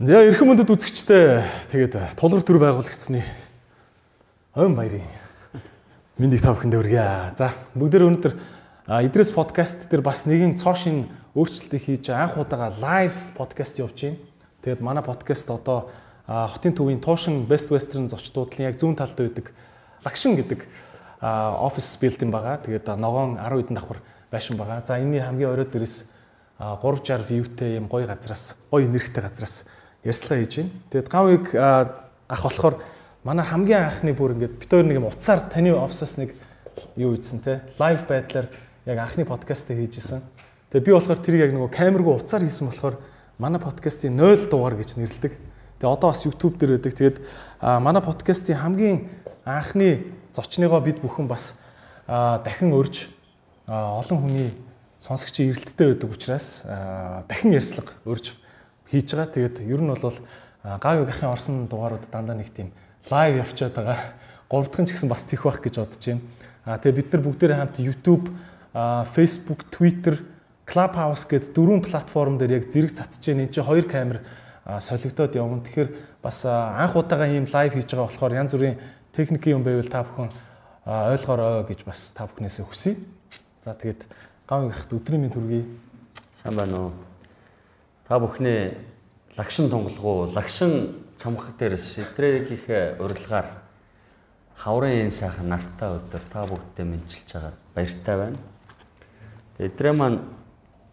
За эрхэм мөндөд үзэгчтэй тэгээд тулгар төр байгуулагдсны ойн баярын мэндийг та бүхэнд өргөе. За бүгдээр өнөөдөр Идрес подкаст дээр бас нэгэн цоошин өөрчлөлтийг хийж анх удаага лайв подкаст явуулж байна. Тэгээд манай подкаст одоо хотын төвийн Туушин Best Western зочдуудлын яг зүүн талд байдаг Лагшин гэдэг офис билдинг байгаа. Тэгээд ногоон 10 хэдэн давхар байшин байгаа. За энэний хамгийн оройд дээрээс 360 viewтэй юм гоё газраас, гоё нэрхтэй газраас ярьцлага хийж байна. Тэгээд гавыг ах болохоор манай хамгийн анхны бүр ингээд бид хоёр нэг юм утсаар таны офисоос нэг юу ийдсэн те лайв байдлаар яг анхны подкастыг хийжсэн. Тэгээд би болохоор тэрийг яг нөгөө камергүй утсаар хийсэн болохоор манай подкастын 0 дугаар гэж нэрлэдэг. Тэгээд одоо бас YouTube дээр байдаг. Тэгээд манай подкастын хамгийн анхны зочныгоо бид бүхэн бас дахин урьж олон хүний сонсогчийн эрэлттэй байдаг учраас дахин ярьцлага урьж хийж байгаа. Тэгээд ер нь бол гав гахын орсон дугаарууд дандаа нэг тийм лайв явчаад байгаа. Гурав дахь нь ч гэсэн бас тийх байх гэж бодож байна. А тэгээд бид нар бүгдээрээ хамт YouTube, Facebook, Twitter, Clubhouse гэд дөрвөн платформ дээр яг зэрэг цацж байна. Энд чинь хоёр камер солигдоод явна. Тэгэхээр бас анх удаага ийм лайв хийж байгаа болохоор янз бүрийн техникийн юм байвал та бүхэн ойлгоорой гэж бас та бүхнээсээ хүсье. За тэгээд гав гахт өдрийн минь төргий. Сайн байна уу? та бүхний лагшин тунгалгуу лагшин цамхаг дээрээс сэтрэгийнхээ урилгаар хаврын энэ сайхан нартай өдөр та бүгдтэй мэдчилж байгаа баяртай байна. Эдрээ маань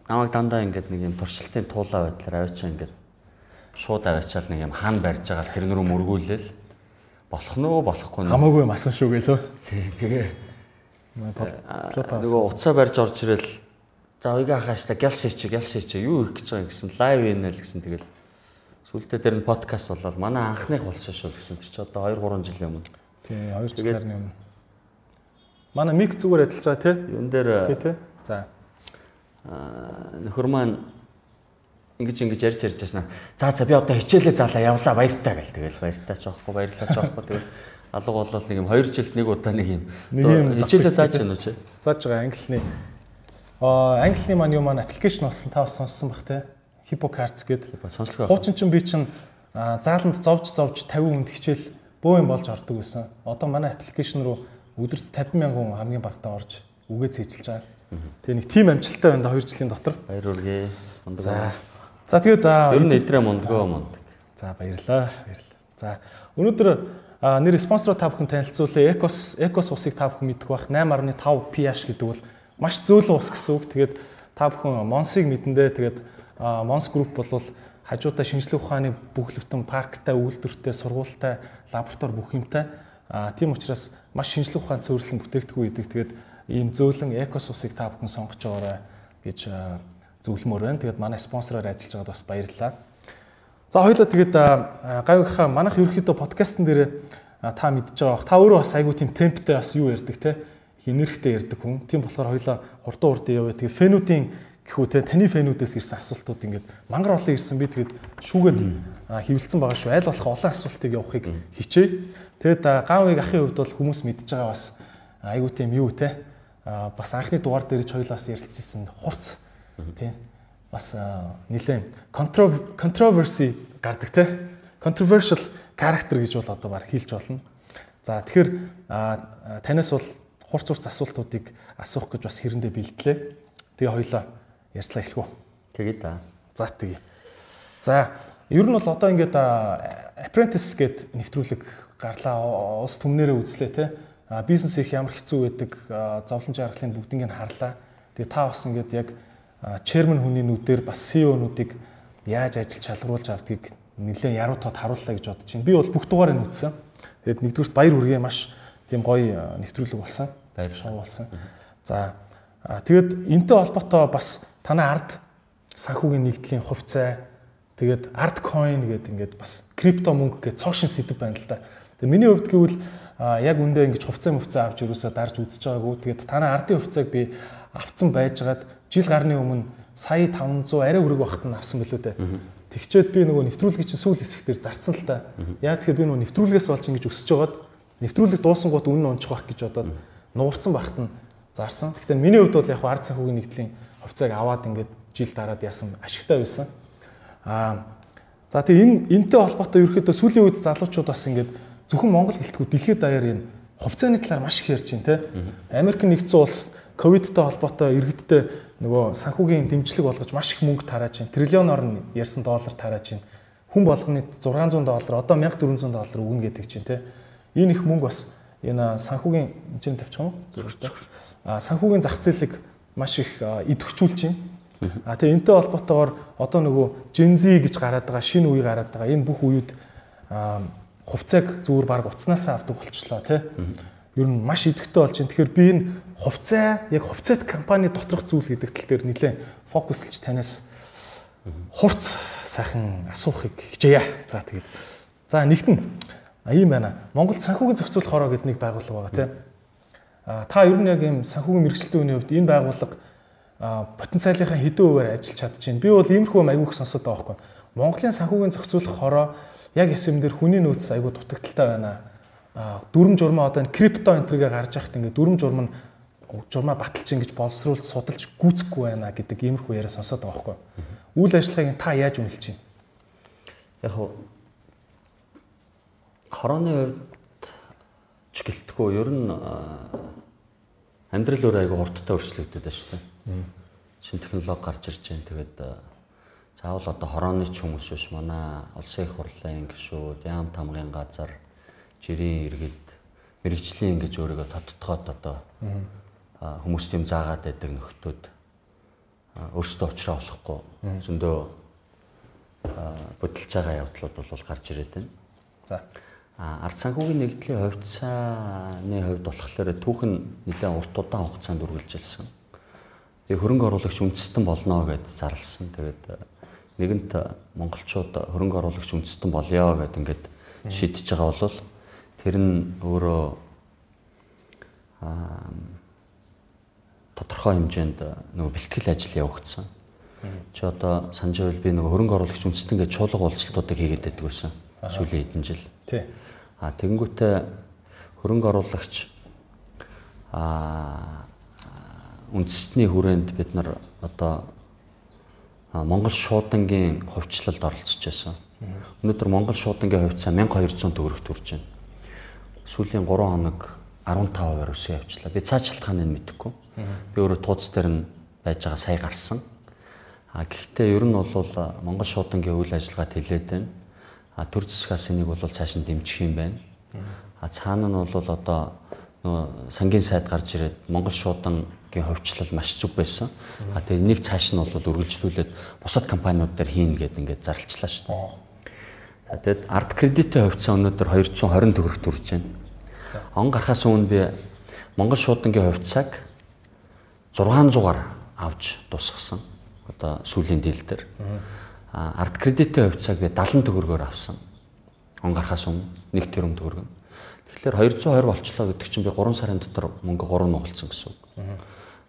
намайг дандаа ингээд нэг юм туршилтын туулаа байдлаар авчаа ингээд шууд аваачаал нэг юм хаан барьж байгаа тэр нөрөө мөргүүлэл болох нь уу болохгүй нь хамаагүй юм асан шүү гэлөө. Тэгээ нөгөө уцаа барьж орж ирэл За уяга хааста гялс хийчих, гялс хийчих. Юу их гэж байгаа гэсэн лайвийнэ л гэсэн тэгэл сүултээ дээр нь подкаст болоод манай анхных болсон шүү гэсэн тэр чи одоо 2 3 жилийн өмнө. Тий, 2 жилийн өмнө. Манай мик зүгээр ажиллаж байгаа тий. Юун дээр тий. За. Аа нөхөр маань ингэж ингэж ярьж ярьж яснаа. За за би одоо хичээлээ заалаа явлаа баяртай гэл тэгэл баяртай ч жоохгүй баярлаа ч жоохгүй тэгэл алга болол нэг юм 2 жилд нэг удаа нэг юм хичээлээ зааж байна уу чи? Зааж байгаа англи англи маань юу маань аппликейшн болсон та бас сонссон бах те HippoCards гэдэг сонслог. Хуучин ч би чинь зааланд зовж зовж 50 хүнд хичээл бөө юм болж ордог байсан. Одоо манай аппликейшн руу өдөрт 50 мянган хүн хамгийн багтаа орж үгээ цээжилж байгаа. Тэгээ нэг тим амжилттай байна да 2 жилийн дотор. Баяр үргээ. За. За тэгээд ер нь эдрээ мундгөө мунд. За баярлаа. Баярлаа. За өнөөдөр нэр спонсороо та бүхэн танилцуулъя. Экос Экос усыг та бүхэн мэдэх бах 8.5 pH гэдэг бол маш зөөлөн ус гэсэн үг. Тэгээд та бүхэн Монсыг мэдэндээ тэгээд Монс групп бол хажуудаа шинжлэх ухааны бүхлөвтөн парктай, үйлдвэртэй, сургуультай, лаборатори бүх юмтай. А тийм учраас маш шинжлэх ухаанд суурилсан бүтээгдэхүүн идэг. Тэгээд ийм зөөлөн экос усыг та бүхэн сонгож байгаарай гэж зөвлөмөр байна. Тэгээд манай спонсороор ажиллаж байгаад бас баярлалаа. За хоёлаа тэгээд гавьхаа манайх ерөөхдөө подкастн дээр та мэдж байгаа. Та өөрөө бас айгүй тийм темптэй бас юу ярьдаг те энергитэй ярьдаг хүн. Тийм болохоор хоёлаа хурдан хурдан яваа. Тэгээ фэнүүдийн гэхүү те таны фэнүүдээс ирсэн асуултууд ингээд мангар олон ирсэн би тэгээд шүүгээд хөвлөцсөн байгаа шүү. Айл болох олон асуултыг явахыг хичээе. Тэгэд гавыг ахын хувьд бол хүмүүс мэдж байгаа бас айгуу тийм юу те бас анхны дугаар дээр ч хоёлаас ярилцсан хурц тий бас нэлээд controversy гардаг те controversial character гэж бол одоо баг хэлж болно. За тэгэхээр танаас бол хурц хурц асуултуудыг асуух гэж бас хэрэндээ бэлдлээ. Тэгээ хоёлаа ярьцлаа эхлэх үү. Тэгээ да. За тэгээ. За ер нь бол одоо ингээд apprentice гэд нэвтрүүлэг гарлаа. Улс түмнэрээ үзлээ те. Бизнес их ямар хэцүү байдаг, зовлон жаргалын бүгднийг харлаа. Тэгээ та бас ингээд яг chairman хүний нүдээр бас CEO-нуудыг яаж ажил чалгаруулж авдгийг нэлээд яруу тод харууллаа гэж бодож байна. Би бол бүх дугаарыг үзсэн. Тэгээд нэгдүгürt баяр хүргээ маш тийм гоё нэвтрүүлэг болсон. Баяр шоу болсон. За тэгэд энтэй холбоотой бас танай ард санхүүгийн нэгдлийн хувьцаа тэгээд арт coin гэдэг ингээд бас крипто мөнгө гэж цоошин сэдв байна л да. Тэгээ миний хувьд гэвэл яг үндэ ингэж хувьцаа мөвцөө авч юусаа дарж үзэж байгаагүй. Тэгээд танай ардын хувьцааг би авцсан байжгаад жил гарны өмнө сая 500 арай өрөг багт нь авсан билүү дээ. Тэгчээд би нөгөө нэвтрүүлгийн чинь сүүл хэсэг дээр зарцсан л та. Яа тэгэхээр би нөгөө нэвтрүүлгээс болж ингэж өсөж жагаад нэвтрүүлэг дуусангууд үнэн унчих байх гэж бодоод нуурсан багт нь зарсан. Гэхдээ миний хувьд бол яг ард санхүүгийн нэгдлийн хувьцааг аваад ингээд жил дараад яасан ашигтай байсан. Аа за тэгээ энэ энтэй холбоотой ерөөхдөө сүүлийн үед залуучууд бас ингээд зөвхөн Монгол гэлтгүү дэлхийд даяар энэ хувьцааны талаар маш их ярьж байна те. Америк нэгдсэн улс ковидтай холбоотой иргэдтэй нөгөө санхүүгийн дэмжлэг болгож маш их мөнгө тарааж байна. Триллионоор нь ярьсан доллар тарааж байна. Хүн болгоны 600 доллар одоо 1400 доллар өгнө гэдэг чинь те. Энэ их мөнгө бас энэ санхүүгийн хэмжээнд тавьчих юм уу? А санхүүгийн зах зээлийг маш их идэвхжүүлж байна. А тэгээ энтэй холбоотойгоор одоо нөгөө Gen Z гэж гараад байгаа шинэ үе гараад байгаа. Энэ бүх үеуд хувьцааг зүгээр баг уцнаасаа авдаг болчлоо тий. Ер нь маш идэвхтэй болж байна. Тэгэхээр би энэ хувьцаа яг хувьцаат компани доторх зүйл гэдэг тал дээр нэлээд фокуслж танаас хурц сайхан асуухыг хичээе. За тэгээд за нэгт нь ийм байна. Монгол санхүүгийн зохицуулах хороо гэдэг нэг байгууллага байгаа тийм. А та ер нь яг ийм санхүүгийн мэрэгчлэлтийн үеийн хувьд энэ байгууллага потенциалынхаа хэдэн хувиар ажиллаж чадчихээн. Би бол иймэрхүү аягүйх сонсоод байгаа байхгүй. Монголын санхүүгийн зохицуулах хороо яг эсэм дээр хүний нөөц айгүй дутагдaltaй байна. А дүрм журмаа одоо энэ крипто энтергээ гарч яхад ингээд дүрм журм нь журмаа баталж ингэж боловсруулж судалж гүйцэхгүй байна гэдэг иймэрхүү яриа сонсоод байгаа байхгүй. Үйл ажиллагааг та яаж үнэлж байна? Яг хоо хорооны хувьд ч гэлтгүү ер нь амьдрал өөр айгүй хурдтай өрсөлдөгдөд байна шүү дээ. Шин технологи гарч ирж байна. Тэгээд заавал одоо хорооны ч хүмүүс биш манай улсын их хурлын гишүүд, яам тамгын газар, жирийн иргэд мэрэгжлийн ингэж өөрийгөө тодтогоод одоо хүмүүст юм заагаад байдаг нөхдүүд өөрсдөө уучраа болохгүй зөндөө бодолж байгаа явдлууд бол гарч ирээд байна. За. Ард санхүүгийн нэгдлийн хувьцааны хувьд болохоор түүхэн нэлээд урт удаан хугацаанд үргэлжилсэн. Тэгээ хөрөнгө оруулагч үндэстэн болно гэд зарлсан. Тэгээд нэгэнт монголчууд хөрөнгө оруулагч үндэстэн болёо гэд ингээд шийдэж байгаа бол тэр нь өөрөө аа тодорхой хэмжээнд нөгөө бэлтгэл ажил явагдсан. Чи одоо санаж байвал би нөгөө хөрөнгө оруулагч үндэстэн гэж чуулга уулзалтуудыг хийгээд байдаг байсан. Сүүлийн хэдэн жил. Тий. А тэгэнгүүтээ хөрөнгө оруулагч а үндэстний хүрээнд бид нар одоо Монгол шуудангийн хувьчлалд оролцож байсан. Өнөөдөр Монгол шуудангийн хувьцаа 1200 төгрөгт хүрч байна. Сүүлийн 3 хоног 15%-аар өсөө явчлаа. Би цааш шалтгааныг мэдэхгүй. Би өөрөө тууц дээр нь байж байгаа сая гарсан. А гэхдээ ер нь бол Монгол шуудангийн үйл ажиллагаат хилээд байна. А төр засгаас энийг бол цааш нь дэмжих юм байна. А цаана нь бол одоо нөгөө сангийн сайд гарч ирээд Монгол шуудангийн хувьчлал маш зүг байсан. А тэгээ нэг цааш нь бол үргэлжлүүлээд бусад компаниуд дээр хийн гэдэг ингээд зарлчлаа шүү дээ. За тэгэд арт кредитийн хувьцаа өнөөдөр 220 төгрөгт хүрч байна. Он гарахаас өмнө би Монгол шуудангийн хувьцааг 600-аар авч тусгасан. Одоо сүүлийн дийл дээр. Арт кредитийн хувьцааг би 70 төгрөгөөр авсан. Он гарахаас өмнө 1 тэрбум төгрөг. Тэгэхээр 220 болчлоо гэдэг чинь би 3 сарын дотор мөнгө 3 нугалсан гэсэн үг.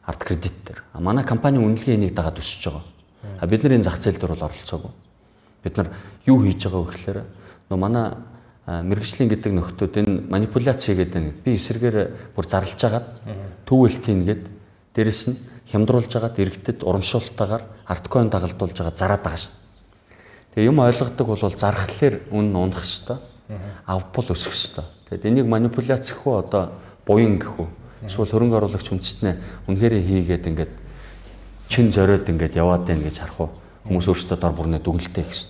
Арт кредит дээр. А манай компани үнэлгээ энийг дагаад өсөж байгаа. А бид нар энэ зах зээл дээр бол оролцоогүй. Бид нар юу хийж байгаа вэ гэхээр нөө манай мэрэгжлийн гэдэг нөхдүүд энэ манипуляц хийгээд байна. Би эсрэгээр бүр зарлж агаад төвөлт хийнгээд дээрэс нь хямдруулж агаад иргэдэд урамшуултаагаар арткойн дагалдуулж байгаа зараад байгаа шин. Тэгээ юм ойлгодог бол зархлаар үн унах хэвээр авбал өсөх хэвээр. Тэгэд энийг манипуляц гэх үү одоо буян гэх үү эсвэл хөрөнгө оруулагч үндэстнээ үнэхэрээ хийгээд ингээд чин зориод ингээд яваад байна гэж харах уу хүмүүс өөрсдөө дор бүрнээ дүгнэлтээ гэсэн.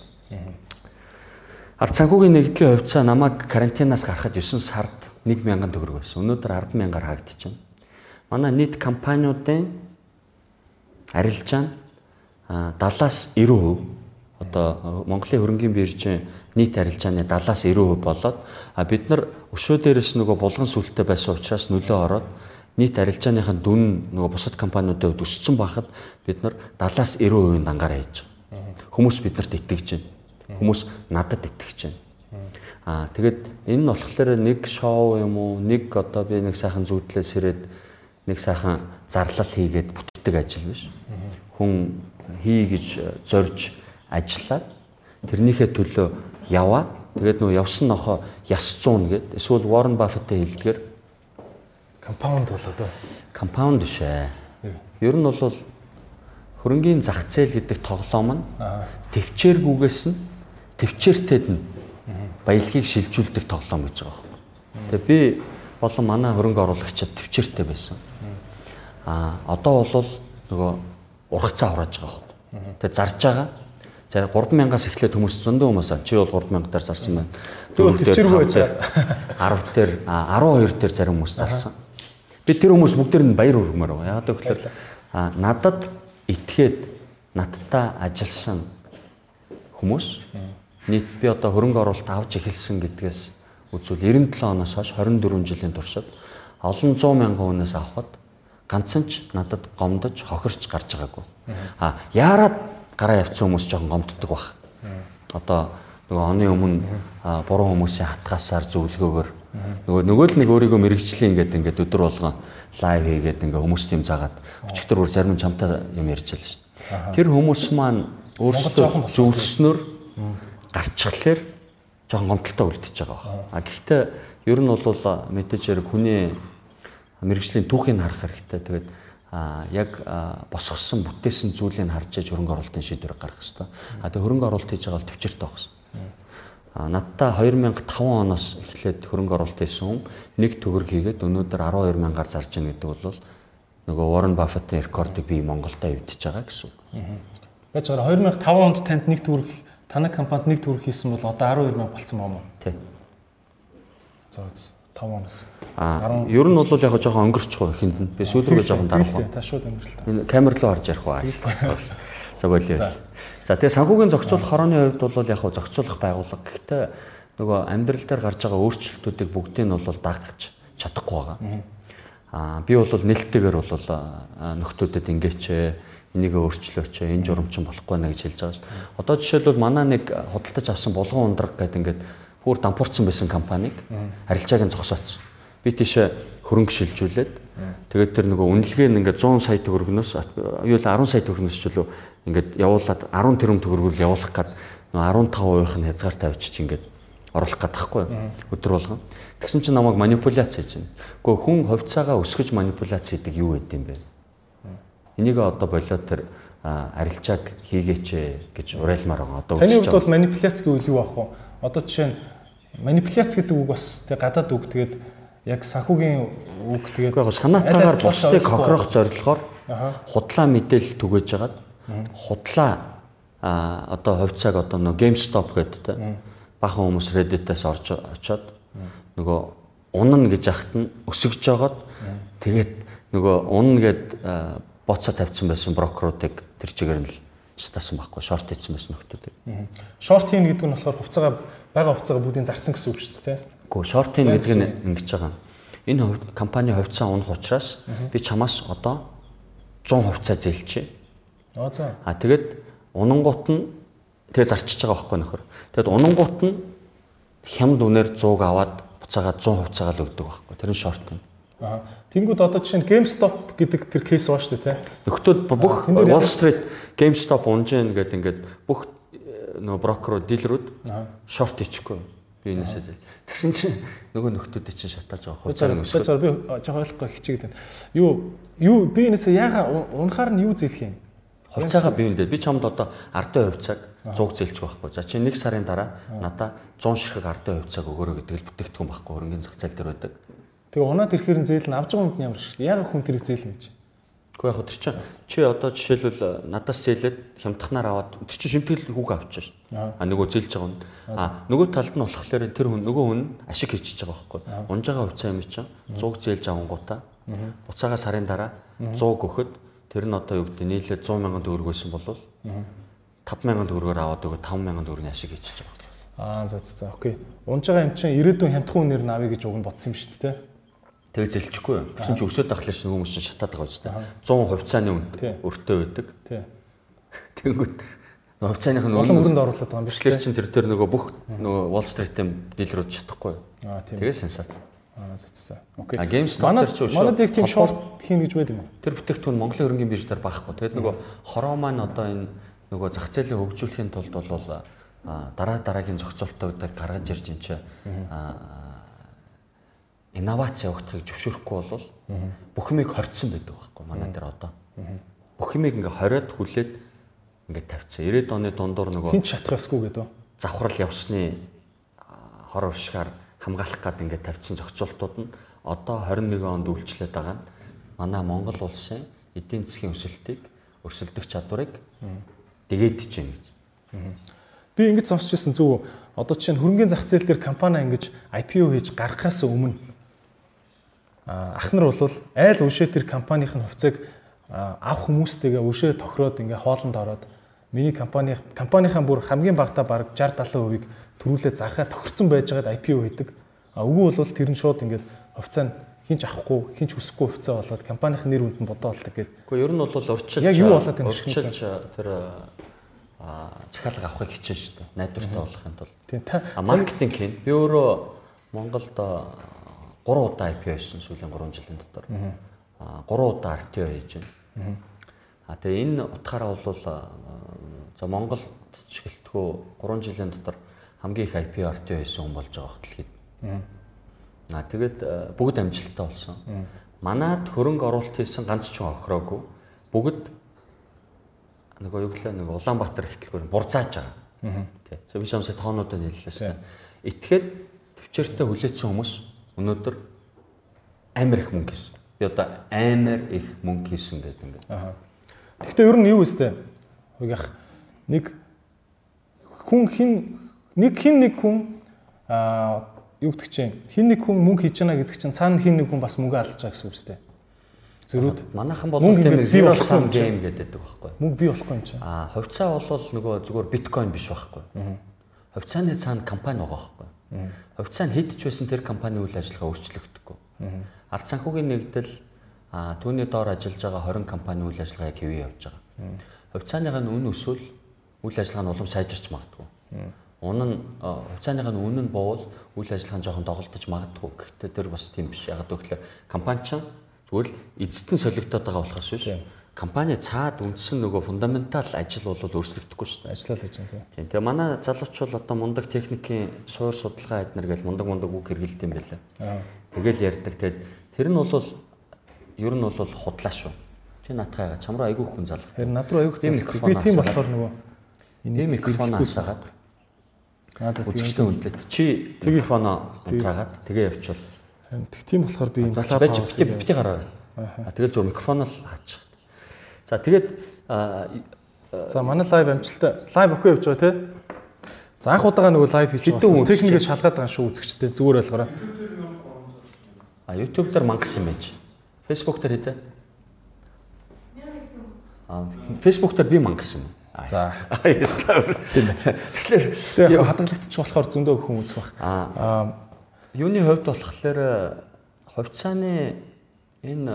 Ард санхүүгийн нэгдлийн хувьцаа намайг карантинаас гарахад 9 сард 1000 төгрөг байсан. Өнөөдөр 100000-аар хаагдчихна. Манай нийт компаниудын арилжаа нь 70-аас 90% одоо Монголын хөрөнгөний биржийн нийт арилжааны 70-аас 90% болоод а бид нар өшөө дээрээс нөгөө булган сүлттэй байсан учраас нөлөө ороод нийт арилжааныхын дүн нөгөө бусад компаниудад өссөн байхад бид нар 70-аас 90% дангаараа хийж байгаа. Хүмүүс биднэрт итгэж байна Хүмүүс надад итгэж байна. Аа тэгээд энэ нь болохоор нэг шоу юм уу, нэг одоо би нэг сайхан зүудлээс ирээд нэг сайхан зарлал хийгээд бүтдэг ажил биш. Хүн хий гэж зорж ажиллаад тэрнийхээ төлөө яваад тэгээд нөө явсан нохоо яс 100 гэд эсвэл Warren Buffett хэлдгээр Компаунд бол одоо компаунд биш ээ. Ер нь бол хөрөнгийн зах зээл гэдэг тоглоом нь төвчээргүйгээс нь төвчээртэд нь баялагийг шилжүүлдэг тоглоом гэж байгаа байхгүй. Тэгээ би болон манай хөрөнгө оруулагчид төвчээртэй байсан. А одоо бол нөгөө ургацаа хурааж байгаа байхгүй. Тэгээ зарж байгаа. За 3000-аас эхлээд хүмүүс зөндөө хүмүүс чи бол 3000 дээр зарсан байна. Тэгвэл төвчээргүй байж 10 дээр 12 дээр зарим хүмүүс зарсан. Би тэр хүмүүс бүгдээр нь баяр хүргэмээр байгаа. Яг тэгэхээр надад итгээд надтай ажилласан хүмүүс нийт би одоо хөрөнгө оруулалт авч эхэлсэн гэдгээс үзвэл 97 оноос хойш 24 жилийн туршид олон 100 мянган хүнээс авахд ганцхан ч надад гомдож хохирч гарч байгаагүй. А яарад гараа явцсан хүмүүс жоохон гомддог баг. Одоо нөгөө оны өмнө буруу хүмүүсийн хатгаасаар зөвлөгөөгөр нөгөө нөгөө л нэг өөрийгөө мэрэгжлийн ингээд ингээд өдөр болгон лайв хийгээд ингээ хүмүүст юм заагаад өчигдөр бүр зарим чамтай юм ярьж байл шүү дээ. Тэр хүмүүс маань өөрсдөө зөвлснөөр гарчглаар жоохон гомдолтой үлдчихэж байгаа. А гэхдээ ер нь бол мэдээж хэрэг хүний мэрэгжлийн түүхийг харах хэрэгтэй. Тэгээд а яг босгосон бүтээсэн зүйлийг харж иж хөрөнгө оруулалтын шийдвэр гаргах хэрэгтэй. А тэгээд хөрөнгө оруулалт хийж байгаа бол төвчөртэй байх хэрэгтэй. А надтай 2005 оноос эхлээд хөрөнгө оруулалт хийсэн хүн нэг төгрөг хийгээд өнөөдөр 12 мянгаар зарж байна гэдэг бол нөгөө Warren Buffett-ийн рекордыг би Монголдо эвдэж байгаа гэсэн үг. Яаж байгаа 2005 онд танд нэг төгрөг танай компанид нэг төгрөг хийсэн бол одоо 12 мянга болцсон юм уу? Тийм. За 5 оноос. Аа ер нь бол яг жоохон өнгөрчих хинд нь. Би сүүлрээ жоохон дарах. Та шууд өнгөрлөлт. Энэ камер руу харж ярих уу? За болио. За тэгээ санхүүгийн зохицуулах хорооны хувьд бол яг зохицуулах байгууллага. Гэхдээ нөгөө амьдрал дээр гарч байгаа өөрчлөлтүүдийг бүгдийг нь бол дагаж чадахгүй байгаа. Аа би бол нэлттэйгээр бол нөхдүүдэд ингээч энийг өөрчлөөч энэ журамчин болохгүй нэ гэж хэлж байгаа шүү дээ. Одоо жишээлбэл манай нэг худалдаж авсан булган ундраг гэдэг ингээд бүр дампуурсан байсан компанийг арилжааг нь зогсооцсон. Би тийшээ хөрөнгө шилжүүлээд тэгээд тэр нөгөө үнэлгээ нь ингээд 100 сая төгрөгнөөс юу л 10 сая төгрөгнөөс ч үлээ ингээд явуулаад 10 тэрбум төгрөгөөр явуулах гад нөгөө 15% нь хязгаар тавьчих чи ингээд оруулах гэдагхгүй өдөр болгон. Тэгсэн чинь намайг манипуляц хийж байна. Гэхдээ хүн хувьцаагаа өсгөж манипуляц хийдэг юу гэдэг юм бэ? Энийг одоо болоод тэр арилжааг хийгээч гэж урайлмаар байгаа. Одоо Таны хувьд бол манипуляц гэвэл юу ах вэ? Одоо жишээ нь манипуляц гэдэг үг бас тэг гадаад үг. Тэгээд яг санхүүгийн үг тэгээд яг санаатаагаар бусдыг хохирох зорилгоор худлаа мэдээлэл түгэж жагаад худлаа а одоо хувьцааг одоо нөгөө GameStop гэдэг те бахан хүмүүс Reddit-аас орж очоод нөгөө унана гэж ахт нь өсөж жагаад тэгээд нөгөө унана гэд боцоо тавьсан байсан брокеруудыг тэр чигээр нь л шатаасан байхгүй шорт хийсэн байсан нөхдүүдийг. Шорт хийн гэдэг нь болохоор хувьцаагаа бага хувьцаагаа бүгдийг зарцсан гэсэн үг шүү дээ. Гэхдээ шорт хийн гэдэг нь ингэж байгаа. Энэ компани хувьцаа унах учраас би чамаас одоо 100 хувьцаа зээлчээ. Аа за. А тэгээд унангууд нь тэгээ зарчиж байгаа байхгүй нөхөр. Тэгэд унангууд нь хямд үнээр 100-г аваад буцаагаад 100 хувьцаагаа л өгдөг байхгүй. Тэр нь шорт нь. Тэнгүүд одоо жишээ нь GameStop гэдэг тэр кейс баа шүү дээ, тий. Нөхдүүд бүх Wall Street GameStop унжин гэдэг ингээд бүх э, нөгөө брокерууд, дилерүүд шорт хийчихгүй. Би энэсээ зэ. Тэгсэн чинь нөгөө нөхдүүдийн чинь шатааж байгаа хувьцааг нь өсгөө. Би жоохон ойлгохгүй хичээгээд байна. Юу юу би энэсээ яага унахаар нь юу зээлх юм? Хувьцаагаа би үндэ би чамд одоо ардын хувьцааг 100 зээлчих байхгүй. За чи нэг сарын дараа надаа 100 ширхэг ардын хувьцааг өгөөрэй гэдэг л бүтээгдэхүүн байхгүй хөрөнгөний зах зээл дээр байдаг. Тэгээ унаад ирэхээр нь авж байгаа хүнд ямар шиг. Яг хүн тэрийг зээлнэ гэж. Гэхдээ яг чинь чи одоо жишээлбэл э, надаас зээлээд хямдханаар аваад тэр чинь шимтгэл хүүг авчих шин. А нөгөө зээлж байгаа хүнд. А нөгөө талд нь болохоор тэр хүн нөгөө хүн ашиг хийчихэж байгаа байхгүй. Унж байгаа хувьцаа юм чинь 100 зээлж авангуудаа буцаага сарын дараа 100 гөхөд тэр нь одоо юу гэдэг нийлээд 100 сая төгрөг байсан бол 5000 төгрөгөөр аваад өгөө 5000 төгрөгийн ашиг хийчихэж байгаа. Аа за за за окей. Унж байгаа юм чинь ирээдүйн хямдхан үнээр нь авъя гэж уг нь бодсон юм шүү дээ. Тэгээ зэлчихгүй юм. Чин ч өсөд ахлаар чинь хүмүүс чинь шатаад байгаа үстэй. 100 хувьцааны үнд өртөө байдаг. Тий. Тэнгүүд хувьцааных нь олон өрөнд оруулаад байгаа юм биш үү? чинь тэр тэр нөгөө бүх нөгөө Wall Street-ийн дилерүүд чадахгүй. Аа тийм. Тэгээ сенсац. Аа за. Окей. А GameStop дээр ч шүү. Манайд яг тийм шорт хийн гэж байдаг юм. Тэр бүтээгдэхүүн Монголын хөрөнгөний биржээр байхгүй. Тэгээд нөгөө хороо маань одоо энэ нөгөө зах зээлийг хөгжүүлэхийн тулд бол дараа дараагийн зохицуултуудыг гаргаж ирж энэ инновац явагдахыг зөвшөөрөхгүй бол бүх юмыг хорцсон байдаг байхгүй манай дээр одоо. Бүх юмыг ингээ хориод хүлээд ингээ тавьчихсан. 90-ад оны дундуур нөгөө хинч шатах ёсгүй гэдэг. завхрал явсны хор уршгаар хамгаалах гад ингээ тавьчихсан зохицуултууд нь одоо 21 онд үйлчлээд байгаа нь манай Монгол улсын эдийн засгийн өсөлтийг өрсөлдөх чадварыг дэгээдэж байна гэж. Би ингэж сонсч ирсэн зүг одоо чинь хөрөнгөний зах зээл дээр компани ингэж IPO хийж гаргахаас өмнө ах нар бол айл үшээ тэр компанийн хувьцааг авах хүмүүстэйгээ үшээ тохироод ингээ хоолнд ороод миний компани компанийхаа бүр хамгийн багтаа бараг 60 70%-ийг төрүүлээ зархаа тохирсон байжгаад IPO хийдэг. А үгүй бол тэр нь шууд ингээд хувьцаа нь хинч авахгүй, хинч хүсэхгүй хувьцаа болоод компанийн нэр хүнд нь бодоо болдог гэдэг. Гэхдээ ер нь бол орчилж яг юу болоод юм шиг тэр захиалга авахыг хичээн шүү дээ. Найдвартай болохын тулд. Тийм та маркетинг хийн. Би өөрөө Монголд 3 удаа IPO хийсэн сүүлийн 3 жилийн дотор. Аа 3 удаа RTO хийж байна. Аа тэгээ энэ утгаараа бол за Монголд ч гэлтгөө 3 жилийн дотор хамгийн их IPO RTO хийсэн хүн болж байгаа хөтөлгээд. Аа тэгээд бүгд амжилттай болсон. Манад хөрөнгө оруулалт хийсэн ганц ч охроогүй. Бүгд нөгөө юу гэлээ нэг Улаанбаатар ихтлгүүр бурзааж байгаа. Тий. Би шамсаа тоонуудад хэллээ шүү дээ. Итгээд төвчээртэй хүлээсэн хүмүүс өнөөдөр амар их мөнгө хийсэн. Би одоо амар их мөнгө хийсэн гэдэг ингээд. Аа. Гэхдээ ер нь юу вэ? Яг нэг хүн хин нэг хин нэг хүн аа юу гэдэг чинь хин нэг хүн мөнгө хийж байгаа гэдэг чинь цаана хин нэг хүн бас мөнгө алдаж байгаа гэсэн үг үстэй. Зөрүүд манайхан бол тийм zero sum game гэдэг байхгүй. Мөнгө бий болохгүй юм чинь. Аа хувьцаа бол нөгөө зүгээр биткойн биш байхгүй. Хувьцааны цаана компани байгаа байхгүй. Хувьцаа нь хэдж байсан тэр компани үйл ажиллагаа өөрчлөгдөхгүй. Ард санхүүгийн нэгдэл түүний доор ажиллаж байгаа 20 компани үйл ажиллагааг хэвээ явж байгаа. Хувьцааныхаа үн өсвөл үйл ажиллагаа нь улам сайжирч магадгүй. Унан хувьцааныхаа үнэ нь боовол үйл ажиллагаа нь жоохон доголдож магадгүй. Гэхдээ тэр бас тийм биш. Яг гэвэл компани ч зүгээр л эзэд нь солигдоод байгаа болохоос биш. Компани цаад үндсэн нөгөө фундаментал ажил бол өөрчлөгдөхгүй шүү дээ. Ажиллаад байж байгаа тийм. Тэгээ манай залууч бол одоо мундаг техникийн суур судалгаа эднэр гэж мундаг мундаг үг хэрэгэлт юм байлаа. Тэгэл ярьдаг. Тэгээд тэр нь бол ер нь бол худлаа шүү. Чи наатайгаа чам руу айгүй хүн залгах. Тэр над руу айгүй залгах. Би тийм болохоор нөгөө энэ микрофон асаагаад Үзэгчтэй хүндлээд чи телефоноо унтраагаад тэгээ явуучвал. Тийм болохоор би энэ талаа байж бити гараа. А тэгэл зөв микрофон л хаачих. За тэгээд За манай лайв амжилттай. Лайв окей явж байгаа тий. За анх удаага нөгөө лайв хийж байгаа. Техникээ шалгаад байгаа шүү үзэгчтэй зүгээр ойлгоорой. А YouTube дээр мангас юм байж. Facebook дээр хэдэ? А Facebook дээр би мангас юм. За. Тийм байна. Тэгэхээр хадгалагдчих болохоор зөндөө хүн үзэх бах. Аа юуны хувьд болохоор хувьцааны энэ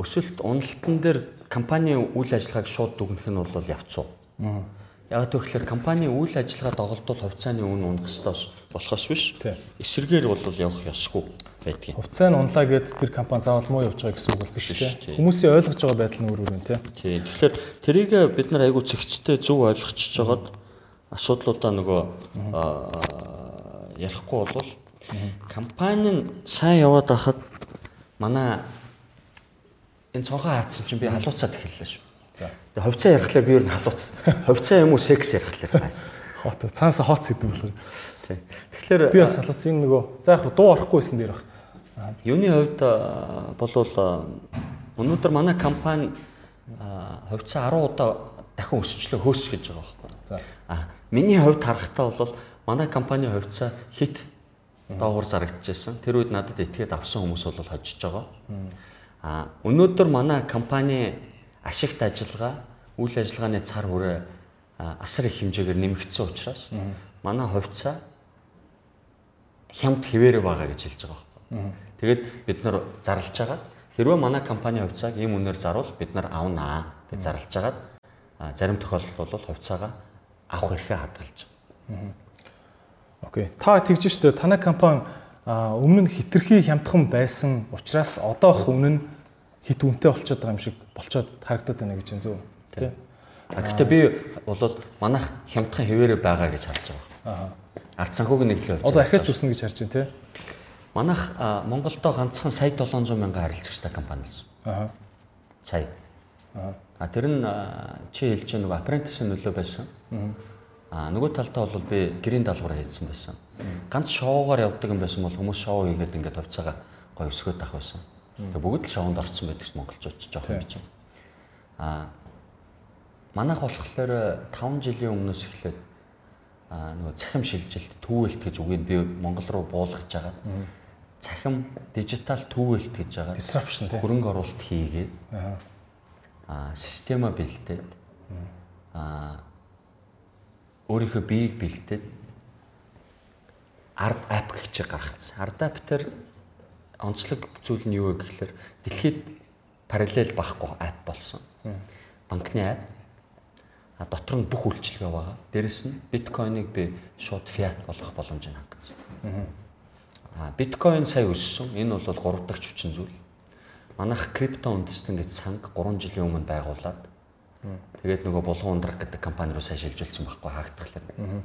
өсөлт уналтан дээр компани үйл ажиллагааг шууд дүгнэх нь бол явцсан. Яг тэгэхээр компани үйл ажиллагаа доголдвол хувьцааны үн унах ёстойс болохоос биш. Эсэргээр бол явах ёсгүй байдгийг. Хувьцаа нь унлаа гэд тэр компани заавал муу явж байгаа гэсэн үг бол биш тийм. Хүмүүсийн ойлгож байгаа байдал нь өөр өөр юм тийм. Тийм. Тэгэхээр тэрийг бид нар айгүй цэгцтэй зөв ойлгочихж жагаад асуудлуудаа нөгөө ярихгүй болвол компани нь сайн яваад байхад манай энэ цонхоо хаацсан чинь би халууцаад эхэллээ шүү. За. Тэгээ хувьцаа ярихлаар би ер нь халууцсан. Хувьцаа юм уу секс ярихлаар хайсан. Хот цаанаас хот сэдв болохоор. Тийм. Тэгэхээр би бас халууц энэ нөгөө за яг дуу орохгүйсэн дээр баг. Юуны хувьд болвол өнөөдөр манай компани хувьцаа 10 удаа дахин өсчлөө хөөс гэж байгаа байхгүй. За. А миний хувьд харахтаа бол манай компани хувьцаа хит доогуур зарагдчихсан. Тэр үед надад этгээд авсан хүмүүс бол хожиж байгаа. А өнөөдөр манай компани ашигт ажиллагаа, үйл ажиллагааны цар хүрээ асар их хэмжээгээр нэмэгдсэн учраас манай хувьцаа хямд хിവэрэ байгаа гэж хэлж байгаа байхгүй. Тэгээд бид нар зарлж байгаа. Хэрвээ манай компани хувьцааг ийм үнээр заруул бид нар авнаа гэж зарлж байгаад зарим тохиолдолд бол хувьцаагаа авах эрхээ хадгалж байгаа. Окей. Та тэгж штэ танай компани өмнө нь хитрхи хямдхан байсан учраас одоох үнэ нь хит үнэтэй болчиход байгаа юм шиг болчиход харагдаад байна гэж зөв. Тэ. А гэхдээ би бол манайх хямдхан хэвээрээ байгаа гэж харж байгаа. Аа. Ард санхүүгийн нэглэл. Одоо ахиач үснэ гэж харж байна те. Манайх Монголдо ганцхан сая 700 мянган харилцагчтай компани болсон. Аа. Сая. Аа. А тэр нь чи хэлж байгаа нөгөө apprentice нөлөө байсан. Аа нөгөө талдаа бол би гэрийн даалгавар хийсэн байсан. Ганц шоугаар явдаг юм байсан бол хүмүүс шоу хийгээд ингээд хувьцаага гоё өсгөөд авах байсан. Тэгээ бүгд л шоунд орсон байдаг монголчууд ч жоох юм чинь. Аа манайх болохоор 5 жилийн өмнөөс эхлээд аа нөгөө цахим шилжилт түүэлт гэж үгийг би Монгол руу буулгаж байгаа. Цахим дижитал түүэлт гэж байгаа. Disruption тий. Хөрөнгө оруулалт хийгээд Аа. система бэлдээд аа өөрийнхөө биеийг бэлдээд ард ап гэж гаргацсан. Ард ап тэр онцлог зүйл нь юу вэ гэхээр дэлхийд параллел багхгүй ап болсон. Банкны ап а дотор нь бүх үйлчилгээ байгаа. Дээрэс нь биткойныг би шууд фиат болгох боломжийг хангацсан. А биткойн сая өссөн. Энэ бол 3 дахь хүчин зүйл. Манайх крипто үндэстэн гэж санг 3 жилийн өмнө байгуулад тэгээд нөгөө булган ундрах гэдэг компани руу сайн шилжүүлсэн байхгүй хаагдтахлаа.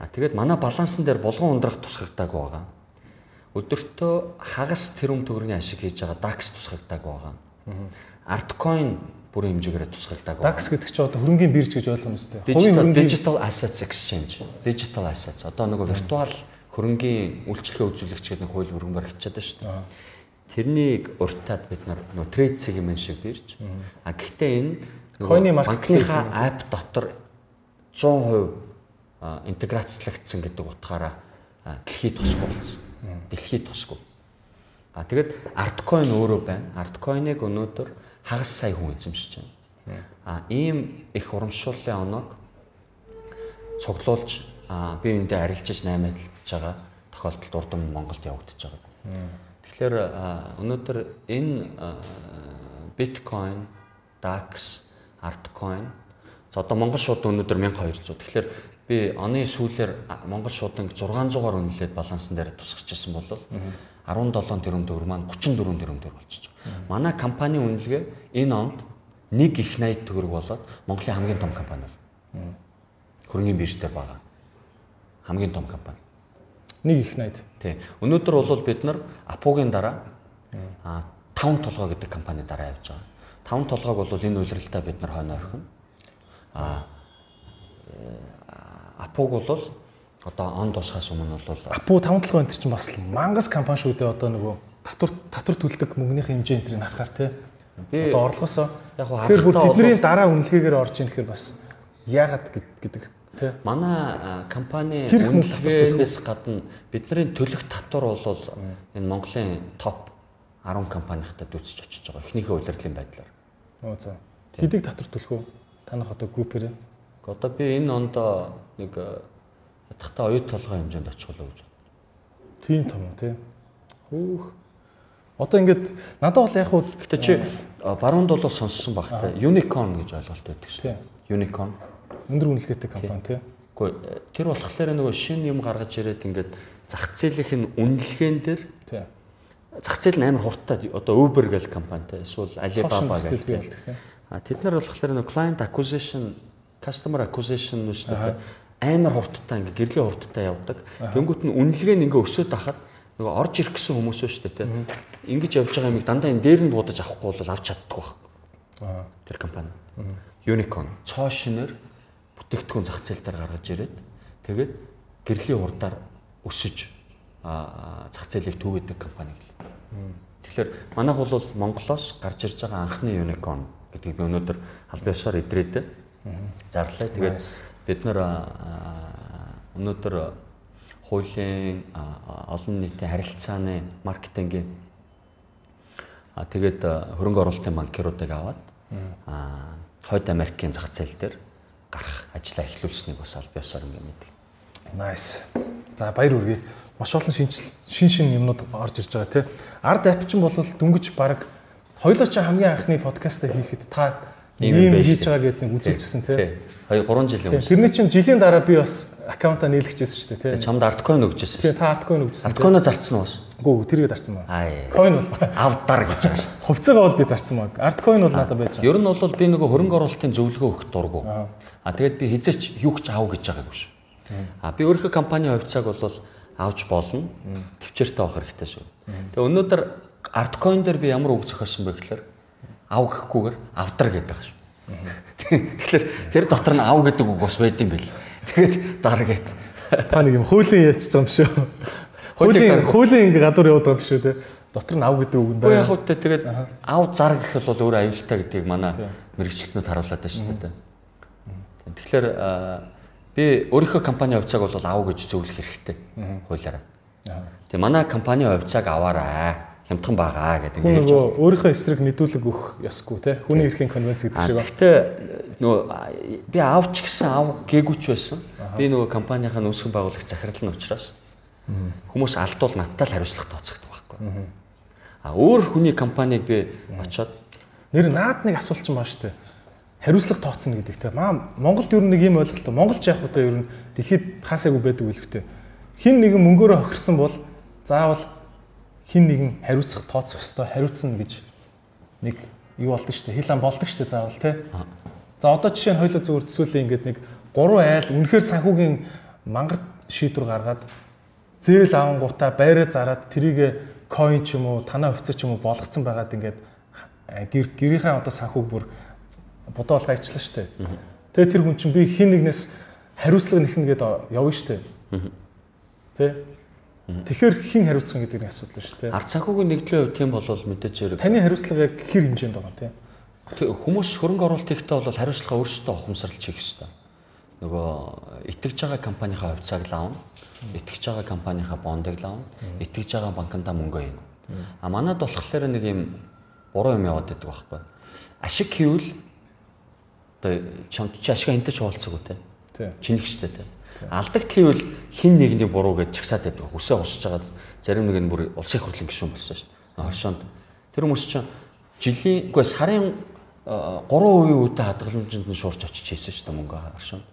А тэгээд манай балансан дээр булган ундрах тусгагдаагүй байгаа. Өдөртөө хагас тэрүүм төгрөгийн ашиг хийж байгаа DAX тусгагдаагүй байгаа. Altcoin бүрийн хэмжээгээр тусгагдаагүй. DAX гэдэг чинь одоо хөрөнгөний бирж гэж ойлгоно үстэй. Digital Digital Assets Exchange. Digital Assets. Одоо нөгөө виртуал хөрөнгөний үйлчлэгээ үзүүлэгч гэдэг нэг хууль хөрөнгөөр хичээд байна шүү дээ. Тэрнийг уртаад бид нар нөгөө трейд сегмент шиг бирж. А гэхдээ энэ Coin-ы marketplace app дотор 100% а, интеграцлагдсан гэдэг утгаараа дэлхийд тусгүй болсон. Дэлхийд тусгүй. А тэгэд Artcoin өөрөө байна. Artcoin-ыг өнөөдөр хагас сая хүн эзэмшиж байна. А ийм их урамшууллын оног цуглуулж би эндээ арилжиж наймаалж байгаа тохиолдолд урд нь Монголд явагдаж байгаа. Тэгэхээр өнөөдөр энэ биткойн, DAX, Artcoin за одоо Монгол шууд өнөөдөр 1200. Тэгэхээр би оны сүүлээр Монгол шуудан 600-аар үнэлээд балансан дээр тусгаж ирсэн бол 17 тэрбум төгрөг маань 34 тэрбум төгрөг болчихж байгаа. Манай компани үнэлгээ энэ онд нэг их 80 төгрөг болоод Монголын хамгийн том компани бол. Хөрөнгөний бирж дээр байгаа. Хамгийн том компани. Нэг их 80. Тий. Өнөөдөр бол бид нар Апугийн дараа а 5 толгой гэдэг компани дараа явж байгаа. 5 толгойг бол энэ үйлрэлтээ бид нар хойно орхино. А Апуг бол одоо он тусгаас өмнө бол Апу 5 толгой энэ чинь бас мангас компани шүү дээ одоо нөгөө татвар татвар төлдөг мөнгөнийхөө хэмжээ энэ тэрийг харахаар тий. би Одоо орлогосоо яг хуу Тэгэхээр бүр тэдний дараа үнэлгээгээр орж ийн гэхээр бас яагаад гэд- гэдэг тий. Манай компани үнэлгээнээс гадна бидний төлөх татвар бол энэ Монголын топ 10 компанихтай дүүцэж очиж байгаа. Эхнийхээ удирдлын байдлаар. Оо за. Хэдийг татвар төлөх үү? Танах одоо группээр Одоо би энэ ондоо нэг э, ятгахтаа оюут толгой хэмжээнд очих болов гэж. тийм том тий. Хөөх. Одоо ингээд надад бол яг хуу Гэтэ чи а, баруунд бол сонссон багтай. Unicorn гэж ойлголт байдаг шүү. Unicorn. өндөр үнэлгээтэй компани тий. Гэхдээ э, тэр болохоор нөгөө шинэ юм гаргаж ирээд ингээд зах зээлийн үнэлгээн дээр Тий. зах зээл нь амар хурдтай одоо Uber гэх компанитай эсвэл Alibaba зах зээл бий гэх. болдог тий. А тэд нар болохоор нөгөө client acquisition, customer acquisition дээ. Амар хурдтай ингээ гэрлийн хурдтай явдаг. Тэнгүүт нь үнэлгээ нь ингээ өсөд ахад нөгөө орж ирэх гэсэн хүмүүс шүү дээ тий. Ингиж явж байгаа юмыг дандаа энэ дээр нь буудаж авахгүй бол авч чаддаг байх. Аа. Тэр компани. Unicorn цоо шинээр бүтээгдэхүүн зах зээл дээр гаргаж ирээд тэгээд гэрлийн хурдаар өсөж зах зээлийг түгээдэг компани гэл. Тэгэхээр манайх бол Монголоос гарч ирж байгаа анхны unicorn гэдгийг би өнөөдөр албан ёсоор идрээд зарлаа. Тэгээд. Бид нар өнөөдөр хуулийн олон нийтийн харилцааны маркетингийн тэгээд хөрөнгө оруулалтын банкируудыг аваад Хойд Америкийн зах зээл дээр гарах ажлаа эхлүүлсэнийг бас аль биесаар ингэ мэдээ. Nice. За баяр хүргэе. Маш олон шин шин шин юмнууд орж ирж байгаа тий. Ард ап чинь бол дөнгөж баг хоёлоо чи хамгийн анхны подкаст хийхэд та Ийм хийж байгаа гэдг нэг үзүүлчихсэн тий. 2 3 жилийн өмнө. Тэрний чинь жилийн дараа би бас аккаунтаа нээлгэжсэн шүү дээ тий. Чамд арткойн өгчээсэн. Тий та арткойн өгдсөн. Арткойноо зарцсан уу? Гүү тэргээ зарцсан байна. Аа. Coin бол Авдар гэж байгаа шүү дээ. хувьцаагаа бол би зарцсан баг. Арткойн бол надад байж байгаа. Ер нь бол би нөгөө хөрөнгө оруулалтын зөвлөгөө өгөх дургу. Аа. Тэгээд би хизээч юу ч аав гэж байгаагүй шүү. А би өөрийнхөө компани хувьцааг бол авч болно. Төвчээртэй авах хэрэгтэй шүү. Тэгээ өнөөдөр артcoin дээр би ямар үг зохиосон бэ гэхээр ав гэхгүйгээр авдар гэдэг шүү. Тэгэхээр тэр дотор нь ав гэдэг үг бас байд юм бэл. Тэгээд дараа гэт. Та нэг юм хуулийн яачих юм шүү. Хуулийн хуулийн ингээ гадуур яваад байгаа юм шүү те. Дотор нь ав гэдэг үг нь байна. Яг үүтэ тэгээд ав зар гэх бол өөр аюултай гэдгийг манай мэрэгчлэнүүд харуулад байна шүү дээ. Тэгэхээр би өөрийнхөө компани хувьцааг бол ав гэж зөвлөх хэрэгтэй хуулиараа. Тэгээ манай компани хувьцааг аваарай хямдхан байгаа гэдэг ингэж нөгөө өөрийнхөө эсрэг мэдүүлэг өгөх ёсгүй те хүний эрхийн конвенц гэдэг шиг. Гэхдээ нөгөө би авч гисэн ав гээгүүч байсан. Би нөгөө компанийнхаа нөөцийн байгуулагч захирал нь учраас хүмүүс алдвал надтай л хариуцлага тооцогддог байхгүй. А өөр хүний компаниг би очоод нэр наад нэг асуулт ч юм аа штэ хариуцлага тооцно гэдэг те. Маа Монголд ер нь нэг юм ойлголт. Монголч яг удаа ер нь дэлхийд хаасаагүй байдаг үлгтэй. Хин нэгэн мөнгөөрөө хохирсон бол заавал хин нэгэн хариуцах тооцох ёстой хариуцна гэж нэг юу болдог шүү дээ. Хил ам болдог шүү дээ заавал те. За одоо жишээ нь хоёлоо зөвөр төсөөлөө ингээд нэг гурван айл үнэхээр санхүүгийн мангар шийдвэр гаргаад зээл авангуудаа байраа зараад трийг coin ч юм уу танаа хувьцаа ч юм уу болгоцсон байгаад ингээд гэр гэрийнхээ одоо санхүүг бүр бодоо болгоо ичлаа штэ. Тэгээ тэр хүн чинь би хин нэгнээс хариуцлага нэхнэ гээд явна штэ. Тэ? Тэгэхээр хин хариуцсан гэдэг нэг асуудал шүү дээ. Ард санхүүгийн нэгдлийн хувьд тийм болвол мэдээж хэрэг. Таны хариуцлага яг хэр хэмжээнд байгаа тийм. Хүмүүс хөрөнгө оруулалт ихтэй бол хариуцлага өөрсдөө ухамсарлаж хийх ёстой. Нөгөө итгэж байгаа компанийнхаа хувьцааг лавна. Итгэж байгаа компанийнхаа бондыг лавна. Итгэж байгаа банкндаа мөнгө өгнө. А манад болохоор нэг юм буруу юм яваад байдаг байхгүй. Ашиг хийвэл одоо чамд чи ашиг энтэй ч уулзаагүй те. Чинэгчтэй те. Алдагдлын үл хин нэгний буруу гэж чагсаад байдаг. Хүсээ усж байгаа зарим нэг нь бүр улсын хурлын гишүүн болсон шүү дээ. Оршоонд тэр хүмүүс чинь жилийн үгүй сарын 3% үедээ хадгаламжинд нь шуурч очиж хийсэн шүү дээ мөнгө оршоонд.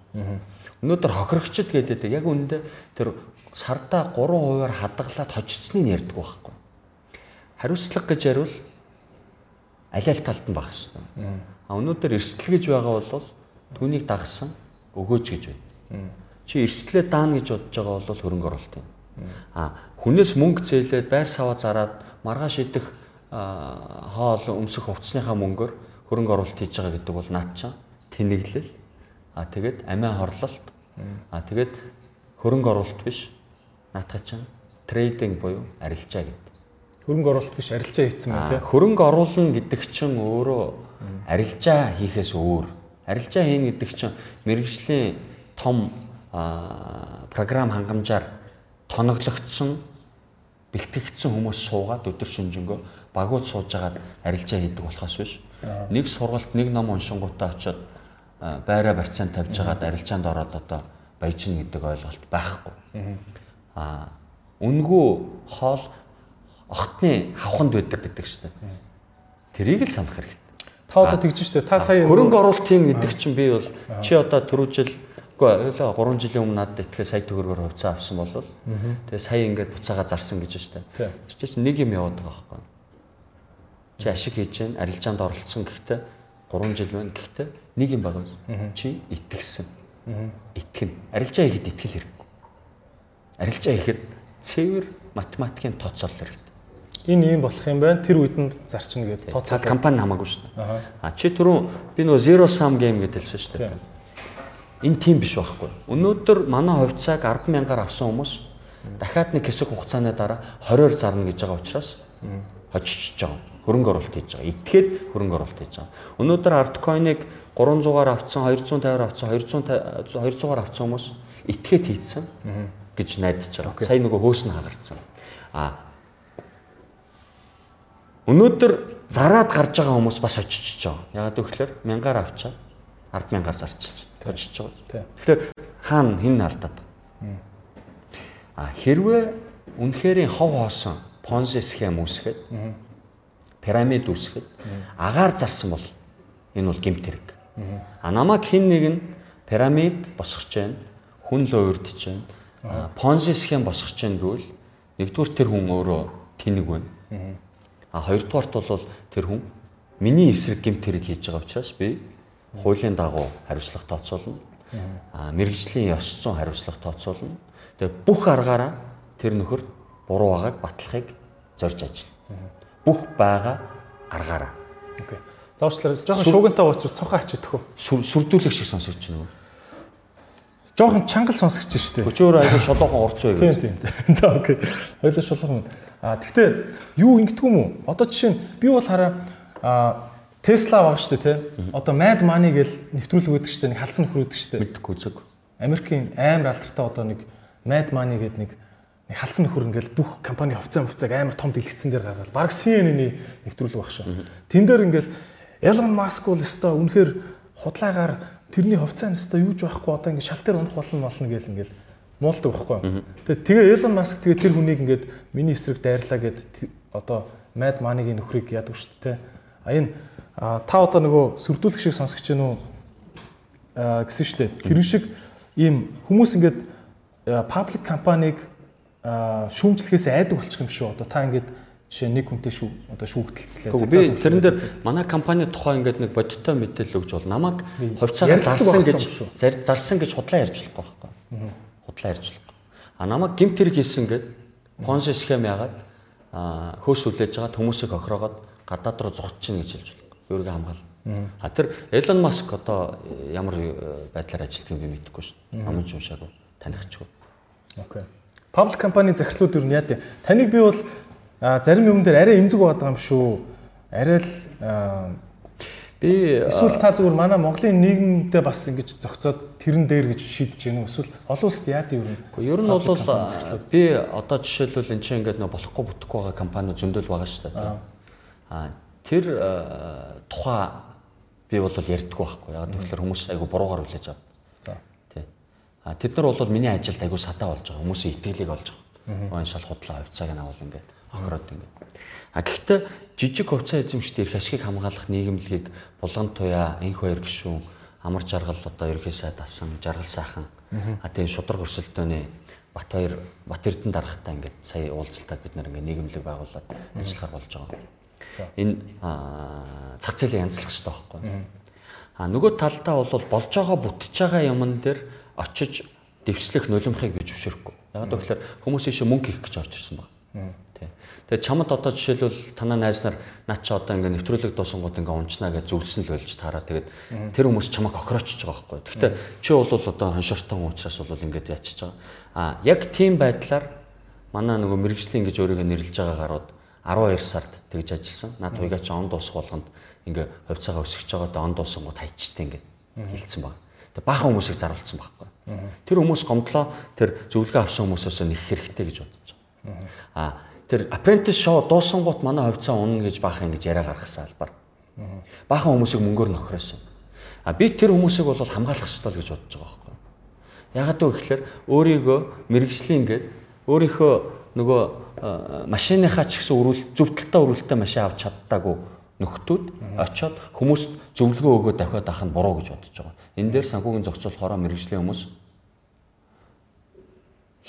Өнөөдөр хохирогчд гэдэг яг үүндээ тэр сардаа 3%-аар хадгалаад хожицсныг ярьдаг байхгүй. Хариуцлага гэж яривал аль аль талд нь баг шүү дээ. А өнөөдөр эрсдэл гэж байгаа бол түүнийг дагсан өгөөж гэж байна чи эрсдлээ даана гэж бодож байгаа бол хөрөнгө оруулалт юм. А хүнээс мөнгө зээлээд байр саваа зараад маргааш идэх хоол өмсөх хувцсныхаа мөнгөөр хөрөнгө оруулалт хийж байгаа гэдэг бол наад чам тэнэглэл а тэгээд амиа хорлолт а тэгээд хөрөнгө оруулалт биш наатах чам трейдинг буюу арилжаа гэдэг. Хөрөнгө оруулалт биш арилжаа хийцэн байна тийм. Хөрөнгө оруулна гэдэг чинь өөрөө арилжаа хийхээс өөр. Арилжаа хийн гэдэг чинь мэрэгжлийн том програм хангамжаар тоноглогдсон бэлтгэгдсэн хүмүүс суугаад өдөр шөнжөнгөө багууд сууж агаад арилжаа хийдэг болохоос биш. Нэг сургалт нэг ном уншингуудаа очиод байраа барьцаан тавьж агаад арилжаанд ороод одоо баяжин гэдэг ойлголт байхгүй. Аа үнгүү хоол огтны хавханд байдаг гэдэг шүү дээ. Тэрийг л санах хэрэгтэй. Та одоо тэгж шүү дээ. Та сая хөрөнгө оруулалтын гэдэг чинь би бол чи одоо түрүүжил Гэхдээ ойлоо 3 жилийн өмнө надад итгэhe сая төгрөгөөр хувьцаа авсан бол тэгээ сая ингээд буцаага зарсан гэж байна шүү дээ. Тэр чинь нэг юм яваад байгаа байхгүй. Чи ашиг хийж гэн арилжаанд оролцсон гэхдээ 3 жил байна гэхдээ нэг юм байгаа. Чи итгэсэн. Итгэн. Арилжаа хийхэд итгэл хэрэггүй. Арилжаа хийхэд цэвэр математикийн тооцоолол хэрэгтэй. Энэ ийм болох юм байна. Тэр үед нь зарчна гэдэг тооцоол компани хамаагүй шүү дээ. А чи түрүүн би нөгөө zero sum game гэдэг хэлсэн шүү дээ энэ тийм биш байхгүй. Өнөөдөр манай хувьцааг 100000-аар авсан хүмүүс дахиад нэг хэсэг хугацааны дараа 20-оор зарна гэж байгаа учраас хожиж байгаа. Хөрөнгө оруулалт хийж байгаа. Итгээд хөрөнгө оруулалт хийж байгаа. Өнөөдөр арткойныг 300-аар авцсан, 250-аар авцсан, 200 200-аар авцсан хүмүүс итгээд хийцэн гэж найдаж байгаа. Сая нөгөө хөөс нь хагарцсан. А өнөөдөр зараад гарч байгаа хүмүүс бас очиж байгаа. Ягаад гэвэл 1000-аар авчаад 100000-аар зарчилж тожиж байгаа. Тэгэхээр хаана хин алдаад. А хэрвээ үнэхээр хов хоосон понзи схем үүсгээд пирамид үүсгээд агаар зарсан бол энэ бол гэмт хэрэг. А намайг хин нэг нь пирамид босгож байна. Хүн л уурдж байна. Понзи схем босгож байна гэвэл нэгдүгээр тэр хүн өөрөө тэнэг байна. А хоёрдугаарт бол тэр хүн миний эсрэг гэмт хэрэг хийж байгаа учраас би хуулийн дагуу хариуцлага тооцоолно. Аа мэрэгжлийн ёс зүйн хариуцлага тооцоолно. Тэгээ бүх аргаараа тэр нөхөр буруу байгааг батлахыг зорж ажиллана. Бүх байгаа аргаараа. Окей. За уучлаарай. Жохон шуугинтай уучрах цонхоо ачидах уу? Сүрдүүлэх шиг сонсогч байна уу? Жохон чангал сонсогч шүү дээ. Өчөөр айгүй шолоохон бай гэж. Тийм тийм. За окей. Хоёлаа шолоохон. А тэгтээ юу ингэдэг юм уу? Одоо жишээ нь би бол хараа а Тесла баг дээ тий. Одоо Mad Money гэл нэвтрүүлэг өгдөг дээ. Нэг халдсан шүү дээ. Мэдхгүй зүг. Америкийн амар алдартай одоо нэг Mad Money гэдэг нэг нэг халдсан нөхөр ингээл бүх компани хувьцаа хувьцааг амар том дэлгэцэн дээр гаргаад баг CNN-ийн нэвтрүүлэг баг шүү. Тэн дээр ингээл Elon Musk бол өстой үнэхээр худлаагаар тэрний хувьцаа нь өстой юуж байхгүй одоо ингээд шалтар унах болно болно гэл ингээд муулдаг байхгүй. Тэгээ тэгээ Elon Musk тэгээ тэр хүнийг ингээд миний эсрэг дайрлаа гэд одоо Mad Money-гийн нөхрийг яадаг шүү дээ. А энэ та одоо нөгөө сүрдүүлэх шиг сонсогч гэнэ үү гэсэн дээ. Тэрэн шиг ийм хүмүүс ингээд паблик компанийг шүүмжлэхээс айдаг болчих юм шүү. Одоо та ингээд жишээ нэг хүнтэй шүү одоо шүүгдэлцлээ. Би тэрэн дээр манай компани тухай ингээд нэг бодиттой мэдээлэл өгж бол намайг хувьцаагаар зарсан гэж зарсан гэж худлаа ярьж болохгүй байхгүй. Худлаа ярьж болохгүй. А намайг гимт хэрэг хийсэн гэд понс схем яагаад хөөс үлээж байгаа хүмүүсийг охироогоод гадаад руу зогтож чинь гэж хэлж. Өөрийгөө хамгаал. А тэр Elon Musk одоо ямар байдлаар ажилладаг юм мэдэхгүй шүү. Намайг уншаагүй танихгүй. Окей. Public компани захирлууд юу яа тий. Таныг би бол зарим юм дээр арай эмзэг байгаа юм шүү. Арай л би эсвэл та зүгээр манай Монголын нийгэмдээ бас ингэж зохицоод тэрэн дээр гэж шийдэж гэнэ эсвэл олон улсад яа дээ юу? Гэхдээ ер нь бол би одоо жишээлбэл энэ чинь ингээд нөө болохгүй бүтэхгүй байгаа компани зөндөл байгаа шүү дээ. А тэр тухай би бол ярьдаггүй байхгүй. Яг тэгэхээр хүмүүс айгу буруугаар хүлээж авдаг. За. Тий. А тэд нар бол миний ажилд айгу сатаа болж байгаа. Хүмүүсийн итгэлийг олж байгаа. Энэ шал худлаа хувьцааг нь авал ингээд хохироод ингээд. А гэхдээ жижиг хувьцаа эзэмшдэг эрх ашигыг хамгаалах нийгэмлэгийг булган туяа энх хоёр гишүүн амар жаргал одоо ерхий сайд асан жаргал сайхан а тийм шудраг өрсөлдөөний бат хоёр бат эрдэнэ дарахтаа ингээд сая уулзалтад бид нэр ингээд нийгэмлэг байгуулад ажиллахаар болж байгаа. Энэ цац зээлийн янзлах хэрэгтэй байхгүй. А нөгөө талдаа бол болж байгаа бүтэж байгаа юмн дээр очиж дэвшлэх нулимхыг би зөвшөөрөхгүй. Яг гэвэл хүмүүс ийшээ мөнгө хийх гэж орж ирсэн байна. Тэгээ чамд одоо жишээлбэл танаа найз нар наа чи одоо ингээ нэвтрүүлэг дуусангууд ингээ унчнаа гэж зөвлөсөн л болж таараа тэгээд тэр хүмүүс чамайг охироочж байгаа байхгүй. Гэхдээ чи бол одоо хоншортон уучраас бол ингээд ячиж байгаа. А яг тийм байдлаар манай нөгөө мэрэгжлийн гэж өөрийгөө нэрлэж байгаа гарууд 12 сард тэгж ажилласан. Наад туйгаа чи он дуусах болгонд ингээ хувьцаагаа өсгөж байгаа да он дуусангууд хайчтай ингээ хилцсэн баг. Тэгээ баахан хүмүүсийг заруулсан байхгүй. Тэр хүмүүс гомдлоо тэр зөвлөгөө авсан хүмүүсөөс нэг хэрэгтэй гэж бодож байгаа. А тэр apprentice show дуусангууд манай хувьцаа унна гэж баахан ингэж яриа гаргасан албаар. Баахан хүмүүсийг мөнгөөр нөхрөөсөн. А би тэр хүмүүсийг бол хамгаалах ёстой гэж бодож байгаа байхгүй. Ягаад вэ гэхээр өөрийгөө мэрэгжлийн ингээд өөрийнхөө нөгөө машиныхаа ч гэсэн өрүүл зөвдөлтөй өрүүлтэй машин авч чаддаагүй нөхдүүд очиод хүмүүст зөвлөгөө өгөө дахиад авах нь буруу гэж бодож байгаа. Энэ дээр санхүүгийн зохицуулахаараа мэрэгжлийн хүмүүс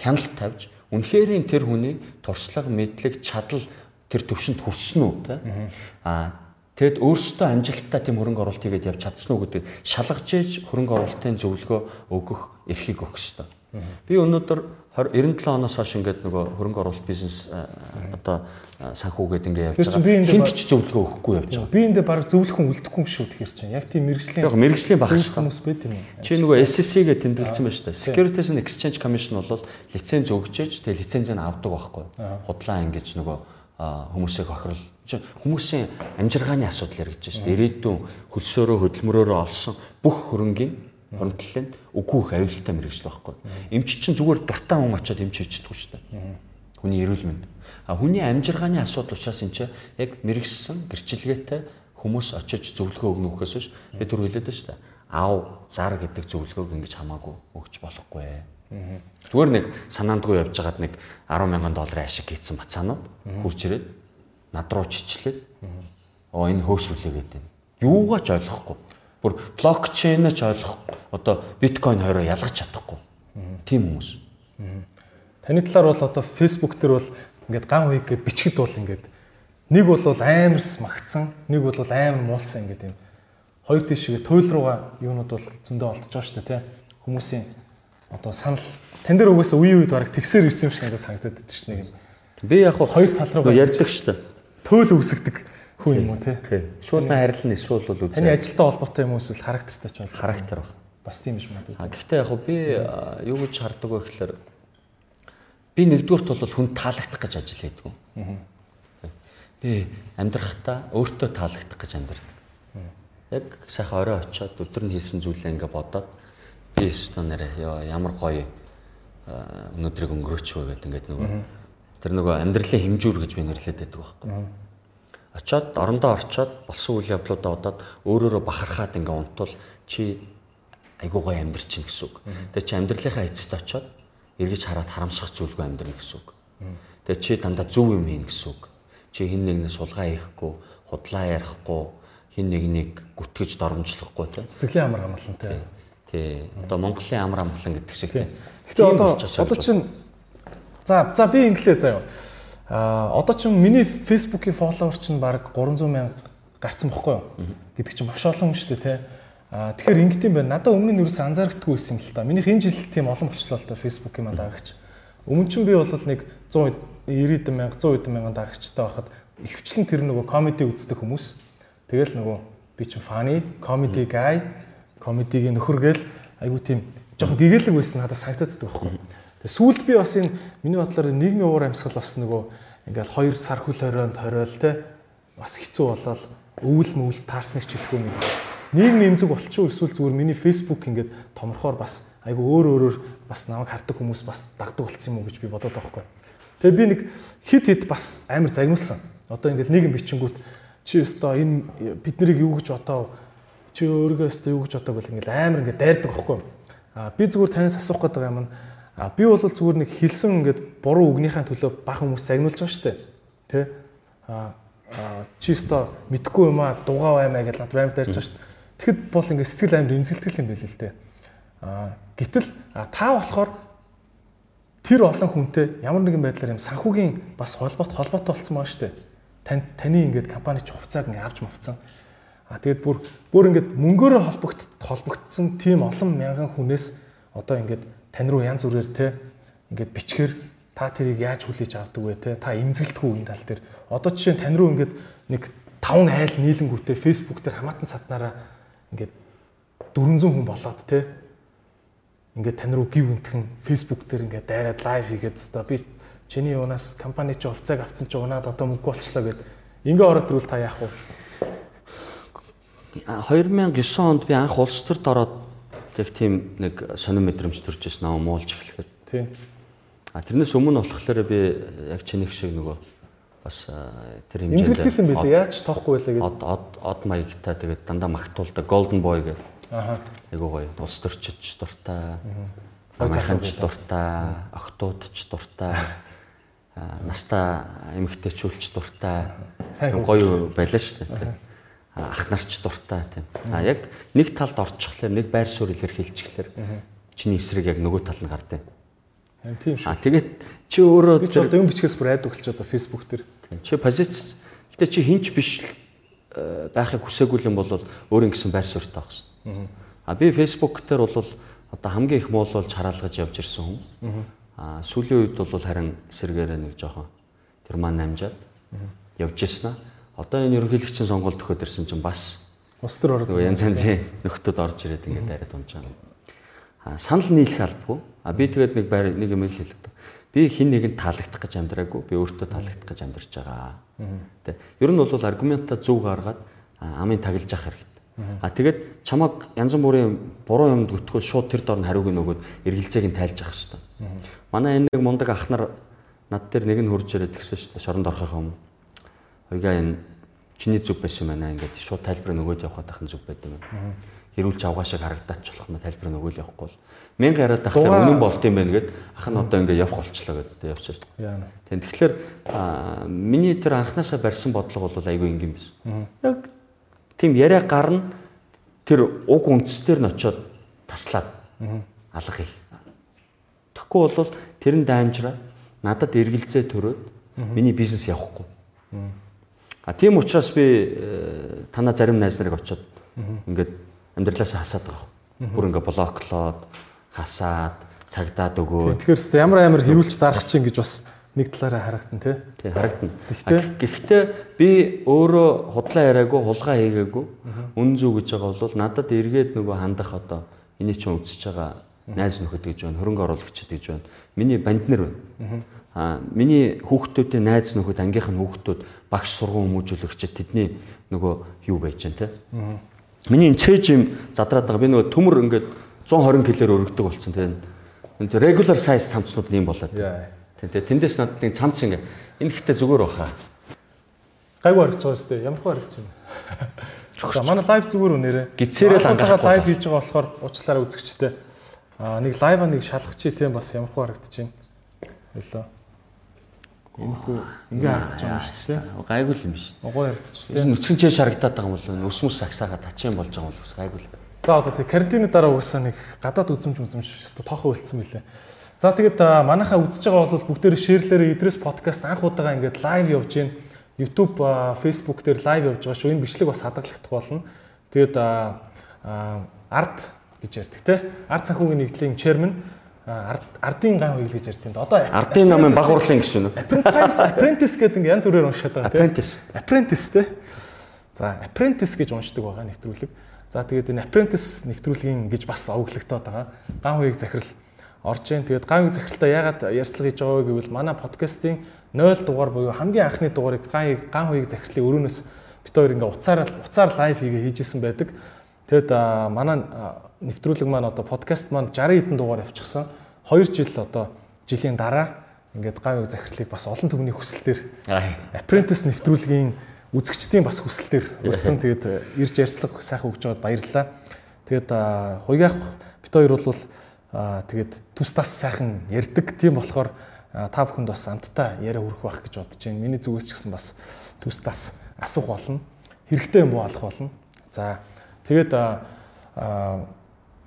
хяналт тавьж Үнэхэрийн тэр хүний туршлага, мэдлэг, чадал тэр төвшөнд хүрсэн үү те? Аа Тэгэд өөрсдөө амжилттай тийм хөрөнгө оруулалт хийгээд явж чадсан уу гэдэг шалгаж ээж хөрөнгө оруулалтын зөвлөгөө өгөх эрхийг өгөх ёстой. Би өнөөдөр 97 оноос хойш ингээд нөгөө хөрөнгө оруулалт бизнес одоо санхүүгээд ингээд явж байгаа. Хинт ч зөвлөгөө өгөхгүй явж байгаа. Би эндээ баг зөвлөх хүн үлдэхгүй юм шүү тэгэхээр чинь. Яг тийм мэрэгжлийн Яг мэрэгжлийн баг шүү. Хүмүүс байт юм. Чи нөгөө SSC-гээ тэмдэглэсэн байна шүү дээ. Securities and Exchange Commission бол лиценз өгч ээж тэгээ лицензийг авдаг байхгүй. Худлаа ингэж нөгөө хүмүүсийг охирол хүмүүсийн амжиргааны асуудал яригдж шүү дээ. Ирээдүйн хөлсөөрөө хөдөлмөрөөрөө олсон бүх хөрөнгийн хоригдлын үгүй их аюултай мэрэгжил байхгүй. Эмч чинь зүгээр дуртай хүн очиод эмч хийчихдэг шүү дээ. Хүний эрүүл мэнд. А хүний амжиргааны асуудал учраас энэ чинь яг мэрэгсэн гэрчилгээтэй хүмүүс очиж зөвлөгөө өгнө үхээс биш би түр хэлээд байна шүү дээ. Ав, зар гэдэг зөвлөгөөг ингэж хамаагүй өгч болохгүй. Зүгээр нэг санаандгүй явж байгаад нэг 10 мянган долларын ашиг хийсэн бацаанууд хурж ирээд над руу чичлээд оо энэ хөөсрүүлээгээд байна. Юугаа ч ойлгохгүй бүр блокчейн ч ойлгох одоо биткойн хоёроо ялгаж чадахгүй. Тийм хүмүүс. Таны талаар бол одоо Facebook дээр бол ингээд ган хуйг гэд бичгэд бол ингээд нэг бол амарс магтсан, нэг бол амар муусан ингээд юм. Хоёр тийшээ туйл руугаа юунууд бол зөндөө олдож байгаа шүү дээ, тий. Хүмүүсийн одоо санал тань дээр угаасаа үе үед бараг тэгсээр ирсэн юм шиг надад санагдаад байдаг шүү дээ. Би яг Хоёр тал руу ярьдаг шүү дээ. төөл үүсгдэг хүн юм уу те. Шуулна харилцан эсвэл бол Таны үзээ. ажилтай холбоотой юм уу эсвэл характертай ч бол Характер баг. бас тийм биш магадгүй. Гэхдээ яг би юу гэж хардаг вэ гэхээр би нэгдүгürt бол хүн таалагдах гэж ажил хийдэг. Би амьдрахтаа өөртөө таалагдах гэж амьдрдаг. Яг сайхан орой очиод өдөр нь хийсэн зүйлээ ингээ бодоод би өстө нэрэ ёо ямар гоё өнөөдрийг өнгөрөөч вэ гэдэг ингээд нөгөө тэр нөгөө амьдралын хэмжүүр гэж би нэрлэдэг байдаг байхгүй. Очоод орондоо орчоод болсон үйл явдлуудаа бодоод өөрөөрөө бахархаад ингээ унтвал чи айгуу гоё амьдр чинь гэсэн үг. Тэгээ чи амьдралынхаа эцэст очоод эргэж хараад харамсах зүйлгүй амьдрна гэсэн үг. Тэгээ чи дандаа зөв юм хийн гэсэн үг. Чи хин нэгнээс сулгаа хийхгүй, худлаа ярихгүй, хин нэгнийг гүтгэж доромжлохгүй тийм. Сэтгэлийн амар амгалан те. Тий. Одоо Монголын амар амгалан гэдэг шиг тийм. Гэтэ Тийм одоо одоо чинь за за би инглээ заяа. А одоо чинь миний Facebook-ийн фолловер чинь баг 300 мянга гарцсан бохгүй юу? Гэдэг чинь маш олон шүү дээ те. А тэгэхээр ингэт юм байна. Надад өмнө нь ерөөс анзаарахгүй байсан юм л та. Минийх энэ жил тийм олон болчихлоо л та Facebook-ийн манд дагагч. Өмнө чинь би бол нэг 100 90 мянга 100 мянган дагагчтай байхад ихвчлэн тэр нөгөө комеди үздэг хүмүүс. Тэгэл нөгөө би чинь funny, comedy guy, комедигийн нөхөр гээл айгу тийм жоохон гэгээлэг байсан надад санагдаад байхгүй. Тэгээ сүүлд би бас энэ миний бодлоор нийгмийн уур амьсгал бас нөгөө ингээл 2 сар хөл хорионд хориол те бас хэцүү болоод өвөл мөвөл таарсныг хэлэхгүй нэг нийгмийн эмзэг болчихоо эсвэл зүгээр миний Facebook ингээд томорхоор бас айгу өөр өөрөөр бас намайг хардаг хүмүүс бас дагдаг болсон юм уу гэж би бодоод байхгүй. Тэгээ би нэг хит хит бас амар загнуулсан. Одоо ингээд нийгэм бичингүүт чи өстой энэ бид нарыг юу гэж бодоо чи өөрийгөө өстой юу гэж бодог бол ингээд амар ингээд дайрдаг байхгүй. А би зүгээр танаас асуух байгаа юм нь а би бол зүгээр нэг хэлсэн ингээд буруу үгнийхээ төлөө бах хүмүүс загнуулж байгаа шүү дээ. Тэ? А а, чи өстой мэдхгүй юм а дугаа баймаа гэж над рамд дайрч байгаа шүү дээ. Тэгэхэд бол ингээд сэтгэл амар эмзэгдэл юм байл л дээ. А гэтэл та болохоор тэр олон хүнтэй ямар нэгэн байдлаар юм санхүүгийн бас холбоот холбоотой болсон байгаа шүү дээ. Тань таны ингээд компани ч хувьцааг ингээд авч мовцсон. А тэгээд бүр бүр ингээд мөнгөөрөө холбогд холбогдсон тийм олон мянган хүнээс одоо ингээд тань руу янз бүрээр те ингээд бичгээр та тэрийг яаж хүлээж авдаг вэ те та эмзэглэдэггүй энэ тал дээр одоо жишээ нь тань руу ингээд нэг 5 айл нийлэнгүүтээ Facebook дээр хамаатан саднараа ингээд 400 хүн болоод те ингээд тань руу гів өнтгөн Facebook дээр ингээд дайраад лайв хийгээд өстой би чиний юунаас компани чи хувьцааг авсан чи унаад одоо мөнгө болчлоо гэд ингээ ороод ирвэл та яах вэ? А, 2009 онд би анх улс төрд ороод яг тийм нэг сонир мэдрэмж төрж ирсэн аа муулж эхлэхэд. Тий. А тэрнээс өмнө болохоор би яг чинийх шиг нөгөө бас тэр Имзэгдэл юм билээ. Яаж тоохгүй байлаа гэд. од од маягтай тэгээд дандаа магтуулдаг Golden Boy гэх Аха. айгуу гоё улс төрчч дуртай. Залуу дуртай, охтуудч дуртай. Настаа эмэгтэйчүүлч дуртай. Сайн Тийм гоё байлаа шүү дээ. Ах нарч дуртай тийм. А яг нэг талд орчихлоор нэг байр суурь илэрхийлчихлээр чиний эсрэг яг нөгөө тал нь. Харин Тийм шүү. А тэгээд чи өөрөө Би ч одоо юм бичгээс бүр айд өглч одоо Facebook дээр. чи позиц гэтээ чи хинч биш э, байхыг хүсээгүй юм бол өөрийн гэсэн байр суурьтай байх шин. А би Facebook дээр бол одоо хамгийн их муулуулж хараалгаж явж ирсэн хүн. А сүүлийн үед бол харин эсэргээрээ нэг жоохон тэр маань намжаад явж ирсэн аа. Одоо энэ ерөнхийлөгчийн сонгуульд өгөхөд ирсэн чинь бас Ус төр ороод. янз янзын нөхдүүд орж ирээд ингээд яриад унж байгаа. А санал нийлэх албагүй. А би тэгээд нэг байр нэг юм хэлээд. Би хин нэгэнд таалагдах гэж амьдраагүй. Би өөртөө таалагдах гэж амьдарч байгаа. Тэ. Ер нь бол аргументаа зөв гаргаад амын таглаж явах хэрэгтэй. А тэгээд чамаг янз бүрийн буруу юмд гүтгэл шууд тэр дор нь хариуг нь өгөөд эргэлзээг нь тайлж явах хэрэгтэй. Манай энэ нэг мундаг ах нар над дээр нэг нь хурж ирээд тэгсэн шүү дээ. Шоронд орохын өмнө. Хоёгаа энэ чиний зүг байсан байна ингээд шууд тайлбар нөгөөд явахад ахын зүг байдаг юм. Хэрүүл ч авгаашаа харагдаач болох нь тайлбар нөгөөл явахгүй бол мянга яриад ахлаар Дугаа- үнэн болт юм байна гэд ах нь одоо ингээд явах болчлоо гэдэг. Яана. Тийм тэгэхээр миний тэр анханасаа барьсан бодлого бол айгүй ингийн биш. Яг тийм яриа гарна тэр уг үндсээр нь очиод таслаад алга их. Тэгэхгүй бол тэр нь даймжраад надад эргэлзээ төрөөд миний бизнес явахгүй. А тийм учраас би э, танаа зарим найз нарыг очиод ингээд амьдралаасаа хасаад байгаа. Бүр ингээд блоклоод хасаад цагдаад өгөө. Тэгэхээр ч ямар амар хэрүүлж зарах чинь гэж бас нэг талаараа харагдана тий. Тий харагдана. Гэхдээ гэхдээ би өөрөө худлаа яриаггүй, хулгай хийгээгүй. Үн зүг гэж байгаа бол надад эргээд нөгөө хандах одоо энийг чинь үзэж байгаа найз нөхөд гэж байна, хөрөнгө оруулагчид гэж байна. Миний банднэр байна. Аа миний хүүхдүүдийн найз нөхөд ангийнх нь хүүхдүүд багш сургууль хүмүүжүүлэгчид тэдний нөгөө юу байж байна те. Миний энэ цээж юм задраад байгаа. Би нөгөө төмөр ингээд 120 кг-ээр өргөдөг болсон те. Энэ regular size цамцнууд нь юм болоод. Тэгээ тэндээс надад нэг цамц ингээ энэ ихтэй зүгээр баха. Гайгүй харагч байгаа шүү дээ. Ямар хөө харагч юм. За манай лайв зүгээр үнээрээ. Гитсэрэл хангах лайв хийж байгаа болохоор уучлаарай үзэгчтэй. Аа нэг лайва нэг шалгах чи тийм бас ямар хөө харагдаж байна. Хэлээ. Иймэрхүү ингээ харагдаж байгаа юм шүү дээ. Гайгүй юм биш. Угуу харагдаж шүү дээ. Нүцгэн чээ шарагдаад байгаа юм бол ус мус сагсаага тачин болж байгаа юм бол бас гайгүй л. За одоо тэг карантины дараа угаасаа нэг гадаад үзэмж үзэмж өстө тохоо үлдсэн мөлий. За тэгээд манайхаа үзэж байгаа бол бүгдээр шеэрлээрээ Идрээс подкаст анх удаага ингээд лайв явж гин YouTube, Facebook дээр лайв явж байгаа шүү. Энэ бичлэг бас хадгалагдах болно. Тэгээд арт гэж ярьдаг те. Арт санхүүгийн нэгдлийн chairman ардын ган хуйл гэж ярьд юм. Одоо ардын намын баг урлын гişүн үү? Apprentice apprentice гэдэг ингээ янз бүрээр уншаад байгаа тийм. Apprentice. Apprentice те. За apprentice гэж уншдаг байгаа нэвтрүүлэг. За тэгээд энэ apprentice нэвтрүүлгийн гэж бас овоглогдоод байгаа. Ган хуйг захирал орж ийн. Тэгээд ган хуйг захиралтай яагаад ярьцлага хийж байгаа вэ гэвэл манай подкастын 0 дугаар буюу хамгийн анхны дугаарыг ган ган хуйг захирлын өрөөнөөс бит хоёр ингээ уцаар уцаар лайв хийгээ хийжсэн байдаг. Тэгэд манай нэвтрүүлэг маань одоо подкаст маань 60 хэдэн дугаар явчихсан. 2 жил одоо жилийн дараа ингээд гавь захирлыг бас олон түвний хүсэлтээр Apprentice нэвтрүүлгийн үзэгчдийн бас хүсэлтээр урьсан. Тэгээд ирж ярьцлага сайхан өгч байгаад баярлалаа. Тэгээд хуйгаах бит хоёр бол тэгээд түс тас сайхан ярддаг. Тийм болохоор та бүхэнд бас амттай яриа хүрэх байх гэж бодож байна. Миний зүгээс ч гэсэн бас түс тас асуух болно. Хэрэгтэй юм буу алах болно. За тэгээд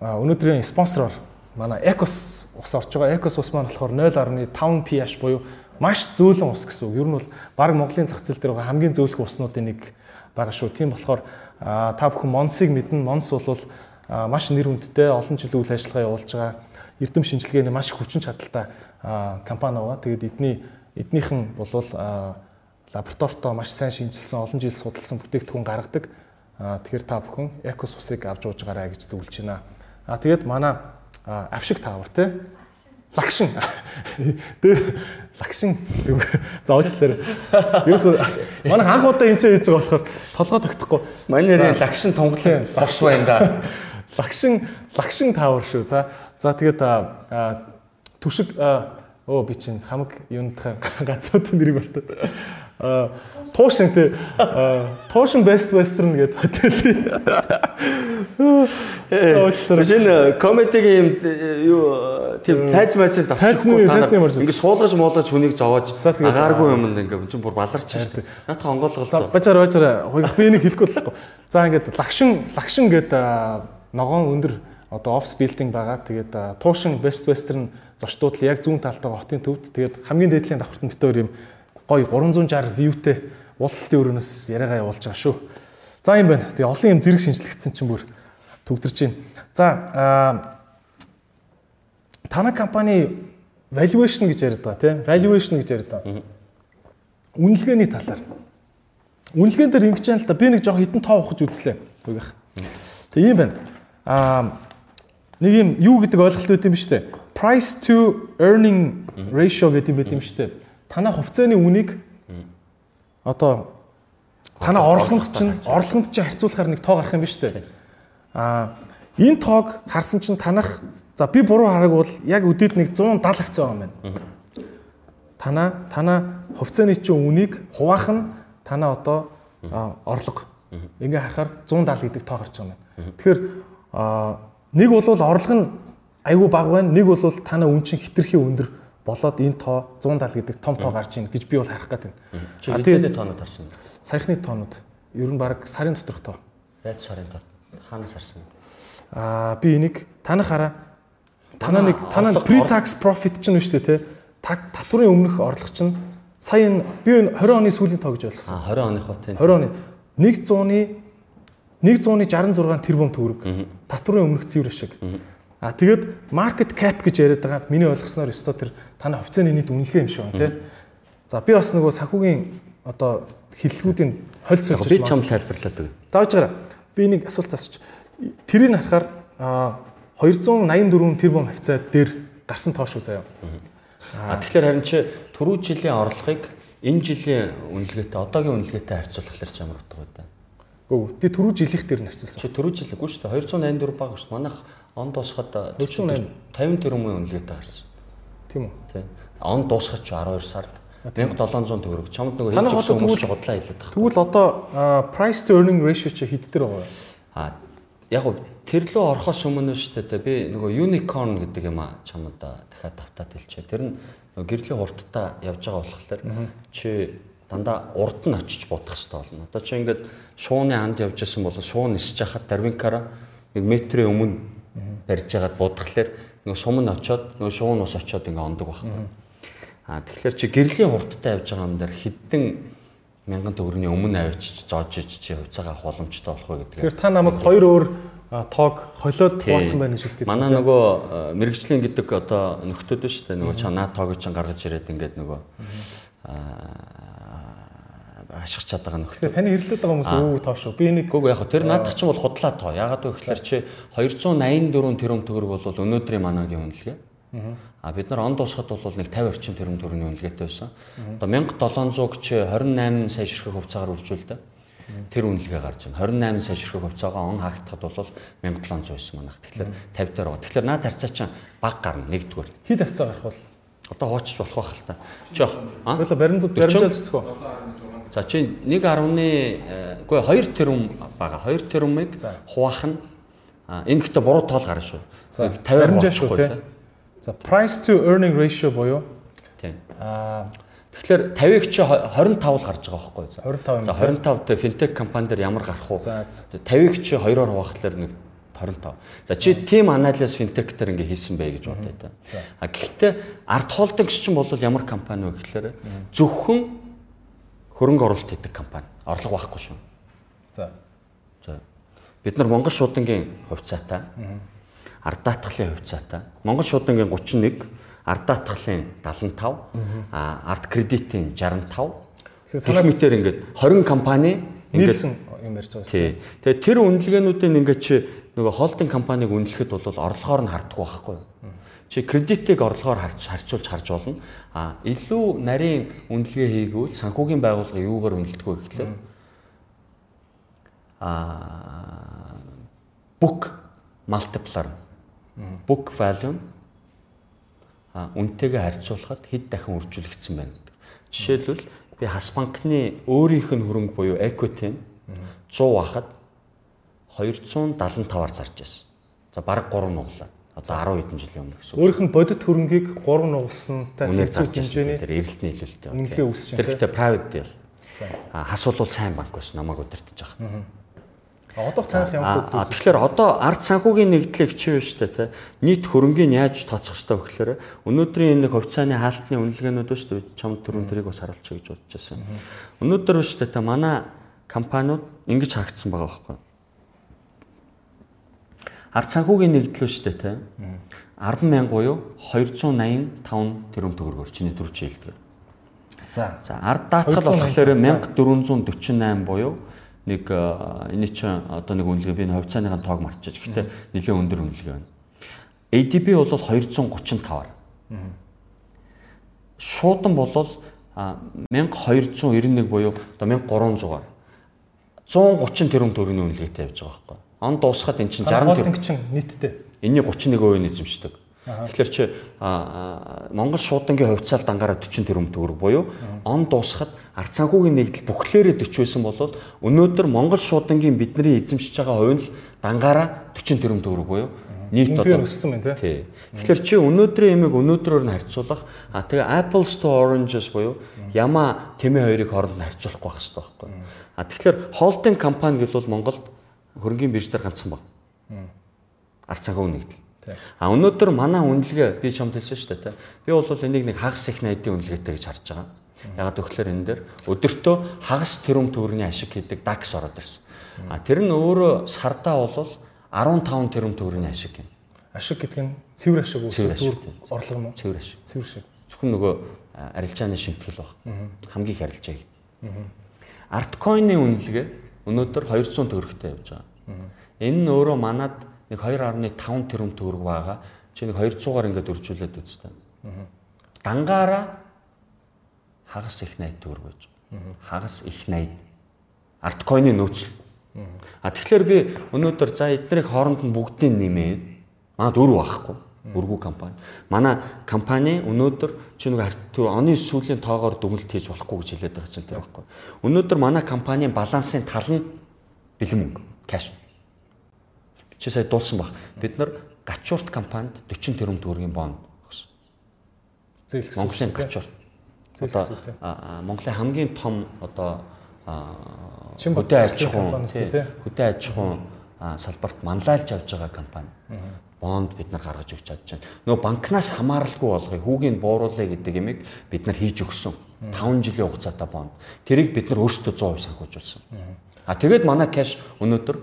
өнөөдрийн спонсороор манай Ecos ус орж байгаа. Ecos ус маань болохоор 0.5 pH буюу маш зөөлөн ус гэсэн үг. Ер нь бол баг Монголын зах зээл дээр хамгийн зөөлхөн уснуудын нэг байгаа шүү. Тийм болохоор та бүхэн Монсыг мэднэ. Монс бол маш нэр хүндтэй олон жил үйл ажиллагаа явуулж байгаа. Эрдэм шинжилгээний маш хүчин чадалтай компани байгаа. Тэгээд эдний эднийхэн бол лабораторитоо маш сайн шинжилсэн, олон жил судалсан бүтээгдэхүүн гаргадаг. Тэгэхээр та бүхэн Ecos усыг авч ууж гараа гэж зөвлөж байна. А тэгээд манай авшиг таавар тий лагшин дээр лагшин за уучлаарай. Ерөөсө манай анх удаа энэ ч хийж байгаа болохоор толгой тогтохгүй. Манай нэрийн лагшин тунгалан бовш байна да. Лагшин лагшин таавар шүү. За за тэгээд түшиг өө би чинь хамаг юундхаа гацуудын нэрийг мартаад туушин тий туушин best western гэдэг хотел. Өөчлөө. Энэ комедигийн юу тийм тайз майцыг засчихгүй та ингэ суулгаж муулгаж хүнийг зовоож агааргүй юмд ингэ чинь бүр баларч шүү дээ. Наадах онгоолгол. Бачаар бачаар хуйгах би энийг хэлэхгүй болохгүй. За ингээд лагшин лагшин гэдэг ногоон өндөр одоо офс билдинг байгаа. Тэгээд туушин best western зочдууд л яг зүүн талтаа хотын төвд тэгээд хамгийн дээдлийн давхарт нь битээр юм гоё 360 вьютэй уулзалтын өрөөнөөс яриагаа явуулж байгаа шүү. За юм байна. Тэгээ олон юм зэрэг шинжлэгдсэн чинь бүр төгдөрч байна. За танай компани valuation гэж яриад байгаа тийм valuation гэж яриад байгаа. Үнэлгээний талаар. Үнэлгээн дээр ингэж юм л да би нэг жоох хитэн тоо ухаж үзлээ. Үгүйх. Тэгээ юм байна. Аа нэг юм юу гэдэг ойлголт өгд юм ба штэ. Price to earning ratio гэдэг юм байт юм штэ танаа хувьцааны үнийг одоо танаа орлогонд чинь орлогонд чинь харьцуулахаар нэг тоо гарах юм биш үү? Аа энэ тоог харсан чинь танах за би буруу хараг бол яг өдөрт нэг 170 акц байгаа юм байна. Танаа танаа хувьцааны чинь үнийг хуваах нь танаа одоо орлого. Ингээ харахаар 170 гэдэг тоо гарч байгаа юм байна. Тэгэхээр нэг бол орлого нь айгүй бага байна. Нэг бол танаа үн чинь хитрхи өндөр болоод энэ тоо 170 гэдэг том тоо гарч ийн гэж би бол харах гэдэг. Чи эцэдээ тоонууд харсан уу? Саяхны тоонууд. Ер нь баг сарын доторх тоо. Яаж сарын тоо? Хаанаас харсан? Аа би энийг танах хараа. Танаа нэг танаа pre-tax profit ч нь шүү дээ те. Татварын өмнөх орлого чинь сая энэ би 20 оны сүүлийн тоо гэж ойлгосон. Аа 20 оных хот тийм. 20 оны 100-ны 100-ны 66 тэрбум төгрөг. Татварын өмнөх цэвэр шиг. А тэгээд market cap гэж яриад байгаа миний ойлгосноор өстой тэр таны хувьцааны нийт үнэлгээ юм шиг байна тий. За би бас нөгөө санхүүгийн одоо хиллгүүдийн холь Яг сольж би чам тайлбарлаад өгье. Давж гараа. Би нэг асуулт асууч. Тэрийг харахаар а, 284 тэрбум хавцаа дээр гарсан тоо шүү заяа. А тэгэхээр харин чи түрүү жилийн орлогыг энэ жилийн үнэлгээтэй одоогийн үнэлгээтэй харьцуулахлаар ч ямар утга вэ? Гүү. Би түрүү жилийнх дээр нь харьцуулсан. Чи түрүү жилээгүй шүү дээ. 284 бага шүү дээ. Манайх он дуусахад 48. 50 тэрбумын үнэлгээтэй харсан. Тийм үү? Тий. Он дуусахад ч 12 сард 1700 төгрөг. Чамд нөгөө өгсөн хүмүүс тэгвэл- худлаа хэлээд байгаа. Тэгвэл одоо price to earning ratio чи хэд дээр байгаа вэ? А яг уу тэр лөө орохоос өмнө шүү дээ би нөгөө unicorn гэдэг юм а чамд дахиад тавтаад хэлчихэ. Тэр нь гэрлийн хурдтай явж байгаа болохоор чи дандаа урд нь очиж бодох хэрэгтэй болно. Одоо чи ингээд шууны анд явж исэн бол шуун нисэж хахад дарвинкара нэг метрийн өмнө барьж байгаад бодглохлоор нөгөө сум нь очоод нөгөө шуун ус очоод ингээд ондог байхгүй. А тэгэхээр чи гэрлийн хурдтай явж байгаа юм дээр хідэн мянган төгрөгийн өмнө авчиж зоож ич чи хувьцаагаа авах боломжтой болох вэ гэдэг. Тэгэхээр та намайг хоёр өөр тоог холиод хуваацсан байна гэж хэлэх гээд. Манай нөгөө мэрэгжлийн гэдэг одоо нөхдүүд ба шүү дээ. Нөгөө чам наа тоог чинь гаргаж ирээд ингээд нөгөө аа ашигч чад байгаа нөхдөд. Тэгэхээр таны хэрэлдэт байгаа хүмүүс өө тоо шүү. Би нэг Гүг яг тэр наадах чинь бол худлаа тоо. Ягаад вэ гэхээр чи 284 тэрбум төгрөг бол өнөөдрийн манагийн үнэлгээ. А бид нар он дуусахад бол нэг 50 орчим тэрбум төгрөгийн үнэлгээтэй байсан. Одоо 1700 чи 28 сая ширхэг хувьцаагаар үржүүлдэг. Тэр үнэлгээ гарч байна. 28 сая ширхэг хувьцаагаа он хаагдахад бол 1700 байсан манайх. Тэгэхээр 50 дээр байгаа. Тэгэхээр наад харьцаа чинь баг гарна нэгдүгээр. хэд хавцаа гарах бол? Одоо хуучч болох байх л та. А Болоо баримтууд баримжаа зүсгөө. За чи 1.1 үгүй 2 тэрбум бага 2 тэрбумыг хуваах нь энэ гэхдээ буруу тоол гарна шүү. За, Нэг 50 баримжаа шүү болохгүй, тий. За price to earning ratio буюу Тийм. а Тэгэхээр 50-ыг чи 25 л гарч байгаа байхгүй юу? 25 юм. За 25 тэ финтек компани дээр ямар гарах уу? За, за. 50-ыг чи 2-оор хуваахлаар нэг 25. За чи team analysis fintech дээр ингээ хийсэн бай гэж бодъё та. А гэхдээ арт холдингс чинь бол ямар компани вэ гэхээр зөвхөн хөрөнгө оруулалт хийдэг компани. Орлого байхгүй шүү. за За. Бид нар Монгол шуудангийн хувьцаатай. Ард даатгалын хувьцаатай. Монгол шуудангийн 31, ард даатгалын 75, а ард кредитийн 65. Тэгэхээр Гэх мэтэр ингээд 20 компани нийлсэн юм ярьж байгаа шүү. Тэгээ тэр үнэлгээнүүдийн ингээд чи нөгөө холдинг компаниг үнэлэхэд бол орлогоор нь харддаг байхгүй юу? Чи кредитийг орлогоор харьцуулж харж болно. А илүү нарийн үнэлгээ хийгүүл санхүүгийн байгууллага юугаар үнэлдэг вэ гэхлээр а book multiplier book value а үнэтэйгээ харьцуулахад хэд дахин үржүүлэгдсэн байна гэдэг. Жишээлбэл би хас банкны өөрийнх нь хөрөнгө буюу equity нь 100 хахад 275-аар зарж байсан. За бараг 3 нуглаа. Одоо 10 хэдэн жилийн өмнө гэсэн. Өөрийнх нь бодит хөрөнгийг 3 нугалсантай Үнээр тэнцвэр зарж байсан. хэмжээний Тэр эрэлтний илүүлэлтэй. үнэлгээ үүсэж байна, Тэр ихтэй private deal. За. А хас бол сайн банк байсан намайг удирдах жахад. А, одоох цаанах ямар А а, тэгэхээр одоо ард санхүүгийн нэгдлийг биш үү те нийт хөрөнгийг яаж тооцох вэ гэхээр өнөөдрийн энэ хувьцааны хаалтны үнэлгээнүүд үү чам түрүүн тэрийг бас харуулчих гэж бодож байсан. Өнөөдөр үү те манай компаниуд ингэж хаагдсан байгаа байхгүй. Ард санхүүгийн нэгдэл биш үү те 100000 буюу 285 тэрбум төгрөгөөр чиний төрч хэлдэг. За. За ард даатгал 285, болохоор 1448 буюу нэг э, энэ чинь одоо нэг үнэлгээ би энэ хувьцааныхаа тоог марчиж. Гэхдээ нэлээд өндөр үнэлгээ байна. ADB бол 235-аар. Шуудан бол а, 1291 буюу одоо 1300-аар. 130 тэрбум төгрөгийн үнэлгээтэй явж байгаа байхгүй. Он дуусахад эн чинь 60 тэрбум холдинг чинь нийтдээ. Энийн 31% нь эзэмшдэг. Тэгэхээр чи Монгол шуудангийн хувьцаал дангаараа 40 тэрбум төгрөг буюу он дуусахад ард санхүүгийн нэгдэл бүхлээрээ 40 байсан бол өнөөдөр Монгол шуудангийн бидний эзэмшиж байгаа хувь нь л дангаараа 40 тэрбум төгрөг буюу нийт одоо өссөн байна тий. Тэгэхээр чи өнөөдрийн ямиг өнөөдрөөр нь харьцуулах а тэгээ apples to oranges буюу яма тэмээ хоёрыг хооронд нь харьцуулахгүй байх хэрэгтэй байхгүй. А тэгэхээр холдинг компани гэвэл Монголд хөрөнгөний бирж дээр ганцхан баг. Ард санхүү нэгдэл. Тий. А өнөөдөр манай үнэлгээ би чамд хэлсэн шүү дээ. Би бол энийг нэг хагас их найдын үнэлгээтэй гэж харж байгаа. Ягаад гэвэл энэ дээр өдөртөө хагас тэрбум төгрөгийн ашиг хийдэг DAX ороод ирсэн. А тэр нь өөрөө сардаа бол 15 тэрбум төгрөгийн ашиг юм. Ашиг гэдэг нь цэвэр ашиг уу? Цэвэр орлого уу? Цэвэр ашиг. Цэвэр ашиг. Зөвхөн нөгөө арилжааны шимтгэл баг. Хамгийн их арилжаа гэдэг. Арткойны үнэлгээ өнөөдөр 200 төгрөгтэй явж байгаа. Энэ нь өөрөө манад нэг 2.5 тэрбум төгрөг байгаа. Чи нэг 200-аар ингээд өржүүлээд үзтээ. Дангаараа хагас их 80 төгрөг байгаа. Хагас их 80. Арткойны нөөцөл. А тэгэхээр би өнөөдөр за эднэрийг хооронд нь бүгдийг нэмээд манад өр байхгүй. Өргүү компани. Манай компани өнөөдөр чи нэг тэр оны сүүлийн тоогоор дүгнэлт хийж болохгүй гэж хэлээд байгаа чинь тэр байхгүй. Өнөөдөр манай компанийн балансын тал нь бэлэн мөнгө, кэш. Чи сая дуулсан баг. Бид нар гачуурт компанид 40 тэрбум төгрөгийн бонд өгсөн. Зээлх. Монголын гачуурт. Одоо а, а, Монголын хамгийн том одоо Чин бод хөдөө аж зарчмын ахуйн компаниуд тий, тий. хөдөө аж ахуйн салбарт манлайлж авч байгаа компани. Бонд бид нар гаргаж өгч чадж байна. Нөгөө банкнаас хамааралгүй болгоё. Хүүгийн бууруулъя гэдэг юмыг бид нар хийж өгсөн. 5 жилийн хугацаатай бонд. Тэрийг бид нар өөрсдөө 100% санхүүжүүлсэн. А тэгээд манай кэш өнөөдөр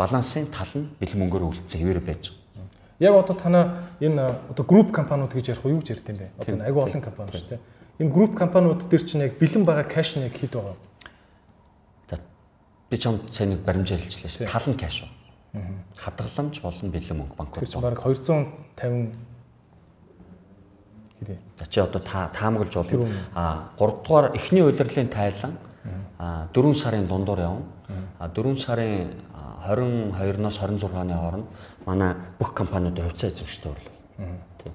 балансын тал нь бэлэн мөнгөөр үлдсэн хэвээр байж байгаа. Яг одоо танаа энэ одоо групп компаниуд гэж ярих уу юу гэж ярьд юм бэ? Одоо энэ айгүй олон компани шүү дээ. Энэ групп компаниуд дээр чинь яг бэлэн байгаа кэш нь яг хэд байгаа? Би чамд сайн нэг баримжаа хэлчихлээ шүү дээ. Тал нь кэш. Хадгаламж болон бэлэн мөнгө банкуд. Тэр чинь баг 250 хэдий. За чи одоо та таамаглаж бол а 3 дугаар эхний удирлын тайлан а 4 сарын дундуур явна. А 4 сарын 22-ноос 26-ны хооронд манай бүх компаниуд хувьцаа эзэмшдэг орлоо. Тийм.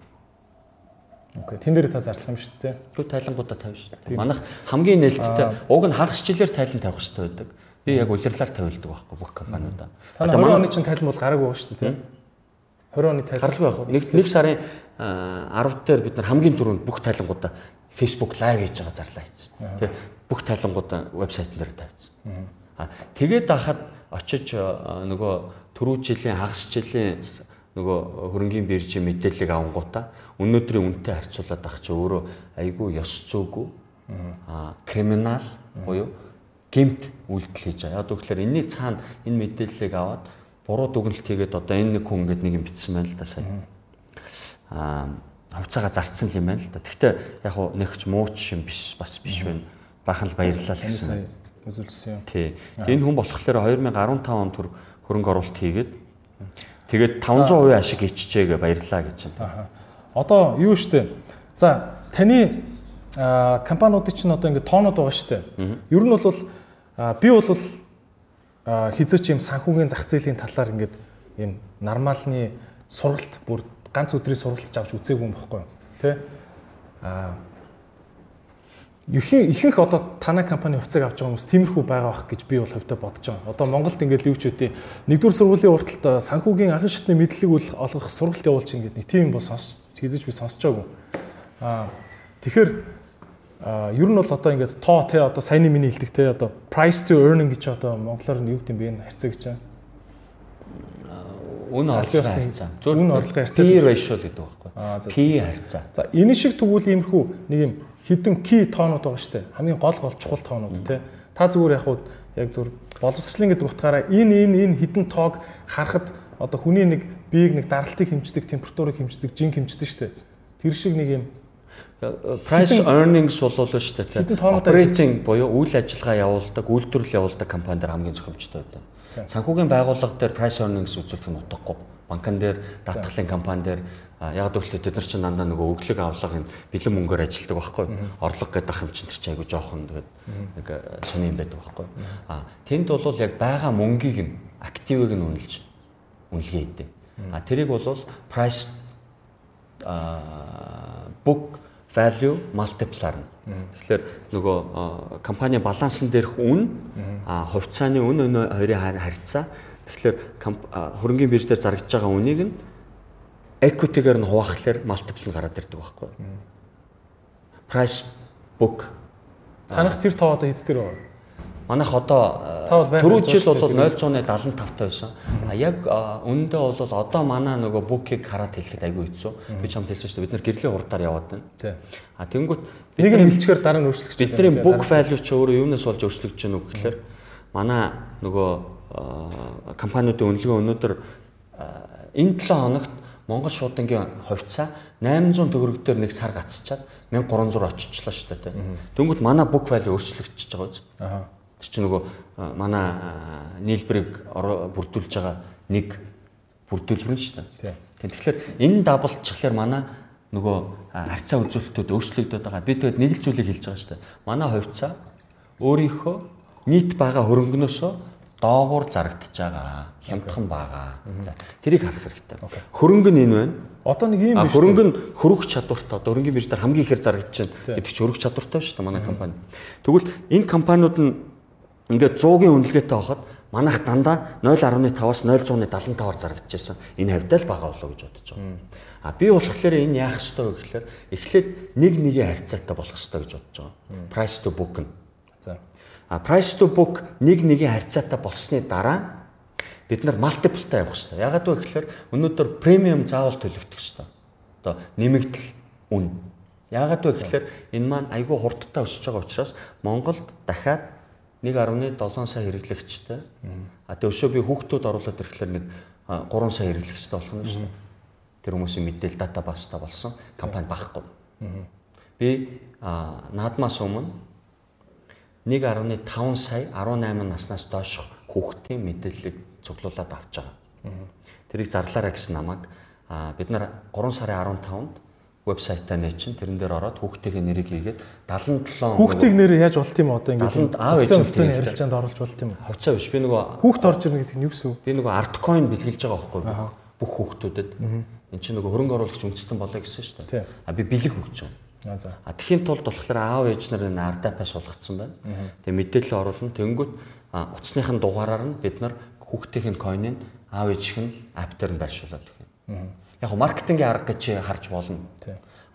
Окей. Тэн дээр та зарлах юм шүү дээ. Тэгвэл тайлангуудаа тавь шүү. Манайх хамгийн нээлттэй уг нь хагас жилээр тайлан тавих хэрэгтэй байдаг. Би яг улирлаар тавилдаг байхгүй бүх компаниудаа. 20 оны чинь тайлан бол гараагүй байгаа шүү дээ. 20 оны тайлан. Гаралгүй яг. Нэг нэг сарын 10 дээр бид нар хамгийн түрүүнд бүх тайлангуудаа Facebook live хийж байгаа зарлаа хийсэн. Тэ бүх тайлангуудаа вебсайт дээр тавьсан. А тэгээд ахад очиж нөгөө түрүү жилийн хагас жилийн нөгөө хөрөнгийн биржийн мэдээллийг авангуудаа өнөөдрийн үнэтэй харьцуулаад ах чи өөрөө айгүй ёс зүйгүй а криминал буюу гэмт үйлдэл хийж байгаа. Яг үгээр энэний цаана энэ мэдээллийг аваад буруу дүгнэлт хийгээд одоо энэ нэг хүн ингээд нэг юм бичсэн байна л да сая. Аа хувьцаагаа зарцсан юм байна л да. Гэхдээ яг хуу нэгч мууч юм биш бас биш байна. Бахан л баярлалаа гэсэн. Үзүүлсэн юм. Тий. Энэ хүн болохоор 2015 онд төр хөрөнгө оруулалт хийгээд тэгээд 500% ашиг иччихээ баярлалаа гэж байна. Одоо юу штэ. За таны компаниудын чинь одоо ингээд тоонод байгаа штэ. Ер нь бол би бол хизээч юм санхүүгийн зах зээлийн талаар ингээд юм нормалны сургалт бүр ганц өдрийн сургалт авч үзээгүй юм баггүй юу? Тэ? Аа ихэнх ихэнх одоо танай компани хувьцааг авч байгаа хүмүүс тиймэрхүү байгаа бах гэж би бол хувьдаа бодож байгаа. Одоо Монголд ингээд юу ч үгүй нэгдүгээр сургуулийн урталт санхүүгийн анхан шатны мэдлэг олгох сургалт явуулчих ингээд нэг тийм бол сонс хизэж би сонсож байгаагүй. Аа тэгэхээр ер нь бол одоо ингээд тоо те одоо саяны миний хэлдэг те одоо price to earning гэж одоо монголоор нь юу гэдэг юм бэ энэ харьцаа гэж байна. Үн орлогын харьцаа. Зөв үн орлогын харьцаа. P ratio гэдэг байхгүй. P харьцаа. За энэ шиг тэгвэл иймэрхүү нэг юм хідэн key тоонууд байгаа шүү дээ. Хамгийн гол гол чухал тоонууд те. Та зүгээр яг хуу яг зүгээр боловсролын гэдэг утгаараа энэ энэ энэ хідэн тоог харахад одоо хүний нэг биеийг нэг даралтыг хэмждэг, температурыг хэмждэг, жин хэмждэг шүү дээ. Тэр шиг нэг юм price earnings болоо шүү дээ. Operating буюу үйл ажиллагаа явуулдаг, үйлдвэрлэл явуулдаг компанидэр хамгийн зохимжтой байдаг. Санхүүгийн байгууллага дээр price earnings үзүүлэх нь утгагүй. Банкн дээр, даатгалын компани дээр яг гэвэл тэд нар чинь дандаа нөгөө өглөг авлага энэ бэлэн мөнгөөр ажилладаг байхгүй. Орлого гэдэг ах юм чинь чинь айгу жоохон тэгээд нэг сони юм байдаг байхгүй. А тэнд бол яг байгаа мөнгийг нь активыг нь үнэлж үнэлгээ хийдэг а тэрийг бол price book value multiplier нь. Тэгэхээр нөгөө компани балансын дээрх үн хувьцааны үн өнөө хоёрын харьцаа. Тэгэхээр хөрөнгөний бирж дээр зарагдж байгаа үнийг нь equity-гээр нь хуваахлаар multiple нь гараад ирдэг байхгүй. Price book танах тэр тоо одоо хэд дээр вэ? Манайх одоо түрүү жил бол 0.75 та байсан. А яг үнэндээ бол одоо манай нөгөө букийг хараад хэлэхэд айгүй хэцүү. Би чамд хэлсэн шүү дээ. Бид нэр гэрлийн хурдаар яваад байна. А тэнгүүт нэг нь хилчгээр дараа нь байна. Бидний book value чи өөрөө юунаас болж өөрчлөгдөж байна уу гэхээр манай нөгөө компаниудын үнэлгээ өнөөдөр энэ 7 хоногт Монгол шуудангийн хувьцаа 800 төгрөг дээр нэг сар гацчихад 1300 очичлаа шүү дээ. Дөнгөд манай book value өөрчлөгдөж байгаа үз. Аа. Тэр чинь нөгөө манай нийлбэрийг бүрдүүлж байгаа нэг бүрдүүлбэр нь шүү дээ. Тэгэхээр энэ даблчихлаар манай нөгөө харьцаа үзүүлэлтүүд өөрчлөгдөд байгаа. Би тэгэд нэг л зүйлийг хэлж байгаа шүү дээ. Манай хувьцаа өөрийнхөө нийт бага хөрөнгнөөсөө доогуур зарагдаж байгаа. Хямдхан байгаа. Тэрийг харах хэрэгтэй. Хөрөнгө нь энэ байна. Одоо нэг юм биш. Хөрөнгө нь хөрөх чадвартай. Одоо хөрөнгөний бирж дээр хамгийн ихээр зарагдаж байна гэдэг чинь хөрөх чадвартай шүү дээ манай компани. Тэгвэл энэ компаниуд нь ингээд 100-ийн үнэлгээтэй байхад манайх дандаа 0.5-аас 0.75-аар зарагдаж байсан. Энэ хавьдаа л бага болоо гэж бодож байгаа. А би болохоор энэ яах ёстой вэ гэхээр эхлээд нэг нэгийн харьцаатай болох ёстой гэж бодож байгаа. Price to book нь. За. А price to book нэг нэгийн харьцаатай болсны дараа бид нар multiple-тай явах хэрэгтэй. Ягаад вэ гэхээр өнөөдөр премиум заавал төлөгдөх хэрэгтэй. Одоо нэмэгдэл үн. Ягаад вэ гэхээр энэ маань айгүй хурдтай өсөж байгаа учраас Монголд дахиад 1.7 сая хэрэглэгчтэй. А тэгээ өшөө би хүүхдүүд оруулаад ирэхлээр нэг 3 сая хэрэглэгчтэй болох нь шүү дээ. Тэр хүмүүсийн мэдээлэл дата баста болсон компани багхгүй. Би наадмаас өмнө 1.5 сая 18 наснаас доош хүүхдийн мэдээллийг цуглуулад авч байгаа. Тэрийг зарлаарай гэсэн намайг бид нар 3 сарын 15-нд вебсайтаа нээчин тэрэн дээр ороод хүүхдийн нэрийг хийгээд 77 хүүхдийн нэр яаж болт юм одоо ингээд аав ээж хувьцааны ярилцаанд оруулж болт юм хувьцаа биш. Би нөгөө хүүхд орж ирнэ гэдэг нь юу гэсэн би нөгөө арткойн бэлгэлж байгаа байхгүй бүх хүүхдүүдэд. Эн чинь нөгөө хөрөнгө оруулагч үндэстэн болоо гэсэн шүү дээ. А би бэлэг өгч байгаа. За. А тэхийн тулд болохоор аав ээж нар энэ ардапа суулгацсан байна. Тэгээ мэдээлэл оруулна. Тэнгүүт утасныхын дугаараар нь бид нар хүүхдийн койныг аав ээжийнх нь апп дээр нь байршуулад өгье яг маркетингийн арга гэж харж болно.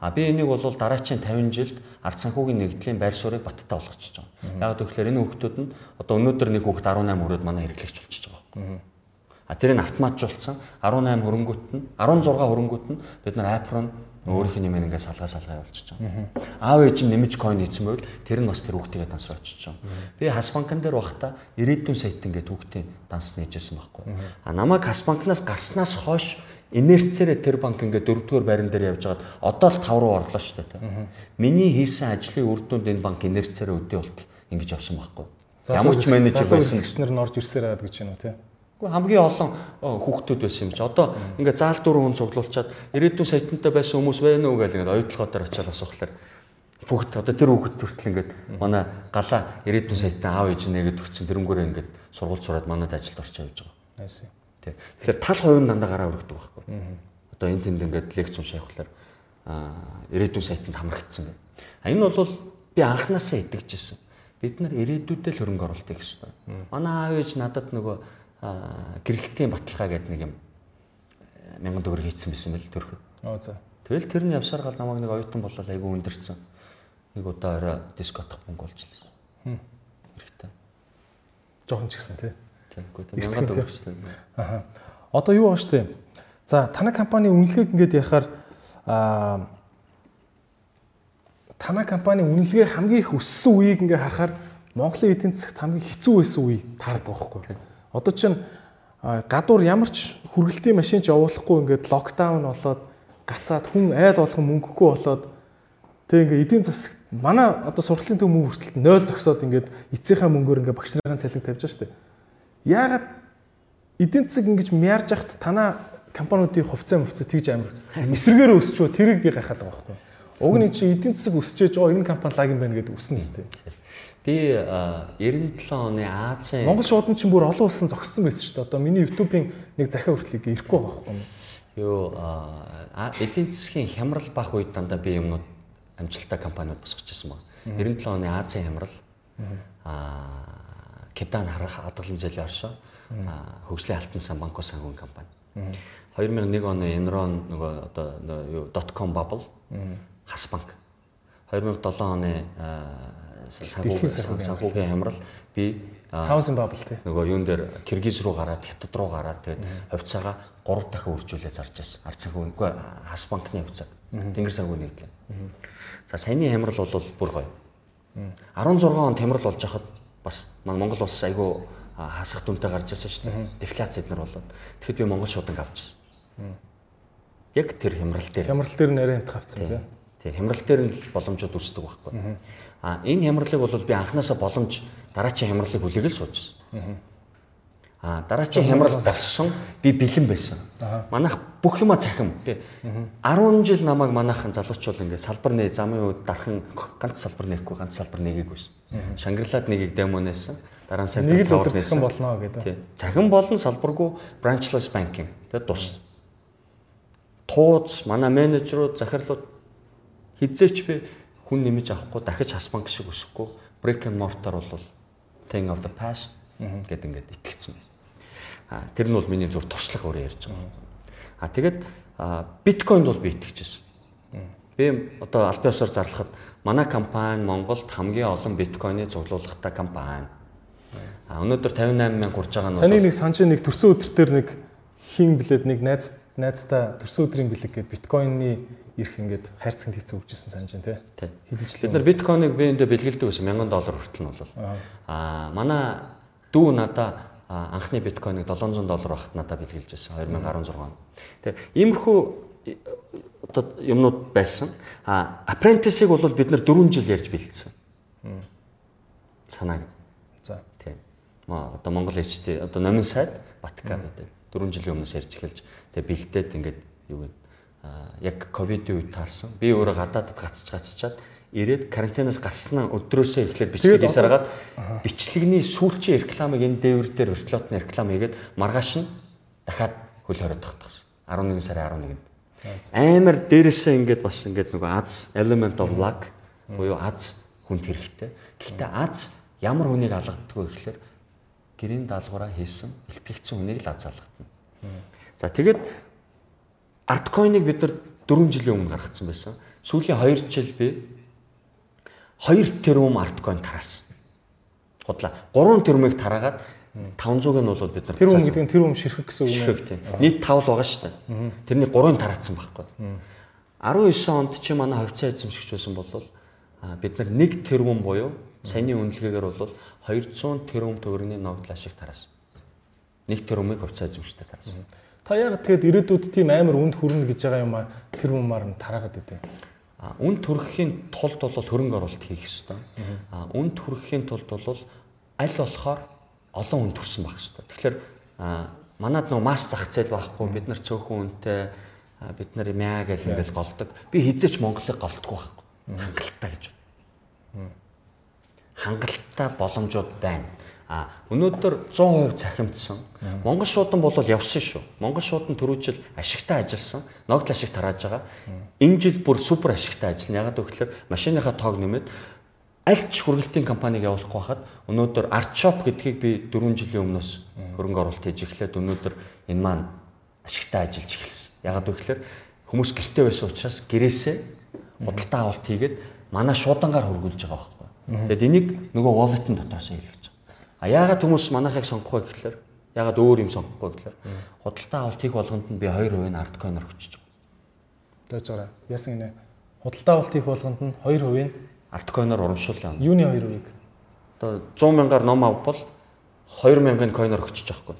А би энийг бол дараачийн 50 жилд ард санхүүгийн нэгдлийн байр суурийг баттаа болгочихж байгаа. Яг тэгэхээр энэ хүүхдүүд нь одоо өнөөдөр нэг хүүхд 18 хүрээд манай хэрэглэгч болчихж байгаа. А тэрийг автоматжуулсан 18 хөрөнгөт нь 16 хөрөнгөт нь бид нар апп руу өөрийнх нь юм ингээ салгаа салгаа явуулчихж байгаа. Аав ээж нь нэмж койн хийсэн байвал тэр нь бас тэр хүүхдийгээ дансраа очиж байгаа. Би хас банкн дээр байхдаа ирээдүйн сайт ингээ хүүхдийн данс нээжсэн байхгүй. А намайг хас банкнаас гарснаас хойш инерцээрээ тэр банк ингээд дөрөвдүгээр байран дээр явж байгаад одоо л 5 руу орлоо шүү дээ. Миний хийсэн ажлын үр дүнд энэ банк инерцээрээ өдөө болтол ингэж явсан байхгүй. Ямар ч менежер байсан гişнэр нь орж ирсээр байгаад гэж байна уу те. Гэхдээ хамгийн олон хүүхдүүд байсан юм чи. Одоо ингээд заал дөрөв хүн цуглуулчаад ирээдүйн сайтантай байсан хүмүүс байна уу гэж ингээд оюутлогоо дээр очиад асуухлаар бүгд одоо тэр хүүхэд хүртэл ингээд манай галаа ирээдүйн сайтаа аав ээж нэгэд өгсөн тэрнгүүрээ ингээд сургууль сураад манад ажилд орчоо явж байгаа. Тий. Тэгэхээр тал хувь нь дандаа гараа өргөдөг байхгүй. Одоо энэ тэнд ингээд лекц уншаах болохоор ирээдүйн сайтанд хамрагдсан байна. А энэ бол би анханасаа итгэжсэн. Бид нар ирээдүйдээ л хөрөнгө оруулалтыг гэсэн. Манай аав ээж надад нөгөө гэрэлтийн баталгаа гэдэг нэг юм мянган төгрөг хийцэн байсан байл төрөхөд. Аа за. Тэгэл тэр нь явсаар гал намайг нэг оюутан болол айгүй өндөрцөн. Нэг удаа орой дискотх мөнгө олж лээ. Хэрэгтэй. Жохон ч гэсэн тий. Тэгэхгүй мянган төгрөг шүү дээ. Аа. Одоо юу байна штэ? За танай компани үнэлгээг ингээд ярихаар аа танай компани үнэлгээ хамгийн их өссөн үеийг ингээд харахаар Монголын эдийн засагт хамгийн хэцүү байсан үе таард байгаа хгүй. Одоо чинь гадуур ямар ч хүргэлтийн машин ч явуулахгүй ингээд локдаун болоод гацаад хүн айл болгон мөнгөгүй болоод тэг ингээд эдийн засаг манай одоо сургалтын төв мөнгө хүртэл 0 зогсоод ингээд эцсийнхаа мөнгөөр ингээд багш нарын цалин тавьж дээ. Яагаад эдийн засаг ингэж мяарж яхад танаа компаниудын хувьцаа мөвцөө тэгж амар эсрэгээр өсчөө тэрийг би гайхаад байгаа байхгүй. Уг нь чи эдийн засаг өсчээж байгаа энэ компани лаг юм байна гэдэг үснэ үстэй. Би 97 оны Азийн Монгол шуудан чинь бүр олон улсын зогссон байсан шүү дээ. Одоо миний YouTube-ийн нэг захиа хүртлийг ирэхгүй байгаа байхгүй. Юу эдийн засгийн хямрал бах үед дандаа би юмнууд амжилттай компаниуд босгож ирсэн баг. 97 оны Азийн хямрал аа Кедан харах хадгалан зэлийн оршоо хөгжлийн алтан сан банко санхүүгийн компани. 2001 оны Enron нөгөө одоо юу .com bubble хас банк. 2007 оны санхүүгийн хамрал би Housing bubble тий. Нөгөө юун дээр Киргиз руу гараад Хятад руу гараад тэгээд хувьцаагаа 3 дахин үржүүлээ зарж байсан. Ард санхүүггүй хас банкны хувьцаа. Тэнгэр санхүүгийн нийтлээ. За саяны хамрал бол бүр гоё. 16 он тамирал болж хахад бас Монгол улс айгүй хасах дүнтэй гарч ирсэн шүү дээ. Дефляц эднэр болоод. Тэгэхэд би Монгол шууданг авчихсан. Яг тэр хямрал дээр. Хямрал дээр нэрээ хэмтэх авцсан тийм. Тийм хямрал дээр нь л боломжууд үүсдэг байхгүй. А энэ хямралыг бол би анханасаа боломж дараачийн хямралыг хүлээгээл суужсэн. А дараачийн хямрал болсон би бэлэн байсан. Манайх бүх юма цахим тий. 10 жил намайг манайхан залуучууд ингээд салбар нээ замын үед дархан ганц салбар нээхгүй ганц салбар нээгүйсэн. Шангарлаад нэгийг демонэсэн. Дараа нь сайн нэг л өдөр цахим болно гэдэг. Тий. Цахим болон салбаргүй branchless banking тий тус. Тууз манай менежерүүд захирлууд хизээч би хүн нэмэж авахгүй дахиж хас банк шиг өсөхгүй brick and mortar бол thing of the past гэд ингээд итгэцсэн байна. А тэр нь бол миний зүр туршлага өөрөө ярьж байгаа. А тэгээд биткойнд бол би итгэжсэн. Би одоо аль биесээр зарлахад манай компани Монголд хамгийн олон биткойны цуглуулгатай компани. А өнөөдөр 58 мянга хүрж байгаа нь Таны нэг санаж нэг төрсөн өдөр төр нэг хин блэд нэг найз найзтай төрсөн өдрийн бэлэг гээд биткойны ирэх ингээд хайрцагт хийцэн өгчсэн санаж байна тий. Бид нар биткойныг би эндээ бэлгэлдэг байсан 1000 доллар хүртэл нь бол. Аа манай дүү надаа анхны биткойныг 700 доллар багт надад бэлгэлж байсан 2016 он. Тэгээ иймэрхүү одоо юмнууд байсан. А apprentice-ыг бол бид нар 4 жил ярьж бэлдсэн. Санааг. За. Тийм. Ма одоо Монгол HT одоо номын сайд Батка гэдэг 4 жилийн өмнөөс ярьж эхэлж тэгээ бэлдээд ингээд юу гэдэг яг ковидын үед таарсан. Би өөрөө гадаадд гацж гацчаад ирээд карантинаас гарснаа өдрөөсөө эхлээд бичлэг хийсараад бичлэгний сүүлчийн рекламыг энэ дээвэр дээр вертолотны реклам хийгээд маргааш нь дахиад хөл хороод тагтагсан. 11 сарын 11-нд. Амар дээрээсээ ингээд бас ингээд нөгөө аз element of luck буюу аз хүнд хэрэгтэй. Гэхдээ аз ямар хүнийг алгаддггүй гэхээр гэрийн даалгавраа хийсэн илтгэгдсэн хүнийг л аз алгадна. За тэгээд арткойныг бид нар 4 жилийн өмнө гаргацсан байсан. Сүүлийн 2 жил би 2 тэрбум арткойн тараасан. Худлаа 3 тэрбумыг тараагаад 500-ыг нь бол бид нар тэрбум гэдэг нь тэрбум ширхэг гэсэн үг ширхэг тийм. Нийт 5 л байгаа шүү дээ. Тэрний 3-ыг тараацсан байхгүй. 19 онд чи манай хавцаа эзэмшигч байсан бол бид нар 1 тэрбум буюу саяны үнэлгээгээр бол 200 тэрбум төгрөгийн ногдлоо шиг тараасан. 1 тэрбумыг хавцаа эзэмшигчтэй тараасан. Та яг тэгэд ирээдүйд тийм амар үнд хүрнэ гэж байгаа юм а тэр юмар нь тараагаад идэв. А үнд хүрэхийн тулд бол хөрөнгө оруулалт хийх ёстой. А үнд хүрэхийн тулд бол аль болохоор олон үнд төрсөн байх ёстой. Тэгэхээр манад нөө масс зах зээл байхгүй бид нар цөөхөн үнэтэй бид нар мяа гэж ингээл голдог. Би хизээч Монголыг голдохгүй байхгүй. Хангалттай гэж. Хангалттай боломжууд байна. А өнөөдөр 100% цахимдсан. Монгол шуудан бол явсан шүү. Монгол шуудан төрүүчл ашигтай ажилласан. Ногдол ашиг тарааж байгаа. Энэ жил бүр супер ашигтай ажиллана. Ягаад гэвэл машиныхаа тоог нэмээд аль ч хүргэлтийн компаниг явуулахгүй хахад өнөөдөр Artshop гэдгийг би 4 жилийн өмнөөс хөрөнгө оруулалт хийж эхлээд өнөөдөр энэ маань ашигтай ажиллаж эхэлсэн. Ягаад гэвэл хүмүүс гэртээ байсан учраас гэрээсээ худалдаа авалт хийгээд манай шуудангаар хөргүүлж байгаа байхгүй. Тэгэд энийг нөгөө wallet-ын дотоос хийлгэж А яагаад хүмүүс манайхыг сонгохгүй гэхэлэр яагаад өөр юм сонгохгүй гэхэлэр худалдаа авалт хийх болгонд нь би 2% нь арткойноор өчөж байгаа. Дэж байгаа. Яасан гинэ. Худалдаа авалт хийх болгонд нь 2% нь арткойноор урамшуулсан. Юуны 2%-ийг? Одоо 100 мянгаар ном авбал 2000-ын койноор өчөж байхгүй.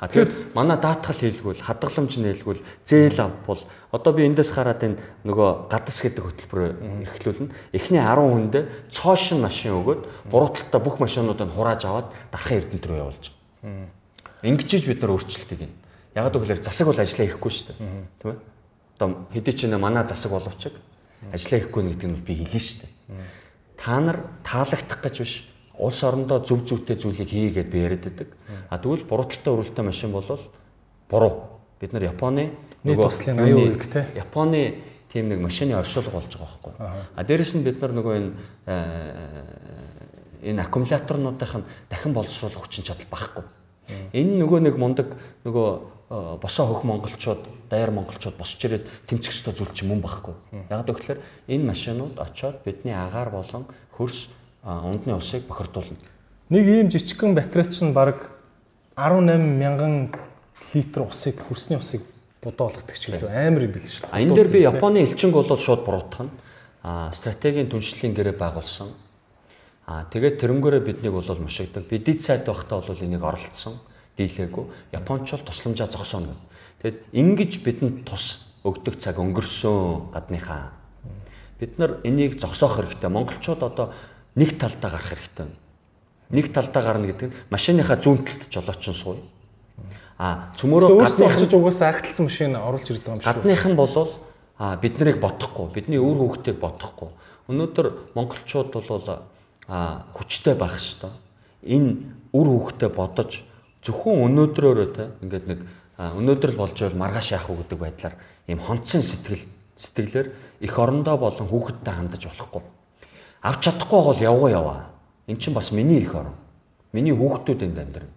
А тэгэхээр манай даатгал хийлгүүл, хадгаламж нийлгүүл, зээл авбал одоо би эндээс хараад энэ нөгөө гадас гэдэг хөтөлбөр эрхлүүлнэ. Эхний 10 хүндээ цоошин машин өгөөд бурууталтаа бүх машинуудыг хурааж аваад дархан эрдэнэт рүү явуулж байгаа. Ингэжиж бид нар өөрчлөлтийг юм. Ягаад гэвэл засаг бол ажиллаа хийхгүй шүү дээ. Тийм ээ. Одоо хэдий ч нэ манай засаг боловч ажиллаа хийхгүй гэдэг нь би хэлнэ шүү дээ. Та нар таалагдах гэж биш улс орондоо зөв зөвтэй зүйлийг хийгээд би яриад байдаг. А тэгвэл бурууталтай өрөлттэй машин бол буруу. Бид нар Японы нийт туслын 80% те. Японы тийм нэг машины оршуулга болж байгаа байхгүй. А дээрэс нь бид нар нөгөө энэ энэ аккумуляторнуудын дахин боловсруулах хүчин чадал багхгүй. Энэ нөгөө нэг мундаг нөгөө босоо хөх монголчууд, даяар монголчууд босч ирээд тэмцэх ёстой зүйл чинь мөн багхгүй. Яг гэвэл энэ машинууд очоод бидний агаар болон хөрс ундны усыг бохирдуулна. Нэг ийм жижигхэн батарейч нь баг 18 мянган литр усыг хөрсний усыг бодоо болгодог ч гэлээ амар юм бил шүү дээ. Энэ дээр би Японы элчинг болоод шууд буруутгах нь а стратегийн түншлэлийн гэрээ байгуулсан. А тэгээд тэрнгээрээ биднийг бол мушигдаг. Би дид сайд байхдаа бол энийг оролцсон. Дийлээгүй. Японч бол тусламжаа зогсооно гэдэг. Тэгэд ингэж бидэнд тус өгдөг цаг өнгөрсөн гадныхаа. Бид нар энийг зогсоох хэрэгтэй. Монголчууд одоо нэг талдаа гарах хэрэгтэй. Нэг талдаа гарна гэдэг нь машиныхаа зүүн талд жолоочин сууя. А цөмөрөө гадны очиж угаасаа агталсан машин оруулж ирдэг юм шүү. Гадныхан болвол а бид нарыг бодохгүй, бидний үр хөвгтийг бодохгүй. Өнөөдөр монголчууд бол а хүчтэй байх ёстой. Энэ үр хөвгтөө бодож зөвхөн өнөөдрөөрөө те ингээд нэг өнөөдөр л болж байвал маргааш яах вэ гэдэг байдлаар ийм хонцсон сэтгэл сэтгэлээр их орондоо болон хүүхэдтэй хандаж болохгүй. Авч чадахгүй бол явгаа яваа. Эн чинь бас миний их орон. Миний хүүхдүүд энд амьдрна.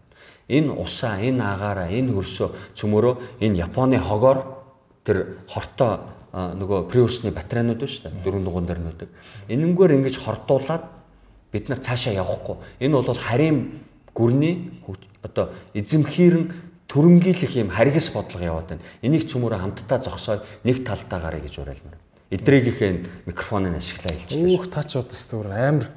Энэ усаа, энэ агаараа, энэ хөрсөө цөмөрөө энэ Японы хогоор тэр хортой нөгөө приусны батарейнууд байна шүү дээ. Дөрөв дугуун дээр нүүдэг. Энэнгээр ингэж хордуулаад бид нар цаашаа явахгүй. Энэ бол харийн гүрний одоо эзэмхийрэн төрөнгийлэх юм харгас бодлого яваад байна. Энийг цөмөрө хамтдаа зогсоо нэг талдаа гарыг гэж уриалмаар. Эдрэгийнхээ микрофоныг ашиглаа хэлчихлээ. Үх тач удаас түр амар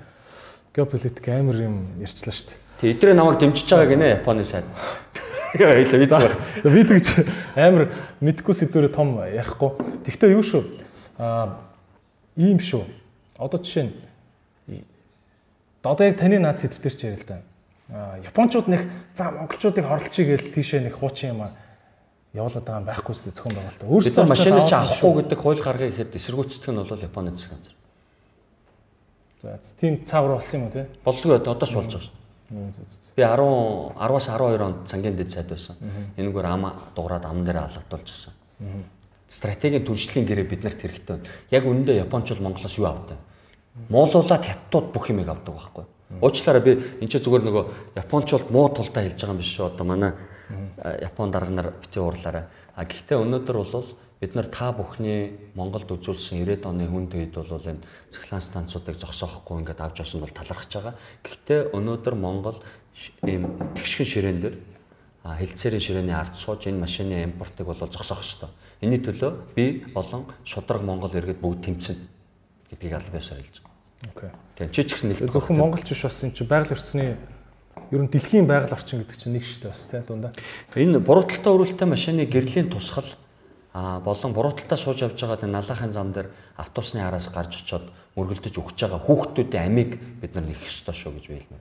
геополитик амар юм ярьчлаа шүү дээ. Тэг эдрээ намайг дэмжиж байгаа гинэ Японы сайд. Яа хэлээ би зүгээр. За би тэгж амар мэдгүй сэдвэрээ том ярихгүй. Тэгвэл юу шүү? Аа ийм шүү. Одоо жишээ нь одоо яг таны наад сэдвтер ч ярил л да Япончууд нэг за монголчуудыг хорлцъя гээл тийшээ нэг хуучин юм явуулаад байгаа юм байхгүй зү зөвхөн байгальтай. Өөрсдөө машинаа чи авахгүй гэдэг хууль гаргая гэхэд эсэргүүцдэг нь бол Японы засаг газар. За тийм цаавар болсон юм уу те? Болдгоо одоо ч болж байгаа шүү. Би 10 10-аас 12 онд цангийн дэд сайд байсан. Энэгээр ам дуурайд ам дээр алгадуулж ирсэн. Стратегийн түншлэлийн гэрээ биднэрт хэрэгтэй байна. Яг үнэндээ Японч бол Монголоос юу авдаг? Муулуулаад хятадууд бүх юмыг авдаг байхгүй. Уучлаарай би энэ ч зүгээр нөгөө Япончууд муу тулдаа хэлж байгаа юм биш шүү. Одоо манай Япон дарга нар бити уурлаарай. А гэхдээ өнөөдөр бол бид нар та бүхний Монголд үзүүлсэн 90-ад оны хүнд үед бол энэ цахилгаан станцуудыг зогсоохгүй ингээд авч явсан бол талархаж байгаа. Гэхдээ өнөөдөр Монгол ийм тэгшхэн ширээнлэр хилцээрийн ширээний ард сууж энэ машины импортыг бол зогсоох ёстой. Энийн төлөө би болон шудраг Монгол иргэд бүгд тэмцэнэ гэдгийг аль биесээр хэлж байгаа. Окей. Тийм чи ч гэсэн нэг зөвхөн монголч биш бас энэ чинь байгаль орчны ер нь дэлхийн байгаль орчин гэдэг чинь нэг штэй бас тийм дундаа. Энэ бурууталтай өрүүлтэй машины гэрлийн тусгал а болон бурууталтаа сууж явж байгаа налахын зам дээр автобусны араас гарч очоод мөргөлдөж өгч байгаа хүүхдүүдийн амийг бид нар нэх ёстой шүү гэж байлмаа.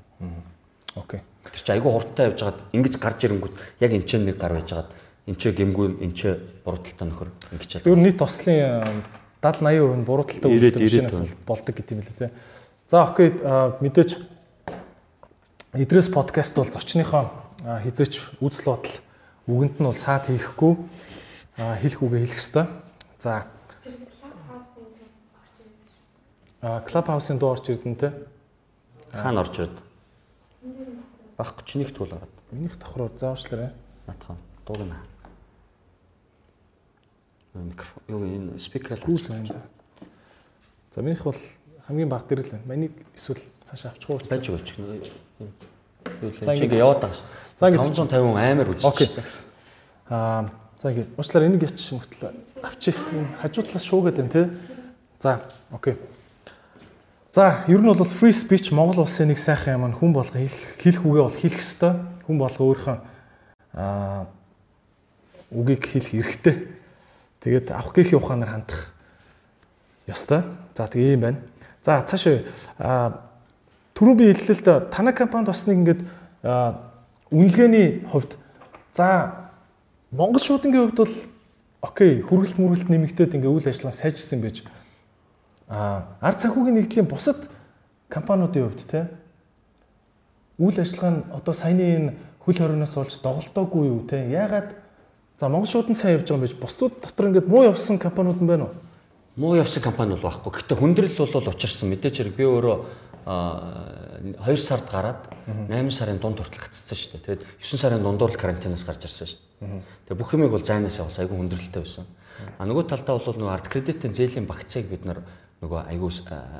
Окей. Тэр чи айгүй хурдтай явж байгаад ингэж гарч ирэнгүүт яг энэ ч нэг гар байж байгаад энэ ч гэмгүй энэ ч бурууталтай нөхөр ингэж. Ер нь нийт тослын 70 80% нь бурууталтай үйлдэл машинаас болдог гэдэг юм лээ тий. За окей мэдээж Идрээс подкаст бол зочныхоо хизээч үзэл бодол үгэнд нь бол саад хийхгүй хэлэх үгээ хэлэх ёстой. За А клуб хаусын дуу орж ирдэн те. Хаана орж ирд? Багч чинийх туул ороод. Минийх давхраар заавчлаарай. Натхан дуугна микрофон юу энэ спикер л байна да. За минийх бол хамгийн баг дээр л байна. Манийг эсвэл цаашаа авчихгүй байж болж гэнэ. Л чи ингэ яваад байгаа шүү. За ингэ 550 амар үзсэн. Окей. Аа за ингэ уучлаарай энийг яч мөртлөө авчих. Хажуу талаас шуугаад байна те. За окей. За ер нь бол free speech Монгол улсын нэг сайхан юм хүн болго хэлэх үгээ бол хэлэх ёстой. Хүн болго өөрийнхөө аа үгийг хэлэх эрхтэй Тэгээд авах гэхийн ухаанаар хандах ёстой. За тэгээ ийм байна. За цаашаа түрүү би хэллээ л да танай компанид бас нэг ингээд үнэлгээний хувьд за Монгол шуудангийн хувьд бол окей хүргэлт мүргэлт нэмэгдээд ингээ үйл ажиллагаа сайжирсан байж а ард санхүүгийн нэгдлийн бусад компаниудын хувьд те үйл ажиллагаа нь одоо саяны энэ хөл хорионоос болж доголдоогүй юу те ягаад За Монгол шуудан сайн явж байгаа юм байж бусдууд дотор ингээд муу явсан компаниуд нь байна уу? Муу явсан компани бол байхгүй. Гэтэ хүндрэл бол учирсан. Мэдээч хэрэг би өөрөө 2 сард гараад 8 сарын дунд хүртэл гацсан шүү дээ. Тэгээд 9 сарын дундуур л карантинаас гарч ирсэн шүү дээ. Тэгээд бүх юмыг бол зайнаас явуулсан. Айгүй хүндрэлтэй байсан. А нөгөө талдаа бол нөгөө арт кредитийн зээлийн багцыг бид нар нөгөө айгүй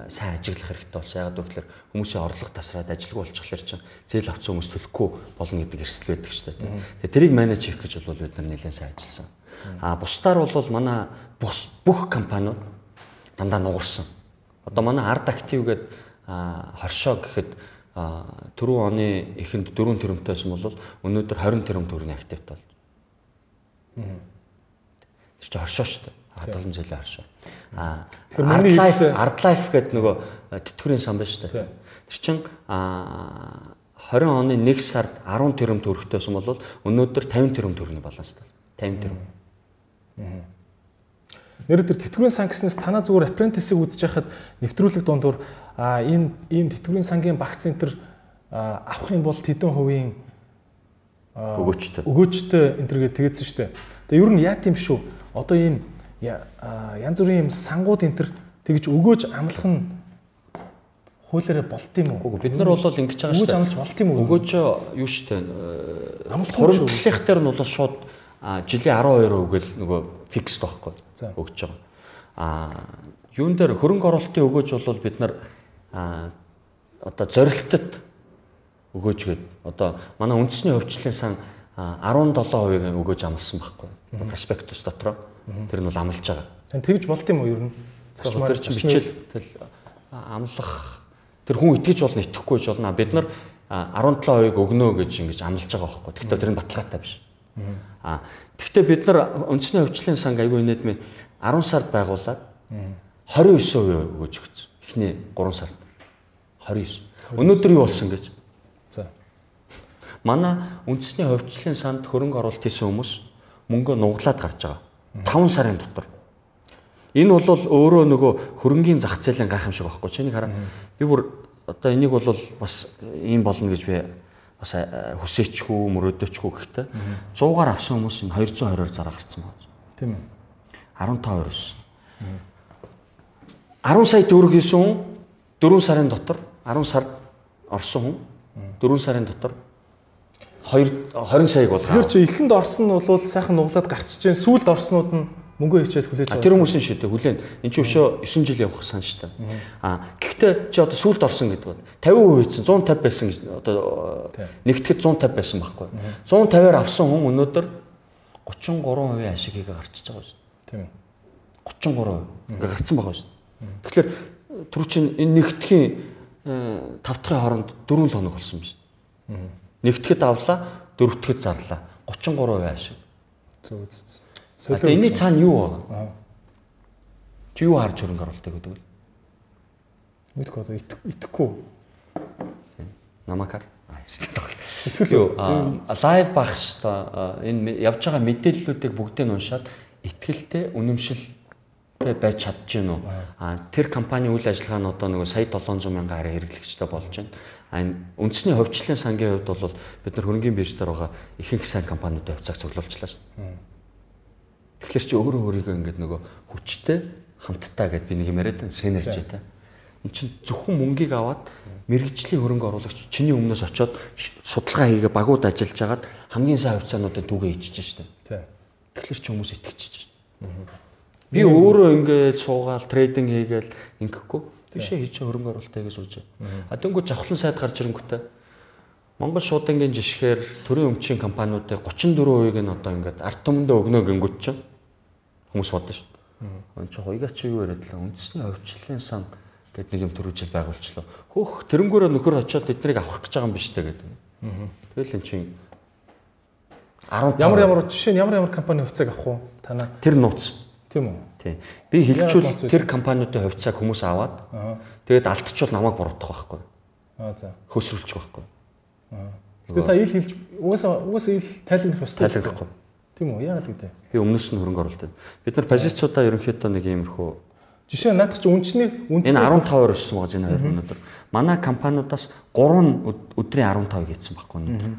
сайн ажиглах хэрэгтэй болсон. Ягаад гэвэл хүмүүсийн орлого тасраад ажилгүй болчихлоор чинь зээл авсан хүмүүс төлөхгүй болно гэдэг эрсдэл байдаг шүү дээ. Тэгээ тэрийг менеж хийх гэж бол бид нар нэлээд сайн ажилласан. А бусдаар бол манай бүх компаниуд дандаа нугарсан. Одоо манай арт актив гэдэг хоршоо гэхэд түрүү оны эхэнд 4 тэрэмтэйсэн бол өнөөдөр 20 тэрэм төгрөгийн активт бол. Тэр чинь оршоо шүү дээ. Ард олон жилийн оршоо. Аа Тэгэхээр миний Life хэлцээ- Ард Life гэдэг нөгөө тэтгэврийн сан байна шүү дээ. Тэр чинь аа 20 оны 1 сард 10 тэрбум төгрөгтэй байсан бол өнөөдөр 50 тэрбум төгрөгийн дээ. 50 тэрбум. Нэр тэр тэтгэврийн сан гэснээс танаа зүгээр apprentice-ийг үзэж байхад нэвтрүүлэг дундуур а энэ ийм тэтгэврийн сангийн багц а, авах юм бол тэдэн хувийн Өгөөчтэй. өгөөчтэй энэ төргээ тэгээдсэн шүү дээ. Тэгээ ер нь яа тийм шүү. Одоо ийм янз бүрийн ийм сангууд энэ төр тэгж өгөөж амлах нь хуулиараа болт юм уу? Бид нар бол ингэж байгаа шүү Өгөөж дээ. амлаж болт юм уу? Өгөөж юу шүү дээ. Амлах юм. Хуримтлах дээр нь бол шууд жилийн 12 өгөөл нөгөө фикс байхгүй өгч байгаа. А юун дээр хөрөнгө оруулалтын өгөөж бол бид нар одоо зорилтод өгөөж гээд одоо манай үндэсний хөвчлөлийн сан а, 17% өгөөж амлсан байхгүй. Проспектус дотор тэр нь бол амлаж байгаа. Тэгж болт юм уу ер нь? Зарчмаар чинь бичээл тэл а, амлах тэр хүн итгэж болно итгэхгүй ч болно. Бид нар а, 17% өгнө гэж ингэж амлаж байгаа байхгүй. Гэхдээ тэр нь баталгаатай биш. А тэгвэл бид нар үндэсний хөвчлийн санг аягүй нийтмээ 10 сард байгуулад 29% өгөөж өгсөн. Эхний 3 сард 29. Өнөөдөр юу болсон гэж? За. Манай үндэсний хөвчлийн санд хөрөнгө оруулалт хийсэн хүмүүс мөнгө нуглаад гарч байгаа. 5 сарын дотор. Энэ бол өөрөө нөгөө хөрөнгийн зах зээлийн гайхамшиг байхгүй. Чиний хараа. Би бүр одоо энийг бол бас ийм болно гэж би бас э, хүсээчгүй, мөрөөдөөчгүй гэхдээ 100-аар авсан хүмүүс энэ 220-оор зараа гарсан байна. Тийм ээ. 15 20. 10 сая төгрөг хийсэн хүн 4 сарын дотор 10 сард орсон хүн 4 сарын дотор 2 20 саяг бол Тэгэхээр чи ихэнд орсон нь бол сайхан нуглаад гарчиж जैन сүулт орснууд нь мөнгө хичээл хүлээж А тэр хүмүүсийн шийдэ хүлээн энэ ч өшөө 9 жил явах сан шүү дээ. А гэхдээ чи одоо сүлд орсон гэдэг бол 50% ийдсэн 150 байсан гэж одоо Тийм. нэгтгэхэд 150 байсан байхгүй. 150-аар авсан хүн өнөөдөр 33% ашиг хийгээ гарчиж байгаа шүү Тийм ээ. дээ. 33% ингээ гарцсан байгаа шүү дээ. Тэгэхээр түр чинь энэ нэгтгэхийн 5 дахь хооронд 4 л хоног болсон биш. Нэгтгэхэд авлаа, дөрөвтгэхэд зарлаа. 33% ашиг. Зөв зөв. Тэгээ энэний цаана юу байгаа? Аа. Чи юу харж хөрөнгө оруулалт гэдэг вэ? Мэдгүй одоо итг- итгэхгүй. Намакар. Итгэл үү? лайв багш та энэ явж байгаа мэдээллүүдийг бүгдийг нь уншаад итгэлтэй үнэмшилтэй байж чадж гин үү? А тэр компани үйл ажиллагаа нь одоо нөгөө сая 700 мянган хараа хэрэглэгчтэй болж байна. А энэ үндэсний хөвчлөлийн сангийн хувьд бол бид нар хөрөнгөний бирж дээр байгаа ихэнх сайн компаниудын хувьцааг цуглуулчлаа шүү. Тэгэхээр чи өөрөө өөрийгөө ингээд нөгөө хүчтэй хамттай гэдээ би нэг юм яриад байна синержитэй. Эн чинь зөвхөн мөнгийг аваад мэрэгжлийн хөрөнгө оруулагч чиний өмнөөс очиод ш- судалгаа хийгээ багууд ажиллаж агаад хамгийн сайн хувьцаануудыг түгээ ичиж штэ. Тэгэхээр чи хүмүүс итгэж штэ. Би өөрөө ингээд суугаал трейдинг хийгээл ингэхгүй тийшээ хийж хөрөнгө оруулалтаа хийгээ сууж. А дөнгөж авахлан сайд гарч ирэнгүүтээ Монгол шуудангийн жишгээр төрийн өмчийн компаниудын 34%-ийг нь одоо ингээд ард түмэндээ өгнө гингүүт чинь хүмүүс бодно шүү дээ. Энэ чи хоёгаа чи юу яриад л үндэсний хөвчлөлийн сан гэдэг нэг юм төрүүлж байгуулчлаа. Хөөх тэрнгүүрээ нөхөр очиод эднийг авах гэж байгаа юм биш үү гэдэг. Тэгэл эн чинь 10 Ямар ямар жишээ нь ямар ямар компани хувьцааг авах уу? Танаа. тэр нууц. Тийм үү? Тийм. Би вэ? тэр компаниудын хувьцааг хүмүүс аваад Аа. тэгээд алдчихвал намайг буруутгах байхгүй. Аа за. Хөсрүүлчих байхгүй. Гэтэ та ил хэлж угаасаа угаасаа ил тайлбарлах ёстой. Тайлбарлахгүй. Тийм үү? Яагаад гэдэг. Би өмнөөс нь хөрөнгө оруулалт. Бид нар позициудаа ерөнхийдөө нэг иймэрхүү Жишээ нь наадах чи үнчний үндэсний Энэ 15 өрссөн байгаа энэ хоёр өнөөдөр. Манай компаниудаас 3 өдрийн 15 хийсэн байхгүй өнөөдөр.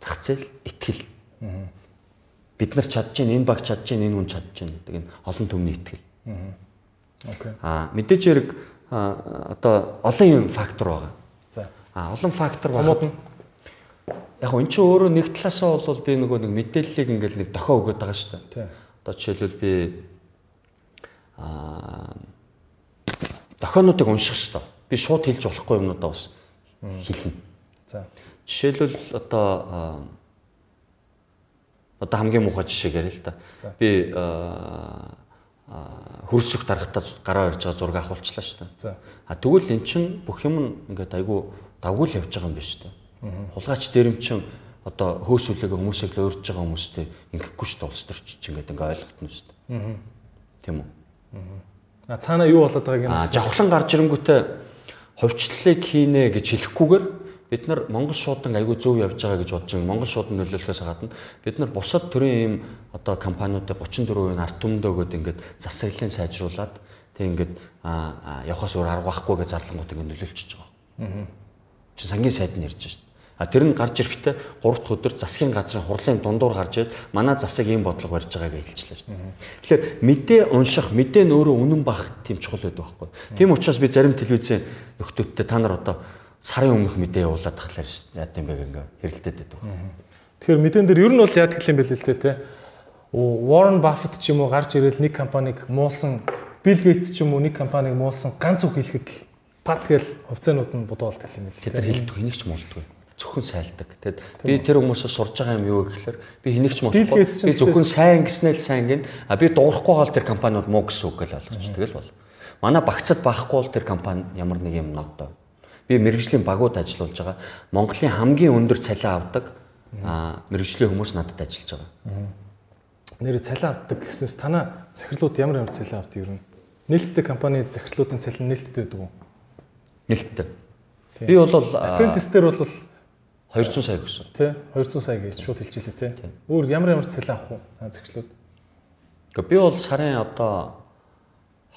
Зах зээл итгэл. Бид нар чадж гин энэ баг чадж гин энэ хүн чадж гин гэдэг энэ олон түмний итгэл. Окей. Аа мэдээж хэрэг одоо олон юм фактор байгаа. За. Аа олон фактор нь Яг гоо эн чинь өөрөө нэг талаасаа бол би нөгөө нэг мэдээллийг ингээл нэг дохио өгöd байгаа шүү дээ. тийм. Одоо жишээлбэл би аа дохионуудыг унших шүү дээ. Би шууд хэлж болохгүй юмнуудаа бас хэлнэ. За. Жишээлбэл одоо одоо хамгийн муухай жишээг яриа л да. Би аа, хөрсөх дарагтаа гараа ирж байгаа зураг авахулчлаа шүү дээ. За. А тэгвэл эн чин бүх юм ингээд айгүй давгүй л явж байгаа юм биш үү? Хулгайч дээрэмчин одоо хөөсөлөөгөө хүмүүсийг л өөрж байгаа хүмүүстэй ингэхгүй шүү дээ улс төрч чинь ингээд ингээ ойлгогдно шүү дээ. Аа. Тийм үү? Аа. А цаана юу болоод байгааг юм бэ? Жавхлан гарч ирэнгүүтээ хувьчлалыг хийнэ гэж хэлэхгүйгээр бид нар Монгол шуудан айгүй зөв явж байгаа гэж бодож байгаа. Монгол шуудан нөлөөлөхөөс гадна бид нар бусад төрлийн ийм одоо компаниудыг 34% ард түмэндээ өгөөд ингээд засаглалыг сайжруулад тэг ингээд явахаас өөр арга байхгүй гэж зарлангууд ингээд нөлөөлчихөж байгаа. Аа. Чи сангийн сайд нь ярьж шээ. А тэр нь гарч ирэхдээ 3 дахь өдөр засгийн газрын хурлын дундуур гарч ирээд манай засаг ийм бодлого барьж байгааг хэлчихлээ шүү дээ. Тэгэхээр мэдээ унших, мэдээ нь өөрөө үнэн бах тийм чухал байдаг байхгүй. Тийм учраас би зарим телевизийн нөхдөөдтэй та нар одоо сарын өмнөх мэдээ явуулаад тахлаар яад юм бэ ингээ хэрэлдээд байдаг. Тэгэхээр мэдэн дээр ер нь бол яадаг юм бэ л дээ те. Warren Buffett ч юм уу гарч ирэл нэг компаниг муулсан, Bill Gates ч юм уу нэг компаниг муулсан ганц үг хэлэхэд л пат гэл хувьцаанууд нь бодоолт гэх юм л. Тэр хэлдэг хэнийг ч муулдаг зөвхөн сайлдаг. Тэгэд би тэр хүмүүсээс сурж байгаа юм юу гэхээр би хэнийг ч модохгүй. Би зөвхөн сайн гэснээр сайн гин. А би дуурахгүй гал тэр компаниуд муу гэсэн үг л ойлгож тэгэл бол. Манай багцад байхгүй бол тэр компани ямар нэг юм нотоо. Би мэрэгжлийн багууд ажиллаулж байгаа. Монголын хамгийн өндөр цалин авдаг мэрэгжлийн хүмүүс надад ажиллаж байгаа. Нэр цалин авдаг гэснээс танаа захирлууд ямар ямар цалин авдаг юм? Нээлттэй компани захирлуудын цалин нээлттэй байдаг уу? Нээлттэй. Би бол apprentice дээр бол 200 сая гэсэн. Тий. 200 сая гэж шууд хэлж илээ тий. Өөр ямар ямар цалин авах уу? Зэгчлүүд. Гэхдээ би бол сарын одоо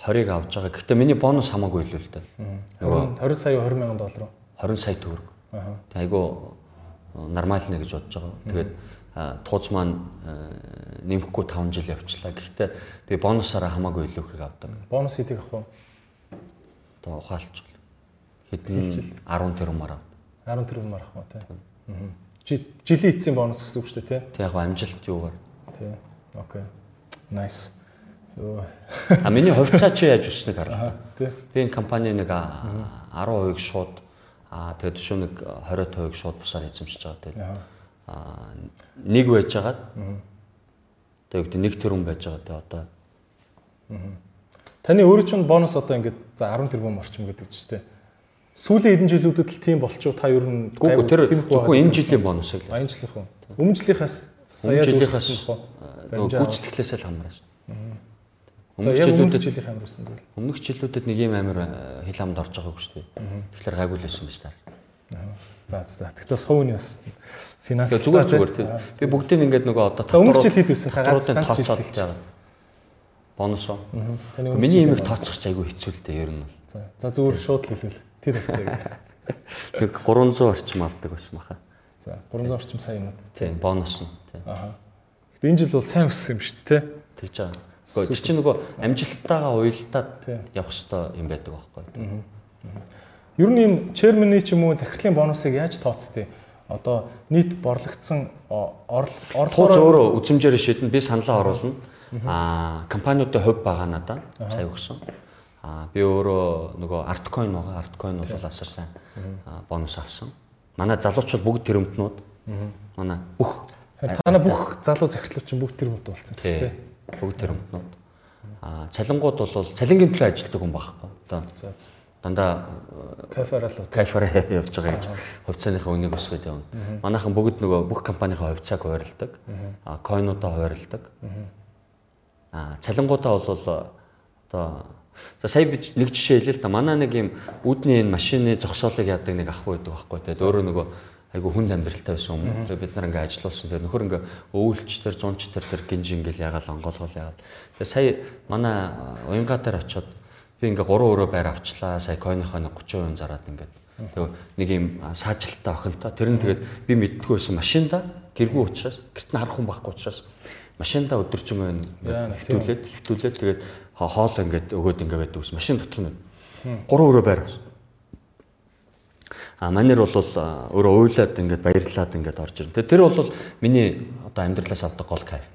20-ыг авж байгаа. Гэхдээ миний бонус хамаагүй илүү л дээ. 20 20 сая 20 мянган доллар уу? 20 сая төгрөг. Аа. Тэг айгу нормал нэ гэж бодож байгаа. Тэгээд тууз маань нэмэхгүй 5 жил явчлаа. Гэхдээ би бонусаараа хамаагүй илүү ихийг авдаг. Бонус хэдийг авах вэ? Одоо ухаалч. Хэдэн 10 тэрбумаар авдаг. 14 төгрөгөөр авах уу тий. Жилийн эцсийн бонус гэсэн үг шүү дээ тий. Тэг яг амжилт юугаар. Тий. Окей. Nice. А миний хувьцаа чи яаж өснөг хараа. Би энэ компани нэг 10% шууд аа тэгээд төшөө нэг 20% шууд бусаар эзэмшиж байгаа тий. Аа нэг байж байгаад тэгээд нэг тэрбум байж байгаа тий одоо. Таны өөрөө чинь бонус одоо ингээд за 10 тэрбум орчим гэдэг чинь тий сүүлийн хэдэн жилүүдэд л тийм болчихоо та ер нь гүг тэр зөвхөн энэ жилийн бонус л. Энэ жилийнх үү? Өмнө жилийнхаас сая жилийнхаас гүйцэтгэлээс л хамаараш. Өмнөх жилүүдэд жилийн хамаарсан гэвэл. Өмнөх жилүүдэд нэг юм амир э, хил амд орж байгаагүй шүү дээ. Тэгэхээр гайгүй л байсан байж таа. За за. Тэгтээ сувны бас финанс зүгээр зүгээр тийм. Би бүгдийг ингээд нөгөө одоо өмнөх жил хэд байсан ганц ганц жил байгаа. Бонус уу? Миний имийг тооцох айгүй хэцүү л дээ ер нь. За. За зүгээр шууд хэлвэл тэр хэвцээг. Тэг 300 орчим авдаг байсан баха. За 300 орчим сая юм уу? Тийм, бонус нь. Аа. Гэтэ энэ жил бол сайн өссөн юм шүү дээ, тий? Тэгж байгаа. Гэхдээ чи чинь нөгөө амжилттайгаа уялдаад явах хэрэгтэй юм байдаг байхгүй. Ер нь энэ чермны ч юм уу захирлын бонусыг яаж тооцдгийг одоо нийт борлогдсон орлогоор өөрөө үзмжээр шийдэн би саналаа оруулна. Аа компаниудын хувь байгаа надаа сая өгсөн. Аа би өөрөө нөгөө арткойн байгаа. Арткойнууд бол асар сайн бонус авсан. Манай залуучууд бүгд тэрэмтнүүд. Манай бүх танаа бүх залуу захирлууд чинь бүгд тэрэмт болсон гэсэн тийм. Бүгд тэрэмтнүүд. Аа цалингууд бол цалингийн төлөө ажилладаг хүн байхгүй. Одоо дандаа каферал кафераа явж байгаа гэж хувьцааныхаа үнийг өсгөөд явна. Манайхан бүгд нөгөө бүх компанийнхаа хувьцааг хуваарлдаг. Аа койнуудаа хуваарлдаг. Аа цалингуудаа бол одоо За сая би нэг жишээ хэлээ л да. Манай нэг юм үүдний энэ машины зогсоолыг яадаг нэг ах байдаг байхгүй те. Зөөрөө нөгөө айгу хүнд амьдралтай байсан юм. Тэгээ бид нар ингээ ажиллуулсан. Тэгээ нөхөр ингээ өвөлч төр, зунч төр төр гинж ингээл ягаал онгоолгол яагаад. Тэгээ сая манай уянга дээр очиод би ингээ 3 өрөө байр авчлаа. Сая койныхоо 30% зараад ингээд. Тэгээ нэг юм саажилттай охинтой. Тэр нь тэгээд би мэддгүй байсан машинда гэргүй учраас гэрт нь харах хүн байхгүй учраас машинда өдөржин хөвтүүлээд хөвтүүлээд тэгээд хоол ингээд өгөөд ингээд байдаг ус машин дотор нь 3 өрөө байр ус. А манер бол өөрөө уйлаад ингээд баярлаад ингээд орж ирнэ. Тэр бол миний одоо амьдралаас авдаг гол кайф.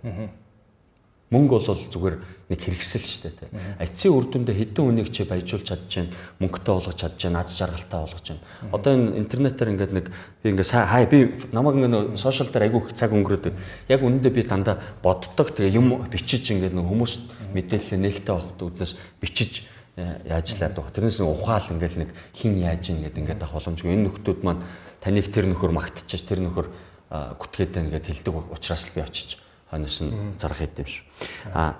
Мөнгө бол зүгээр нэг хэрэгсэл шүү дээ. Ацийн үр дүндээ хэдэн үнийг чи баяжуулж чадчихээн, мөнгөтэй болгож чадчихээн, аз жаргалтай болгож чинь. Одоо энэ интернетээр ингээд нэг би ингээд хай би намайг ингээд сошиал дээр айгүй их цаг өнгөрөөдөг. Яг үнэндээ би дандаа боддог. Тэгээ юм бичиж ингээд нэг хүмүүс мэдээлэл нээлттэй авахд үднэс бичиж яажлаад баг. Тэрнээс ухаал ингээд нэг хин яаж ийн гэдэг ингээд авах боломжгүй. Энэ нөхдүүд маань таныг тэр нөхөр магтчихж тэр нөхөр гүтгээд байна гэдээ хэлдэг учраас л би очиж хойноос нь зарах хийдэм шүү. А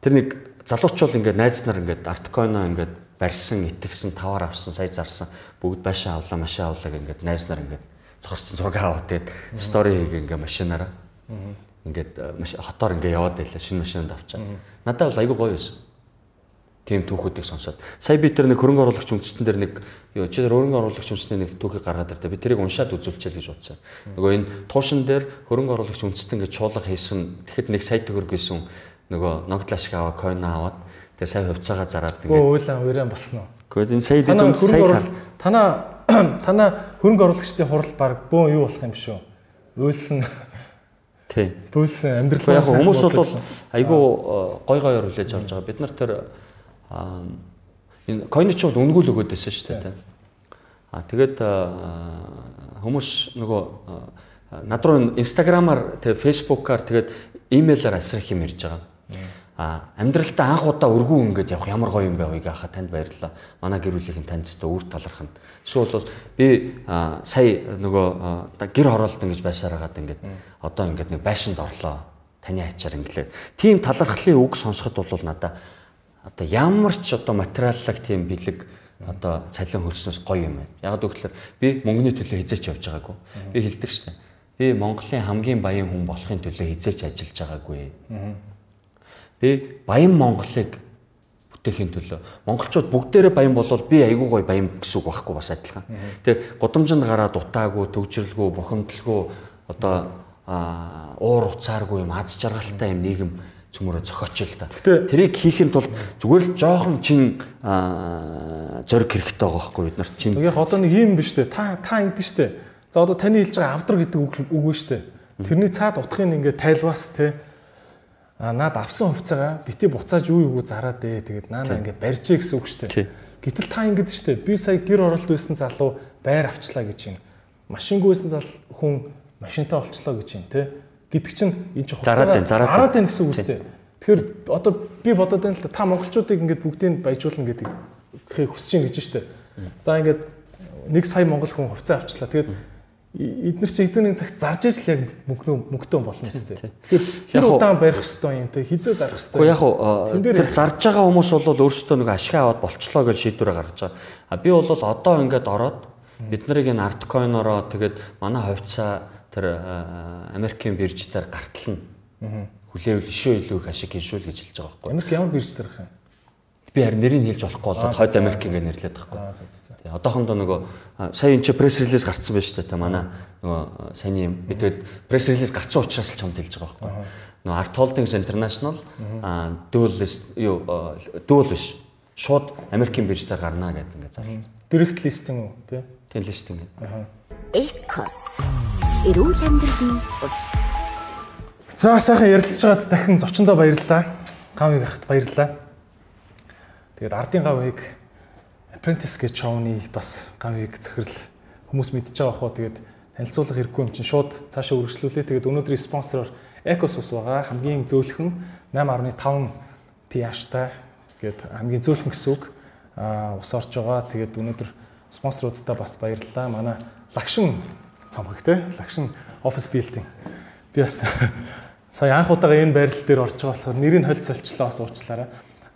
тэр нэг залуучууд ингээд найз нар ингээд арткойно ингээд барьсан, итгэсэн, таваар авсан, сая зарсан бүгд башаа авлаа, машаа авлаа ингээд найз нар ингээд цогцсон зураг аваад тэгээд стори хийгээ ингээд машинаараа ингээд хотоор ингээд яваад байлаа шинэ машинд авчаа. Надад бол айгүй гоё байсан. Тийм түүхүүдийг сонсоод. Сая би тэр нэг хөрөнгө оруулагч үндэстэн дээр нэг юу чи тэр хөрөнгө оруулагч үндэстний нэг түүхийг гаргаад ирдэ. Би тэрийг уншаад үзүүлчихэл гэж бодсон. Нөгөө энэ туушин дээр хөрөнгө оруулагч үндэстэн гэж чуулга хийсэн. Тэгэхэд нэг сая төгрөг гэсэн нөгөө ногдлаа шиг аваа койн аваад тэгээ сая хувьцаагаа зараад ингээд. Өө уйлаа уйран босноо. Гэхдээ энэ сая дэдэн сая танаа танаа хөрөнгө оруулагчдын хурал баг бөөн юу болох юм шүү. Уйлсан Тий. Бүүлсэн амьдрал яг хүмүүс бол айгүй гой гойор хүлээж авч байгаа. Бид нар тэр энэ койны ч бол үнгүүл өгөөд байсан шүү дээ. Аа тэгээд хүмүүс нөгөө над руу инстаграмаар тэгээ фэйсбүүкаар тэгээд имэйлээр асрах юм ярьж байгаа. А амьдралдаа анх удаа өргөн ингээд явах ямар гоё юм бэ вэ гэхаа танд баярлалаа. Манай гэр бүлийн танд зөв үр талархна. Эсвэл бол би сая нөгөө гэр хороолт ингэж байсараагаад ингээд одоо ингээд нэг байшинд орлоо. Таны ачаар инглээ. Тим талархлын үг сонсоход бол надаа одоо ямар ч одоо материаллаг тийм бэлэг одоо цалин хөлснөөс гоё юм байна. Яг гэвэл би мөнгөний төлөө хизээч явж байгаагүй. Би хэлдэг штэ. Би Монголын хамгийн баян хүн болохын төлөө хизээч ажиллаж байгаагүй. Би баян Монголыг бүтээхийн төлөө монголчууд бүгдээрээ баян болвол би айгүй гоё баян гэсэн үг байхгүй бас адилхан. Тэгээ гудамжинд гараад утаагүй, төвчрэлгүй, бухимдалгүй одоо уур уцааргүй юм аз жаргалтай юм нийгэм цөмөрө зохиоч л та. Тэрийг хийхэд бол зүгээр л жоохон чин зориг хэрэгтэй байгаа байхгүй бид нар чин. Яг одоо нэг юм биш үү? Та та ингэдэж штэ. За одоо таны хэлж байгаа авдар гэдэг үг үг нь штэ. Тэрний цаад утгыг ингээ тайлбаас те. А наад авсан хувцаагаа бити буцааж юу юу зараад дээ. Тэгээд наана ингээ барьжээ гэсэн үг штэ. Гэтэл та ингэдэж штэ. Би сая гэр оролт байсан залуу байр авчлаа гэж юм. Машингүйсэн зал хүн машинтаа олчлоо гэж юм те гэдэг чинь энэ ч зараад байна зараад байна гэсэн үг үстэй. Тэгэхээр одоо би бодоод байна л та монголчуудыг ингээд бүгдийг баяжуулна гэдэг хүсэж ин гэж штэ. За ингээд нэг сая монгол хүн хувцас авчлаа. Тэгээд эдгээр чи эзэн нэг цагт зарж иж л яг мөнгөө мөнгөтэй болно шүү дээ. Тэгэхээр хэр удаан барих хэвээр юм те хизээ зарах хэвээр. Яг тэр зарж байгаа хүмүүс бол өөрсдөө нэг ашиг аваад болчлоо гэж шийдвэрээ гаргаж байгаа. А би бол одоо ингээд ороод бид нарыг энэ арткойнороо тэгээд манай хувьцаа тэр Америкийн биржээр гартал нь хүлээвэл ишөө илүү их ашиг хийшүүл гэж хэлж байгаа байхгүй. Америк ямар бирж дээр гэх юм? Би харин нэрийг хэлж болохгүй болоод хойд Америк ингээ нэрлээд байхгүй. Аа за за. Тэгээ одоохондоо нөгөө сая энэ чи пресс релиз гарцсан байж та манай нөгөө саяны юм. Би тэгээд пресс релиз гарцсан учраас л чамд хэлж байгаа байхгүй. Нөгөө Art Holdings International dual list юу dual биш. Шууд Америкийн бирж дээр гарнаа гэдэг ингээ зарласан. Директ листинг үү тий? Тийм листинг. Аа. Экос. Эрүүл амьдралын ус. За сайхан ярилцж байгаад дахин зочиндоо баярлалаа. Гавыг ахт баярлалаа. Тэгээд ардын гавыг Apprentice гэж шоуны бас гавыг захирал хүмүүс мэдж байгаа хоо тэгээд танилцуулах хэрэггүй юм чинь шууд цаашаа үргэлжлүүлээ. Тэгээд өнөөдрийн спонсороор Ecos ус байгаа. Хамгийн зөөлхөн 8.5 pH-тай гээд хамгийн зөөлхөн гэсэн үг а ус орж байгаа. Тэгээд өнөөдөр спонсоруудаа бас баярлалаа. Манай лагшин цамхаг те лагшин офис билдинг. Би бас сая анх удаага энэ байрлал дээр орж байгаа болохоор нэрийг холь солчлоо бас уучлаарай.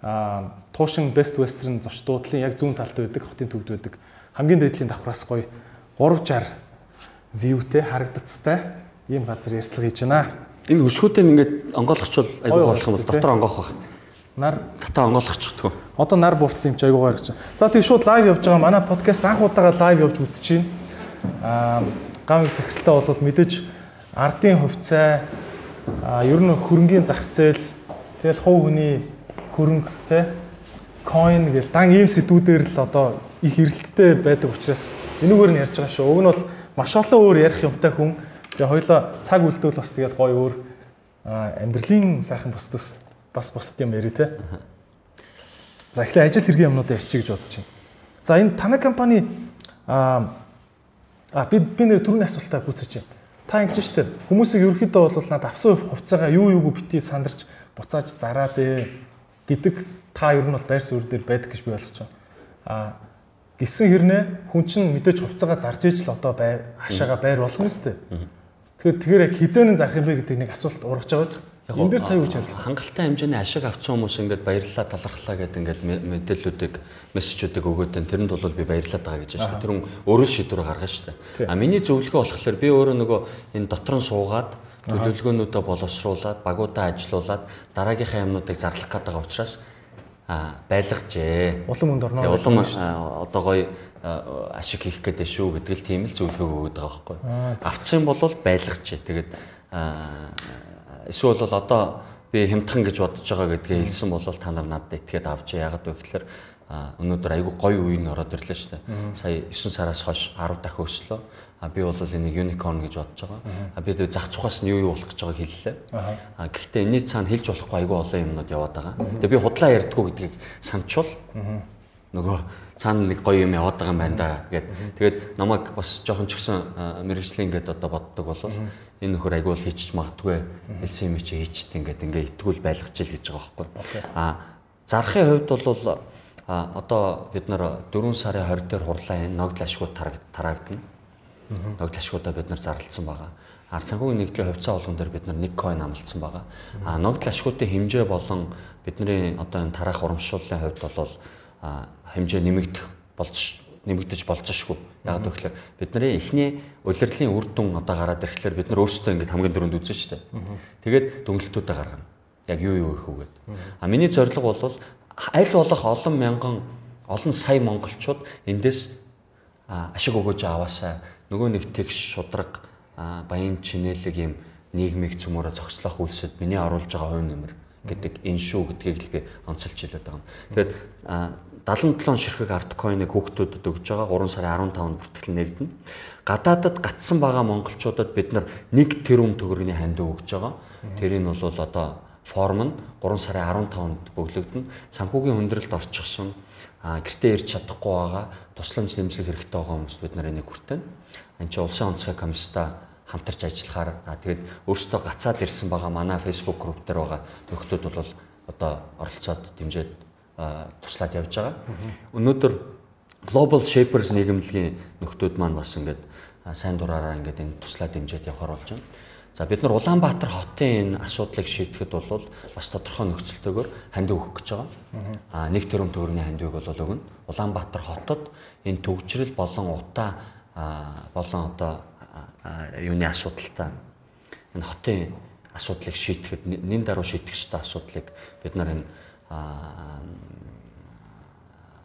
Аа туушин Best Western зоч дуудлын яг зүүн талд байдаг, хотын төвд байдаг. Хамгийн дээдлийн давхраас гоё 360 viewтэй харагдцтай ийм газар ярьцлага хийж байна. Энэ өсгөөтэй ингээд онгойлгочвол айгүй болох юм дотор онгоох баг. Нар татаа онгойлгочихдгоо. Одоо нар буурсан юм чи айгуугаар гэж. За тийм шууд лайв явж байгаа. Манай подкаст анх удаага лайв явж үзэж байна аа гавь захиралтай бол мэдээж ардын хувьцаа ер нь хөрөнгөний зах зээл тэгэл хувь хүний хөрөнгө те coin гэл дан ийм сэдвүүдээр л одоо их эрэлттэй байдаг учраас энүүгээр нь ярьж байгаа шүү. Уг нь бол маш олон өөр ярих юмтай хүн. Тэгээ хоёлоо цаг үлдэвэл бас тэгээд гой өөр амьдралын сайхан бус бас бусд юм яри те. За эхлээ ажил хэргийн юмнуудаа ярьчих гэж бодож байна. За энэ танай компани а А би би нэр түрүүний асуултаа гүйцэж байна. Та ингэж штэ хүмүүсийг ерөөхдөө бол надад авсан хувцаагаа юу юуг бити сандарч буцааж зараад ээ гэдэг та ер нь бол байр суурь дээр байдаг гэж би ойлгож байна. А Гисэн хэрнээ хүн чинь мэдээж хувцагаа зарж иж л одоо бай хашаага байр болгоно дээ. Тэгэхээр тэгэхээр яг хизээнэн зарах юм бэ гэдэг нэг асуулт ургаж байгаа зү. Энэ дээр та юу гэж хариулах? Хангалттай хэмжээний ашиг авсан хүмүүс ингээд баярлалаа талархлаа гэдэг ингээд мэдээллүүдийг мессежүүдийг өгөөд байна. Тэрэнд бол би баярлаад байгаа гэж байна шүү дээ. Тэр хүн өөрөө шийдвэр гаргана шүү дээ. А миний зөвлөгөө болохоор би өөрөө нөгөө энэ дотор нь суугаад төлөвлөгөөнүүдөө боловсруулад багуудаа ажилуулад дараагийнхаа юмнуудыг зарлах байгаа учраас а байлгажээ. Улам өнд орно. Улам одоо гоё ашиг хийх гэдэг шүү гэдэг л тийм л зөвлөгөө өгöd байгаа байхгүй. Авцсан бол байлгажээ. Тэгээд эсвэл бол одоо би хямдхан гэж бодож байгаа гэдгээ хэлсэн бол та нар надад итгээд авч яагаад вэ гэхээр өнөөдөр айгүй гоё үе н ороод ирлээ шүү дээ. Сая 9 сараас хойш 10 дахин өслөө. А би бол энийг unicorn гэж бодож байгаа. А би зах цухаас нь юу юу болох гэж байгааг хэллээ. А гэхдээ энэний цаана хэлж болохгүй айгүй олон юмнууд яваад байгаа. Тэгээ би худлаа ярьдгүү гэдгийг санчвал нөгөө цаана нэг гоё юм яваад байгаа юм байна да гэд. Тэгээд намайг бас жоохон ч гэсэн мэрэгжлийн ингээд одоо боддог бол энэ нөхөр айгүй бол хийчих магадгүй хэлсэн юм чи хийчихдээ ингээд ингээ итгүүл байлгаж ил гэж байгаа байхгүй. А зарахын хувьд бол а одоо бид нар 4 сарын 20 дээр хурлаа энэ ногдол ашгууд тараагдана ногдол ашгуудаа бид нар зарлалсан байгаа. Ард санхүүгийн нэгдлийн хувьцаа болгон дээр бид нар 1 coin амлалцсан байгаа. А ногдол ашгуудын хэмжээ болон бидний одоо энэ тараах урамшууллын хувьд бол хэмжээ нэмэгдэх болж нэмэгдэж болцсошгүй. Яг гэвэл бидний эхний улирлын үр дүн одоо гараад ирэхлээр бид нар өөрсдөө ингэ хамгийн дөрөнд үзэн штэ. Тэгээд дүнэлтүүдээ гаргана. Яг юу юу их үгээд. А миний зорилго бол аль болох олон мянган олон сая монголчууд эндээс ашиг өгөөж аваасаа нөгөө нэг тэгш шудраг баян чинэлэг юм нийгмийг цөмөрө зогслох үйлсэд миний оруулж байгаа хувь нэмэр гэдэг энэ шүү гэдгийг л би онцолж хэлээд байгаа юм. Тэгээд 77 ширхэг арткойныг хүүхдүүдэд өгж байгаа 3 сарын 15-нд бүртгэл нэгдэнэ. Гадаадад гатсан байгаа монголчуудад бид нар 1 тэрбум төгрөгийн ханд өгж байгаа. Тэрийг нь бол одоо форм нь 3 сарын 15-нд бөглөгдөнө. Санхүүгийн хүндрэлд орчихсон гэртээ ирж чадахгүй байгаа тусламж нэмжлэг хэрэгтэй байгаа хүмүүст бид нар энийг хүртэнэ энэ чинь улсын онцгой комисстай хамтарч ажиллахаар тэгээд өөрсдөө гацаад ирсэн байгаа манай Facebook групп дээр байгаа нөхдүүд бол одоо оролцоод дэмжиж туслаад явж байгаа. Өнөөдөр Global Shapers нийгэмлэгийн нөхдүүд маань бас ингээд сайн дураараа ингээд энэ туслаад дэмжиж явахаар болж байна. За бид нар Улаанбаатар хотын энэ асуудлыг шийдэхэд бол бас тодорхой нөхцөлтэйгээр хандив өгөх гэж байгаа. Аа нэг тэрбум төгрөгийн хандивыг бол өгнө. Улаанбаатар хотод энэ төгжрэл болон утаа болон одоо юуны асуудалтай энэ хотын асуудлыг шийдэхэд нэн даруй шийдэх ёстой асуудлыг бид нар энэ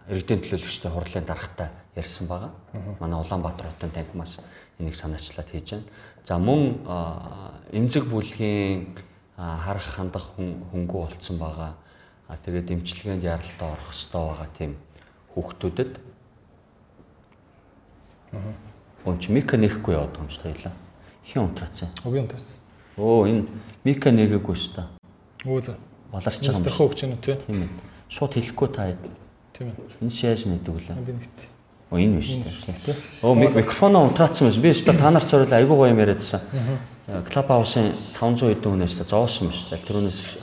иргэдийн төлөөлөгчтэй хурлын дарагтай ярьсан байгаа. Манай Улаанбаатар хотын танхимаас энийг санаачлаад хийж байна. За мөн эмзэг бүлгийн харах хандах хөнгөө болцсон байгаа. Тэгээд эмчилгээнд яралтай орох хэрэгтэй байгаа тийм хүүхдүүдэд чи мика нэхгүй яваад байгаа юм шиг таялаа. Хин унтраацсан. Өгийн унтраасан. Оо энэ мика нэгээгүй шүү дээ. Өө за. Баларч байгаа юм. Стахаа өгч байна тий. Тийм ээ. Шууд хэлэхгүй та. Тийм ээ. Энэ шяаж нэдэг үлээ. Би нэгт. Оо энэ биш үү тий. Оо микрофоноо унтраацсан юм. Би дээ та нар цорол айгуу гоё юм яриадсан. Клаб хаусын 500 хэдэн хүнээс та зоосон дээ. Тэрүүнээс.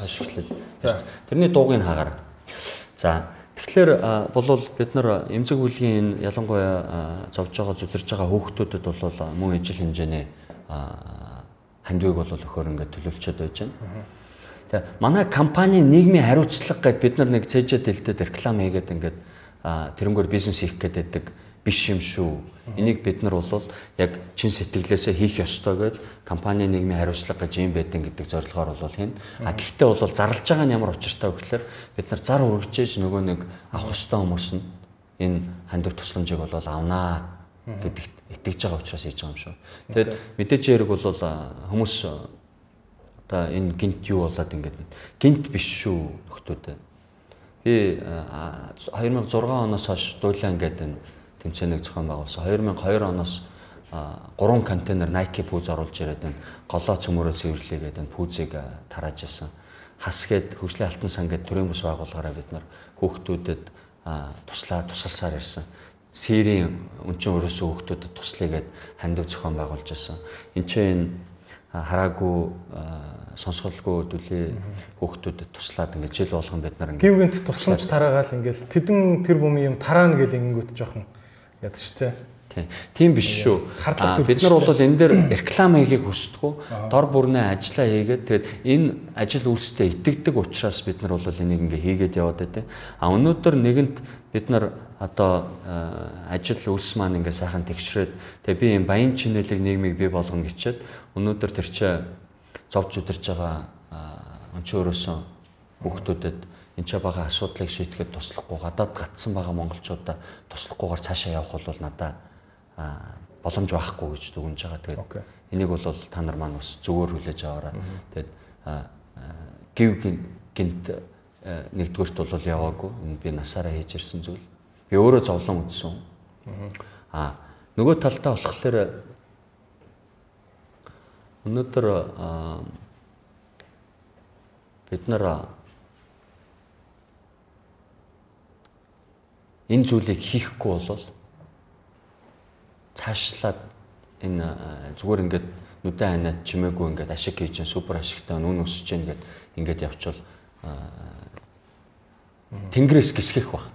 За. Тэрний дуугийг хаагаарай. За Тэгэхээр болвол бид нар эмзэг бүлгийн энэ ялангуяа зовж байгаа зүдэрж байгаа хүүхдүүдэд бол мөн ижил хэмжээний хандвыг бол өхөр ингээд төлөвлөчөд байж байна. Тэгээ манай компани нийгмийн хариуцлага гэдээ бид нар нэг цэжэд дэлдэд реклам хийгээд ингээд тэрнгөр бизнес хийх гэдэг биш юм шүү Энийг бид нар бол яг чин сэтгэлээсээ хийх ёстой гэж компани нийгмийн хариуцлага гэж юм байдэн гэдэг зорилгоор бол хийн. А гэхдээ бол зарлж байгаа нь ямар учиртай вэ гэхээр бид нар зар үргэжээж нөгөө нэг авах ёстой хүмүүс нь энэ хандив тусламжийг бол авнаа гэдэгт итгэж байгаа учраас хийж байгаа юм шүү. Тэгэд мэдээж хэрэг бол хүмүүс одоо энэ гинт юу болоод ингээд гинт биш шүү нөхдөөдөө. Би 2006 оноос хойш дуулаа ингээд энэ тэмцээнийг зохион байгуулсан. 2002 оноос гурван контейнер Nike пүүз оруулж ирээд энэ голоо цөмөрөө цэвэрлэе гэдэг энэ пүүзийг тарааж исэн. Хас гээд хөгжлийн алтан сан гэдэг төрийн бус байгууллагаараа бид нар хүүхдүүдэд туслаа тусалсаар ирсэн. Сэрийн өнчин өрөөсөө хүүхдүүдэд туслая гэд хандив зохион байгуулж исэн. Энд чинь хараагүй сонсголгүй дүлээ хүүхдүүдэд туслаад ингээд жил болгон бид нар гівгэнт тусламж тараагаал ингээд тэдэн тэр бүм юм тараана гэл ингэнгүүт жоохон гэдэг ч тийм. Биш шүү. Бид нар бол энэ дээр реклам хийхийг хүсдэггүй. Дор бүрнээ ажиллаа хийгээд тэгээд энэ ажил үйлстэй итгэдэг учраас бид нар бол энийг ингээ хийгээд яваад байдаг. А өнөөдөр нэгэнт бид нар одоо аа, ажил үйлс маань ингээ сайхан тэгшрээд тэгээд би энэ баян чинэлэг нийгмийг бий болгоно гэчихэд өнөөдөр тэр чинь зовж өдөрж байгаа аа, өнчөө өрөөсөн хүүхдүүдэд энэ ч байгаа асуудлыг шийдэхэд туслахгүй гадаад гатсан байгаа монголчуудаа туслахгүйгээр цаашаа явах бол надад аа, боломж байхгүй гэж дүгнж байгаа. Тэгээд энийг бол та нар маань бас зөвөр хүлээж аваарай. Тэгээд гів гин- гинт нэгдүгürt бол яваагүй. Энэ би насаараа хийж ирсэн зүйл. Би өөрөө зовлон үзсэн. Аа нөгөө талдаа болохоор өнөөдөр бид нар энэ зүйлийг хийхгүй бол цаашлаад энэ зүгээр ингээд нүдэн ханаад чимээгүй ингээд ашиг хийж чинь супер ашигтай нүүн өсөж чинь ингээд ингээд явчвал тэнгэрээс гисгэх баг.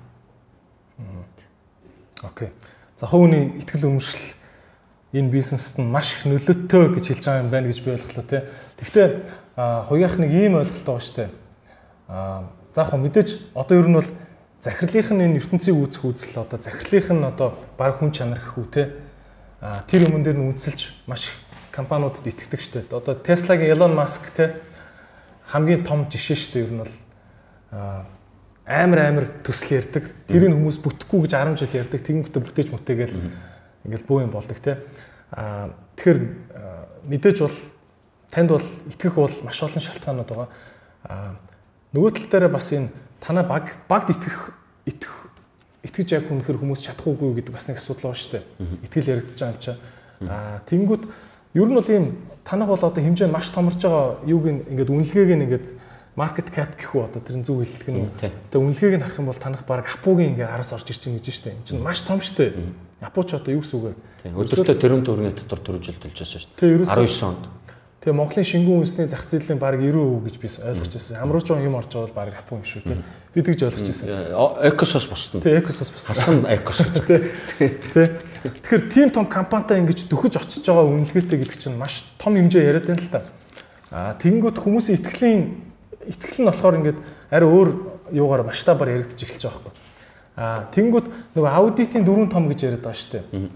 Окей. За хувийн ихтгэл өмшил энэ бизнест нь маш их нөлөөтэй гэж хэлж байгаа юм байна гэж би ойлголоо тий. Гэхдээ хуяах нэг ийм ойлголт байгаа шүү дээ. Аа за яг мэдээж одоо ер нь бол захирлынх нь энэ ертөнцийг үүсэх үзэл одоо захирлынх нь одоо баг хүн чанар гэх үү тий. А тэр юмн дээр нь үнсэлж маш их компаниудад итгэдэг шүү дээ. Одоо Tesla-гийн Elon Musk тий хамгийн том жишээ шүү дээ ер нь бол аа амар амар төсөл ярьдаг. Тэрийг хүмүүс бүтэхгүй гэж 10 жил ярьдаг. Тэгэнгүүтээ бүтээж мүтэгээл ингээл бөө юм болдог те. Аа тэгэхээр мэдээж бол танд бол итгэх бол маш олон шалтгаанууд байгаа. Аа нөгөө тал дээр бас энэ танаа баг багд итгэх итгэх итгэж яг хүнэхэр хүмүүс чадахгүй гэдэг бас нэг асуудал байгаа шүү дээ. Итгэл яригдчих байгаа юм чаа. Аа тэнгүүд ер нь бол ийм танах бол одоо хэмжээ нь маш томорж байгаа юуг нь ингээд үнэлгээг нь ингээд маркет кап гэх үү одоо тэрэн зөв хэллэг нь. Тэгээ үнэлгээг нь харах юм бол танах баг апугийн ингээд араас орж ирж байгаа гэж штэ. Энэ чинь маш том штэ. Апуч одоо юу гэсэн үг вэ? Тийм. Өдөртөө тэрүүн төгрөгийн дотор төрөж төлж байсан шүү дээ. ерөөсөө- 19 онд. Тэгээ Монголын шингэн үндэсний зах зээлийн баг 90% гэж би ойлгож байсан. Ямар ч юм орж байгаа бол баг апу юм шүү тий. Би тэгж ойлгож байсан. Э, Экосос бусна. Тий, экосос бас Хасан экос гэж. Тий. Тэгэхээр тим том компанитай ингэж дөхөж очиж байгаа үнэлгээтэй гэдэг чинь маш том хэмжээ яриад байна л та. Аа тэгэнгүүт хүмүүсийн итгэлийн итгэл нь болохоор ингээд арай өөр юугаар масштабаар яригдчих эхэлж байгаа. Аа тэгэнгүүт нөгөө аудитын дөрвөн том гэж яриад байгаа шүү дээ.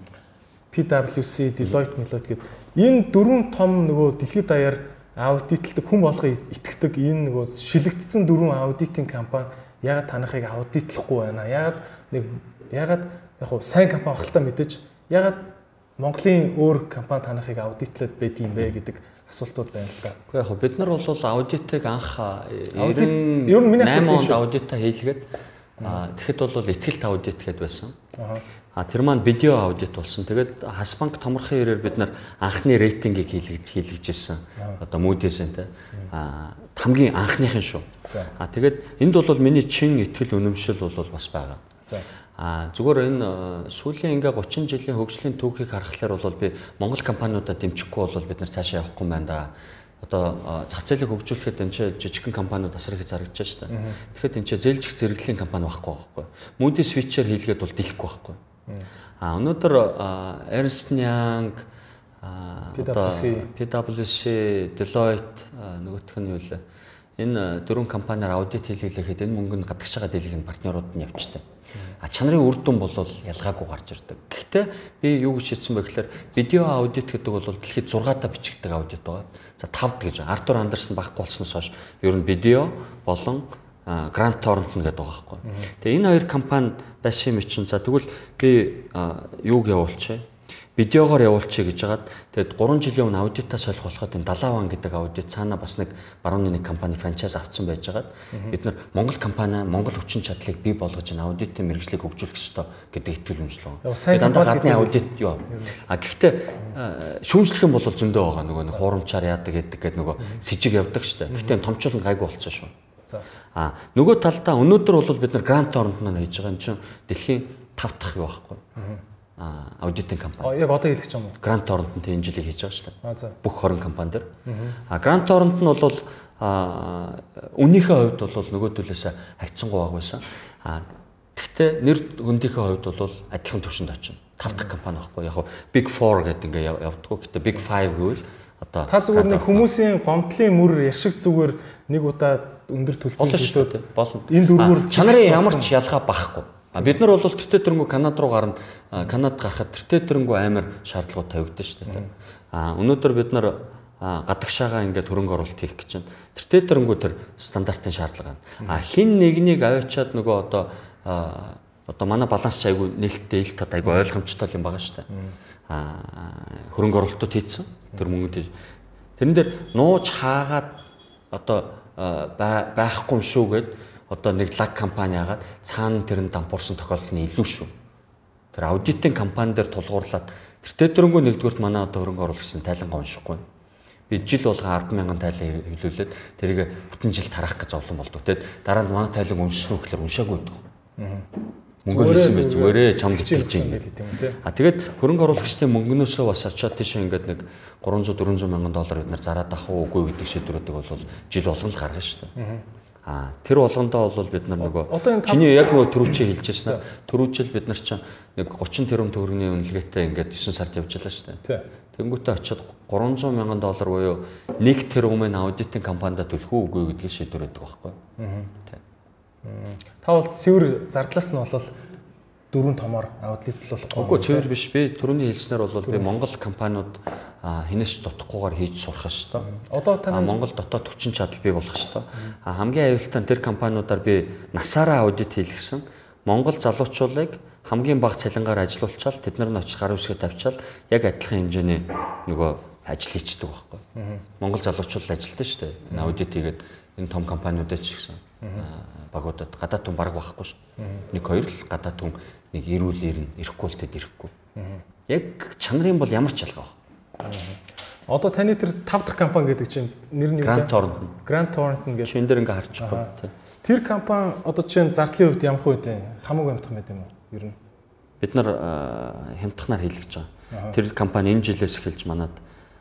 PwC, Deloitte, Deloitte гэдэг энэ дөрвөн том нөгөө дэлхийд даяар аудитлдаг хүн болгоо итгэдэг энэ нөгөө шилэгдсэн дөрвөн аудитын компани ягаад танахыг аудитлахгүй байна? Ягаад нэг ягаад яг хуу сайн компани багталтаа мэдээж ягаад Монголын өөр компани танахыг аудитлаад байд юм бэ гэдэг асуултууд байна л да. Гэхдээ яг бид нар бол аудитыг анх Аудит- 90 ер нь миний асуулт 8 тийм онд аудитаа хийлгээд аа тэгэхэд бол ихтгэлт аудит гэдээ байсан. А тэр маань видео аудит болсон. Тэгээд Хасбанк томрохын ирээр бид нар анхны рейтингийг хийлгэж хийлгэжсэн. Одоо Moody's-ийн те. А хамгийн анхныхын шүү. А тэгээд энд бол миний чин итгэл үнэмшил бол бас байгаа. За. А зүгээр энэ сүүлийн ингээ 30 жилийн хөгжлийн түүхийг харахаар бол би Монгол компаниудаа дэмжихгүй бол бид нар цаашаа явахгүй байна да. Одоо зах зээлийг хөгжүүлэхэд энэ чинь жижигхэн компаниуд асар их зарагдаж шүү дээ. Тэгэхэд энэ чинь зээлжих зэрэглэлийн компани байхгүй байхгүй. Moody's Fitch-ээр хийлгээд бол дийлэхгүй байхгүй. А өнөөдөр Ernst Young одоо PwC. Deloitte нөгөөх нь юу лээ. Энэ дөрвөн компаниар аудит хийлгэлэхэд энэ мөнгө нь гадагш байгаа дийлэх нь партнерууд нь явжтай. А чанарын үр дүн бол ялгаагүй гарч ирдэг. Гэхдээ би юу гэж хэлсэн бэ гэхээр видео аудит гэдэг бол дэлхийд 6 та бичигддэг аудит байгаа. За 5 гэж. Артур Андерсон баггүй болсноос хойш ер нь видео болон а, Grant Thornton гэдэг байгаа байхгүй. Тэгээ энэ хоёр компани байшин мэчин за тэгвэл би юуг явуулчих видеогоор явуулчих гэж хагаад тэгээд 3 жилийн өмнө аудитаа солих болоход энэ Далаван гэдэг аудит цаана бас нэг барууны нэг компани франчайз авцсан байж хагаад бид нар Монгол компани Монгол хүчин чадлыг бий болгож энэ аудитын мэрэгжлийг хөгжүүлэх ёстой гэдэг итгэл Яг байгаа. дандаа гадны аудит юу. А гэхдээ шүүмжлэх юм бол зөндөө байгаа нөгөө нэг хуурамчаар яадаг гэдэг гэдэг нөгөө с ิจ явдаг штэ. Гэхдээ нь гайгүй болцсон шүү. За. А нөгөө талдаа өнөөдөр бол бид нар грант оронд маань хийж байгаа юм чинь дэлхийн 5 дахь юу байхгүй. Аудитын компани. Яг одоо хэлэх юм уу? Грант Торрент энэ жилийг хийж байгаа шүү дээ. А за. Бүх 20 компани дээр. А Грант Торрент нь бол а үнийхээ хувьд бол нөгөө төлөөсөө хайцсангүй баг байсан. А Гэхдээ нэр хөндийнхээ хувьд бол адилхан түвшинд очино. Тав дахь компани байхгүй. Яг Big 4 гэдэг ингээ явдггүй. Гэхдээ Big 5 гэвэл одоо Та зүгээр нэг хүмүүсийн гомдлын мөр яшиг зүгээр нэг удаа өндөр төлбөр дээ. Болно. Энэ дөрвөр чанарын ямар ч ялгаа багхгүй. А бид нар бол тэртээ төрөнгөө Канад руу гарна. А, Канад гарахад тэртээ төрөнгөө амар шаардлагууд тавигдсан шүү дээ. А өнөөдөр бид нар гадагшаага ингээд хөрөнгө оруулалт хийх гэж байна. Тэртээ төрөнгөө тэр стандартын шаардлага байна. А хин нэгнийг аваачаад нөгөө одоо одоо манай баланс ч айгүй нээлттэй ил тод айгүй ойлгомжтой юм байгаа шүү дээ. А хөрөнгө оруулалтууд хийцэн тэр мөнгөд тэрэн дээр нууж хаагаад одоо байхгүй юм шүү гэд одоо нэг лаг компани агаад цаана тэр нь дампуурсан тохиолдол нь илүү шүү. Тэр аудитын компани дээр тулгуурлаад тэр тедрэнгөө нэгдүгürt манай одоо хөрөнгө оруулагчийн тайлангаа уншихгүй. Би жил болгон 100000 тайлан хэвлүүлээд тэрийг бүтэн жил тарах гэж зовлон болдог. Тэгэд дараа нь манай тайлан уншсан уу гэхээр уншаагүй байдаг. Мөнгө хийсэн байж зүгээрээ чамд итгэж юм. А тэгээд хөрөнгө оруулагчдын мөнгнөөсөө бас очиод тийш ингээд нэг 300 400 мянган доллар бид нар зараад авах уу үгүй гэдэг шийдвэрүүдийг бол жил болгон л гаргана шүү дээ. А тэр болгондоо бол бид нар нөгөө чиний яг нөгөө төрүүчээ хэлжсэн аа. Төрүүчл бид нар чинь нэг 30 тэрбум төгрөгийн үнэлгээтэй ингээд 9 сард явж байлаа шүү дээ. Тэнгүүтээ очиод 300 мянган доллар буюу 1 тэрбумын аудитын компанид төлөх үгүй гэдгийг шийдвэр өгдөг байхгүй. Тий. Та бол цэвэр зардлаас нь бол дөрвөн томоор аудлитлуулахгүй. Үгүй цэвэр биш. Би түрүүний хэлснээр бол би Монгол компаниуд а, хинээс дутахгүйгээр хийж сурах шүү дээ. Одоо А таны Монгол дотоод хүчин чадал бий болох шүү дээ. Хамгийн аюултай нь тэр компаниудаар би насаараа аудит хийлгэсэн. Монгол залуучуулыг хамгийн бага цалингаар ажилуулчаал тэд нар нь очих гар үсгээ тавьчаал яг адилхан хэмжээний нөгөө ажил хийчихдэг байхгүй. Монгол залуучууд ажилтдаг шүү дээ. Энэ аудит хийгээд энэ том компаниудад ч гэсэн а, багуудад гадаад түн баг байхгүй шүү. Нэг хоёр л гадаад түн нэг ирүүл ирнэ, ирэхгүй л тэд ирэхгүй. Яг чанарын бол ямар ч ялгаа байна. одоо таны тэр 5 дахь компани гэдэг чинь нэр нь юу вэ? Grand Thornton. Grand Thornton гэдэг. Чин дээр ингээ харчихгүй. Тэр компани одоо чинь зардлын хувьд ямар хувь вэ? Хамаагүй амтхан байт юм уу? Ер нь. бид нар а, хямдханаар хийлгэж байгаа. Тэр компани энэ жилээс эхэлж манад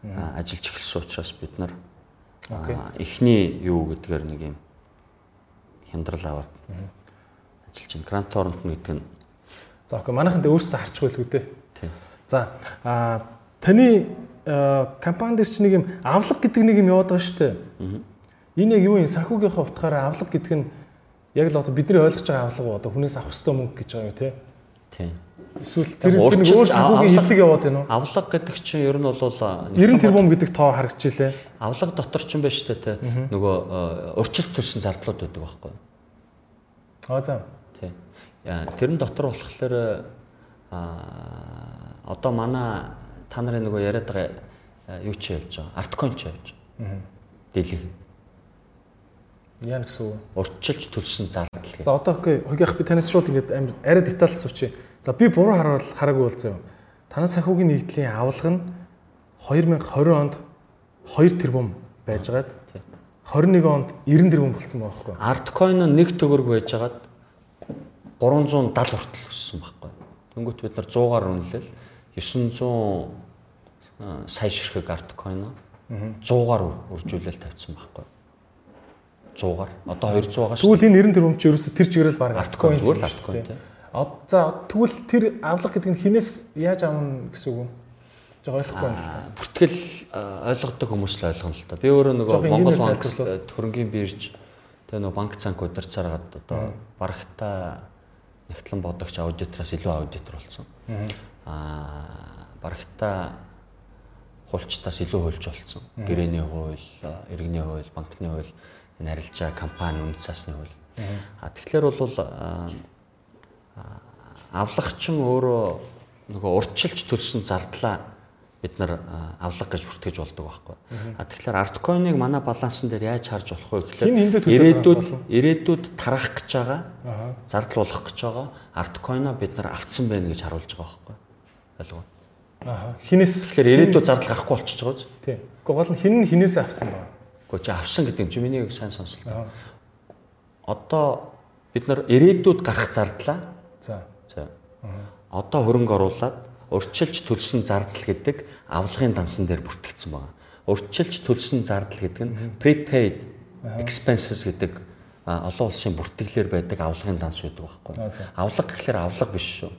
ажиллаж эхэлсэн учраас бид нар эхний юу гэдгээр нэг юм хямдрал аваад ажиллаж байна. Грант Торрент гэдэг нь За окей. Манайхан дэ өөрсдөө харчихгүй л үү дээ. тийм. За а таны компани дээр чи нэг юм авлага гэдэг нэг юм яваад байгаа шүү дээ. Энэ яг юу юм санхүүгийнхаа утгаараа авлага гэдэг нь яг л одоо бидний ойлгож байгаа авлага? Одоо хүнээс авах ёстой мөнгө гэж байгаа юу те? Тийм. Эсвэл тэр нэг өөр санхүүгийн хиллэг яваад байна уу? Авлага гэдэг чинь ер нь бол а, 90 тэрбум гэдэг тоо харагдчихлээ. авлага дотор ч юм байна шүү дээ те. Нөгөө а, урьдчилт төлсөн зардлууд байдаг байхгүй юу? Аа за. Тий. Яа, тэрэн дотор болохоор а одоо манай та нарын нөгөө яриад байгаа юу ч явж байгаа. Арткон ч явж байгаа. Дэлэг. Яа гэсэн үг. Урьдчилж төлсөн зардал гэх. За одоо окей. Хогийнх би танаас шууд ингээд амар арай деталс суучих. За би буруу харуул хараагүй бол заяа. Танай санхүүгийн нэгдлийн авлага нь 2020 онд 2 тэрбум байжгаад 21 онд 90 тэрбум болсон байгаа байхгүй? Арткойн нь нэг төгрөг байжгаад 370 хүртэл өссөн байхгүй. Тэнгүүт бид нар 100-аар үнэлэл 900 а, сая ширхэг арткойн 100-аар үржүүлэл тавьсан байхгүй. 100-аар. Одоо 200 байгаа шүү. Тэгвэл энэ 90 тэрбум чи ерөөсө тэр чигээрэл баг Арткойн зүгээр л арткойн тий. За тэгвэл тэр авлага гэдэг нь хинээс яаж авна гэсэн үг юм? Жог ойлгохгүй байна л та. Бүртгэл ойлгодог хүмүүс л ойлгоно л та. Би өөрөө нөгөө Монгол банк хөрөнгөний бирж тэгээ нөгөө банк цанк удирцаараад одоо барагтаа нэгтлэн бодогч аудитороос илүү аудитор болсон. Аа барагтаа хулчтаас илүү хуульч болсон. Гэрээний хууль, иргэний хууль, банкны хууль, арилжаа компани үндэс засны хууль. А тэгэхээр бол авлагчин өөрөө нөгөө урьдчилж төлсөн зардлаа бид нар авлага гэж бүртгэж болдог байхгүй. А тэгэхээр арткойныг манай балансан дээр яаж харж болох вэ гэхээр ирээдүйд ирээдүйд тарах гэж байгаа Аа. зардлуулах гэж байгаа арткойноо бид нар авцсан байна гэж харуулж байгаа байхгүй. Ойлгоо. Аа. Хинээс Тэгэхээр ирээдүйд зардал гарахгүй болчихж байгаа биз? Тийм. Гэхдээ гол нь хин нь хинээс авсан байна. Гэхдээ чи авсан гэдэг юм чи миний үг сайн сонслоо. Одоо бид нар ирээдүйд гарах зардлаа За. За. Одоо хөрөнгө оруулаад урьдчилж төлсөн зардал гэдэг авлагын дансан дээр бүртгэгдсэн байна. Урьдчилж төлсөн зардал гэдэг нь prepaid expenses гэдэг олон улсын бүртгэлээр байдаг авлагын данс байдаг байхгүй. Авлага гэхэлэр авлага биш шүү.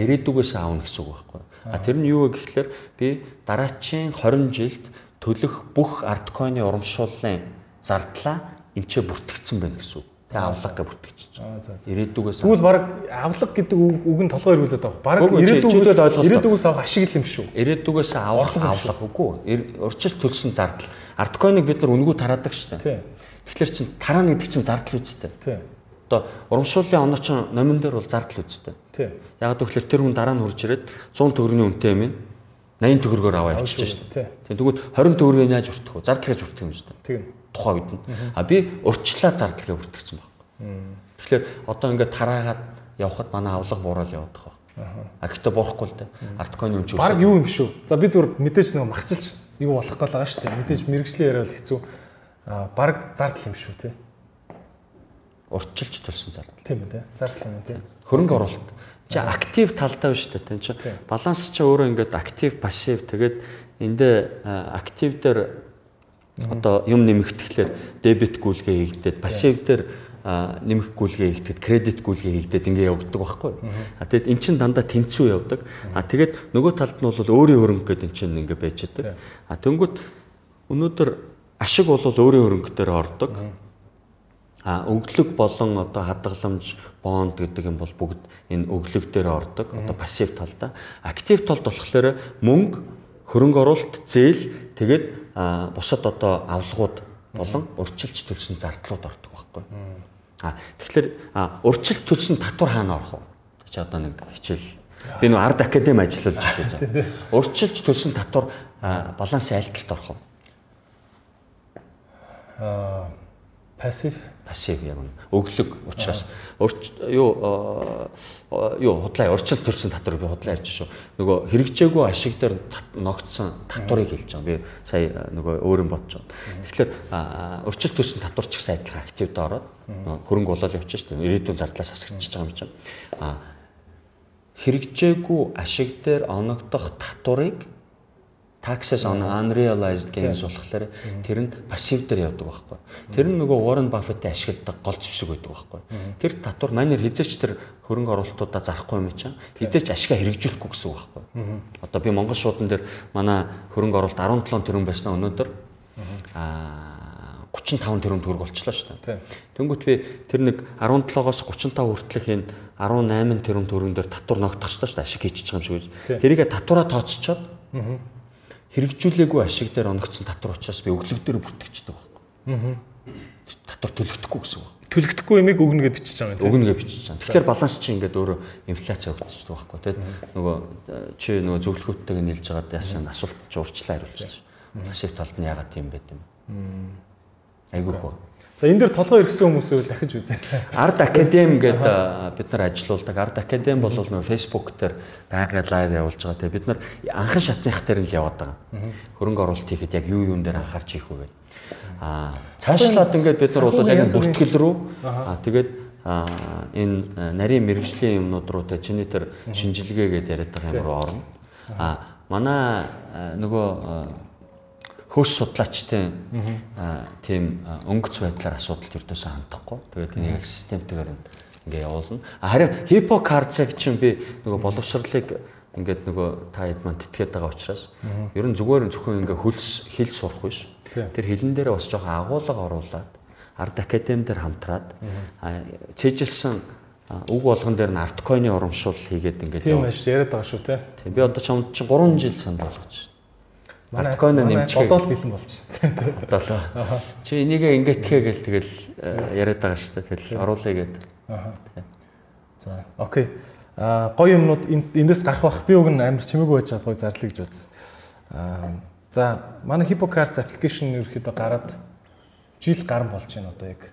Ирээдүгээс аавна гэсэн үг байхгүй. А тэр нь юу вэ гэхэлэр би дараачийн 20 жилд төлөх бүх арткойны урамшууллын зардлаа эмчээ бүртгэгдсэн байна гэсэн үг. Тэгээ авлага гэ бүртгэж за. ирээдүгээс Тэгвэл баг авлага гэдэг үг нь толгой ирүүлээд байгаа. Баг чиглэл ойлголт. ирээдүгээс авах ашиг юм шүү. ирээдүгээс авах авлага үгүй. Урьдчилан төлсөн зардал. Арткойныг бид нар үнгүү тараадаг шүү дээ. Тэгэхээр чин тараана гэдэг чин зардал үстэй. Тий. Одоо урамшууллын оноо чин номон дээр бол зардал үстэй. Тий. Яг тэгэхээр тэр хүн дараа нь хурж ирээд 100 төгрөгийн үнэтэй юм 80 төгрөгөөр аваа Авч явчихж шүү дээ. Тэгвэл 20 төгрөгийг яаж өртөх вэ? Зардал гэж өртөх юм шүү дээ. Тэг. Тухайн үед нь. А би урьдчилаа зардлага өртөгцсөн баг. Тэгэхээр одоо ингээд тараагаад явхад манай авлага буурал явах баг. А гэхдээ бурахгүй л дээ. Арткойны үнч Баг юу юм шүү. За би зүгээр мэдээж нэг махчилж юу болох гал байгаа шүү дээ. Мэдээж мэрэгжлийн яриа бол хэцүү. Аа баг зардал юм шүү тий. урьдчилж төлсөн зардал. Тийм үү тий. Зардал юм тий. хөрөнгө оруулалт. Чи актив талдаа биш үү? Тэн чи баланс чи өөрөө ингээд актив, пассив тэгээд эндээ актив дээр одоо юм нэмэх тэгэхээр дебет гүйлгээ хийгдээд пассив дээр нэмэх гүйлгээ хийгдээд кредит гүйлгээ хийгдээд ингээ явагддаг байхгүй. А тэгээд эн чин дандаа тэнцүү явдаг. А тэгээд нөгөө талд нь бол өөрийн хөрөнгө гэдэг эн чин ингээ байж байгаа. А тэнгүүт өнөөдөр ашиг бол өөрийн хөрөнгө дээр ордог. А өглөг болон одоо хадгаламж бонд гэдэг юм бол бүгд энэ өглөг дээр ордог. Одоо пассив талдаа. Актив талд болохоор мөнгө, хөрөнгө оруулалт, зээл тэгээд бусад одоо авлагууд болон урьдчилж төлсөн зардлууд ордог байхгүй. А тэгэхээр урьдчилж төлсөн татвар хаана орох вэ? Чи одоо нэг хичээл би нөө ард академи ажиллаж байна. Урьдчилж төлсөн татвар а, балансын айлталт орох вэ? Аа пассив пассив яг нь өглөг учраас юу э, юу худлаа урьдчилт төрсэн татвар би худлаа ярьж шүү. Нөгөө хэрэгжээгүй ашиг дээр ногдсон татварыг хэлж байгаа. Би сая э, нөгөө өөр юм бодож байгаа. Тэгэхээр а, урьдчилт төрсэн татвар ч гэсэн адилхан активд ороод хөрөнгө болол явчих шүү. Ирээдүйн зардлаас асгчихж байгаа юм чинь. А хэрэгжээгүй ашиг дээр оногдох татварыг taxes on unrealized gains болохоор тэр нь пассив дээр явдаг байхгүй. Тэр нь нөгөө Warren Buffett-ийн ашигладаг гол зэвсэг байдаг байхгүй. Тэр татвар манер хизээч тэр хөрөнгө оруулалтуудаа зарахгүй юм чинь хизээч ашигаа хэрэгжүүлэхгүй гэсэн үг байхгүй. Одоо би Монгол шуудан дээр манай хөрөнгө оруулалт 17 тэрбум байснаа өнөөдөр. Аа 35 тэрбум төгрөг болчихлоо шүү дээ. Тэнгүүт би тэр нэг 17-оос 35 хүртэлх энэ 18 тэрбум төгрөгөн дээр татвар ногдох шүү дээ. Ашиг хийчих юм шиг. Тэрийгэ татвараа тооцчоод хэрэгжүүлээгүй ашиг дээр оногдсон татвар учраас би өглөг дээр бүртгэждэг байхгүй. Татвар төлөгдөхгүй гэсэн үг. төлөгдөхгүй юмыг өгнө гэж бичиж байгаа юм тийм. Өгнө гэж бичиж байгаа. Тэгэхээр баланс чи ингээд өөрөө инфляци өгдөждөг байхгүй. Тэгээд нөгөө э, чи нөгөө зөвлөхөдтэйг нийлж байгаад яасан асуулт чи урчлаа хариулж. Пассив талд нь яагаад тийм байд юм. Айгүйх ба. За энэ дээр толгой иргэсэн хүмүүсээ дахиж үзээ. Ард академи гэдэг бид нар ажилуулдаг. Ард академи бол нөгөө Facebook дээр байнга лайв явуулж байгаа. Тэгээ бид нар анхан шатных дээр л яваад байгаа. Хөрөнгө оруулалт хийхэд яг юу юун дээр анхаарч хийх вэ гэдэг. Аа цаашлаад ингээд бид нар бол яг бүртгэл рүү аа тэгээд аа энэ нарийн мэрэгжлийн юмнууд руу тэ чиний тэр шинжилгээ гэдээ яриад байгаа юм руу орно. Аа манай нөгөө хөөс судлаачдын аа, тийм өнгөц байдлаар асуудалд ердөөсөө хандахгүй. Тэгээд энийг системтэйгээр ингээ явуулна. Харин хипокарцаг чинь би нөгөө боловсролыг ингээд нөгөө та хэд маань тэтгээд байгаа учраас ер нь зүгээр зөвхөн ингээ хөлс хэл сурах биш. Тэр хэлэн дээрээ бас жоохон агуулга оруулаад ард академи дээр хамтраад аа, цээжилсэн аа, үг болгон дээр нь арткойны урамшуул хийгээд ингээд Тийм маш яриад байгаа шүү те. Би одоо чамд чи 3 жил санал болгож Манай Арткойн нэмчихээ. бодоол бэлэн болж байна. бодлоо. Чи энийг ингэтгэе гэл тэгэл э, яриад байгаа шүү дээ. Тэгэл оруулъя гэд. За окей. Аа гоё юмнууд энд- эндээс гарах бах. Би уг нь амар чимээгүй байж чад гоё зарлая гэж үзсэн. Аа за манай Hippocards application ерөөхдөө гараад жил гарan болж байна одоо яг.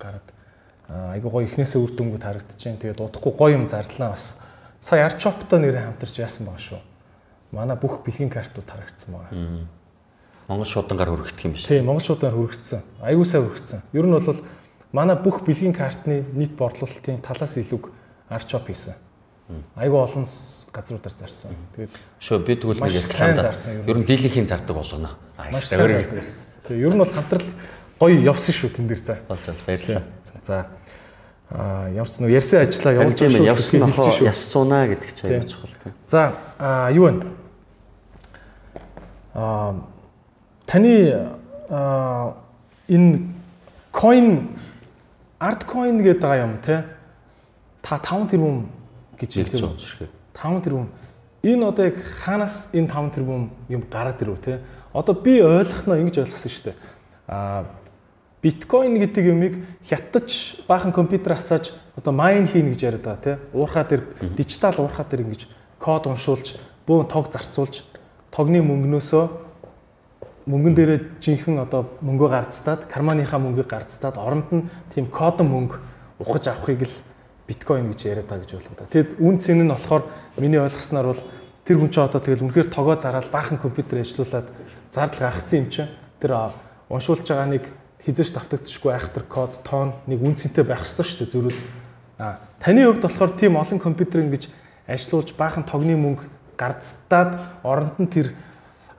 Гараад аа айгу гоё ихнээсээ үр дүнгууд харагдаж байна. Тэгээд удахгүй гоё юм зарлаа бас. Сая Archop-то нэрээ хамтарч яасан байгаа шүү. Манай бүх бэлгийн картууд харагдсан байгаа. Монгол шуудангаар хөргөх юм биш. Тийм, Монгол шуудаар хүрэгдсэн. Аюу сайн хүрэгдсэн. Ер нь бол манай бүх бэлгийн картны нийт борлуулалтын талаас илүүг арчоп хийсэн. Аюу олон газруудаар зарсан. Тэгээд Шөө би тэгвэл нэг ялсандаа. зарсан. Ер нь дийлийнхийн зардаг болгоно. Аа зардаг байсан. Тэгээ ер нь бол хамтрал гоё явсан шүү тэн дээр за. болж байна. Баярлалаа. За. Ямарч нөө ярьсан ажлаа явуулж байгаа шүү. явсан гэдгийг нохоо хэлж шүү. яс цунаа гэдэг чинь чухал тийм. За юу вэ? Аа таны аа энэ coin art coin гэдэг байгаа юм те та 5 тэрбум гэж зуун үү? зэрэг. 5 тэрбум. Энэ одоо яг хаанаас энэ 5 тэрбум юм гараад ирв те? Одоо би ойлгох нь ингэж ойлгосон шүү дээ. Аа биткойн гэдэг юмыг хятадч баахан компьютер асааж одоо майн хийнэ гэж яриад байгаа те. Уурхаа дээр дижитал уурхаа дээр ингэж код уншуулж бөөн тог зарцуулж тогны мөнгнөөсөө мөнгөн дээрээ жинхэнэ одоо мөнгөө гарцтаад карманыхаа мөнгийг гарцтаад оронд нь тийм кодон мөнгө ухаж авахыг л биткойн гэж яриад байгаа гэж байна да. Тэгэд үн цэн нь болохоор миний ойлгосноор бол тэр хүн чинь одоо тэгэл үнэхээр тогоо зараад баахан компьютер ажиллуулад зардал гаргацсан юм чинь тэр уншуулж байгаа нэг хизээш давтагдчихгүй айхтар код тон нэг үн цэнтэй байх ёстой шүү дээ зөрүүл. А таны хувьд болохоор тийм олон компьютер ингэж ажиллуулж баахан тогны мөнгө гарцтаад оронд нь тэр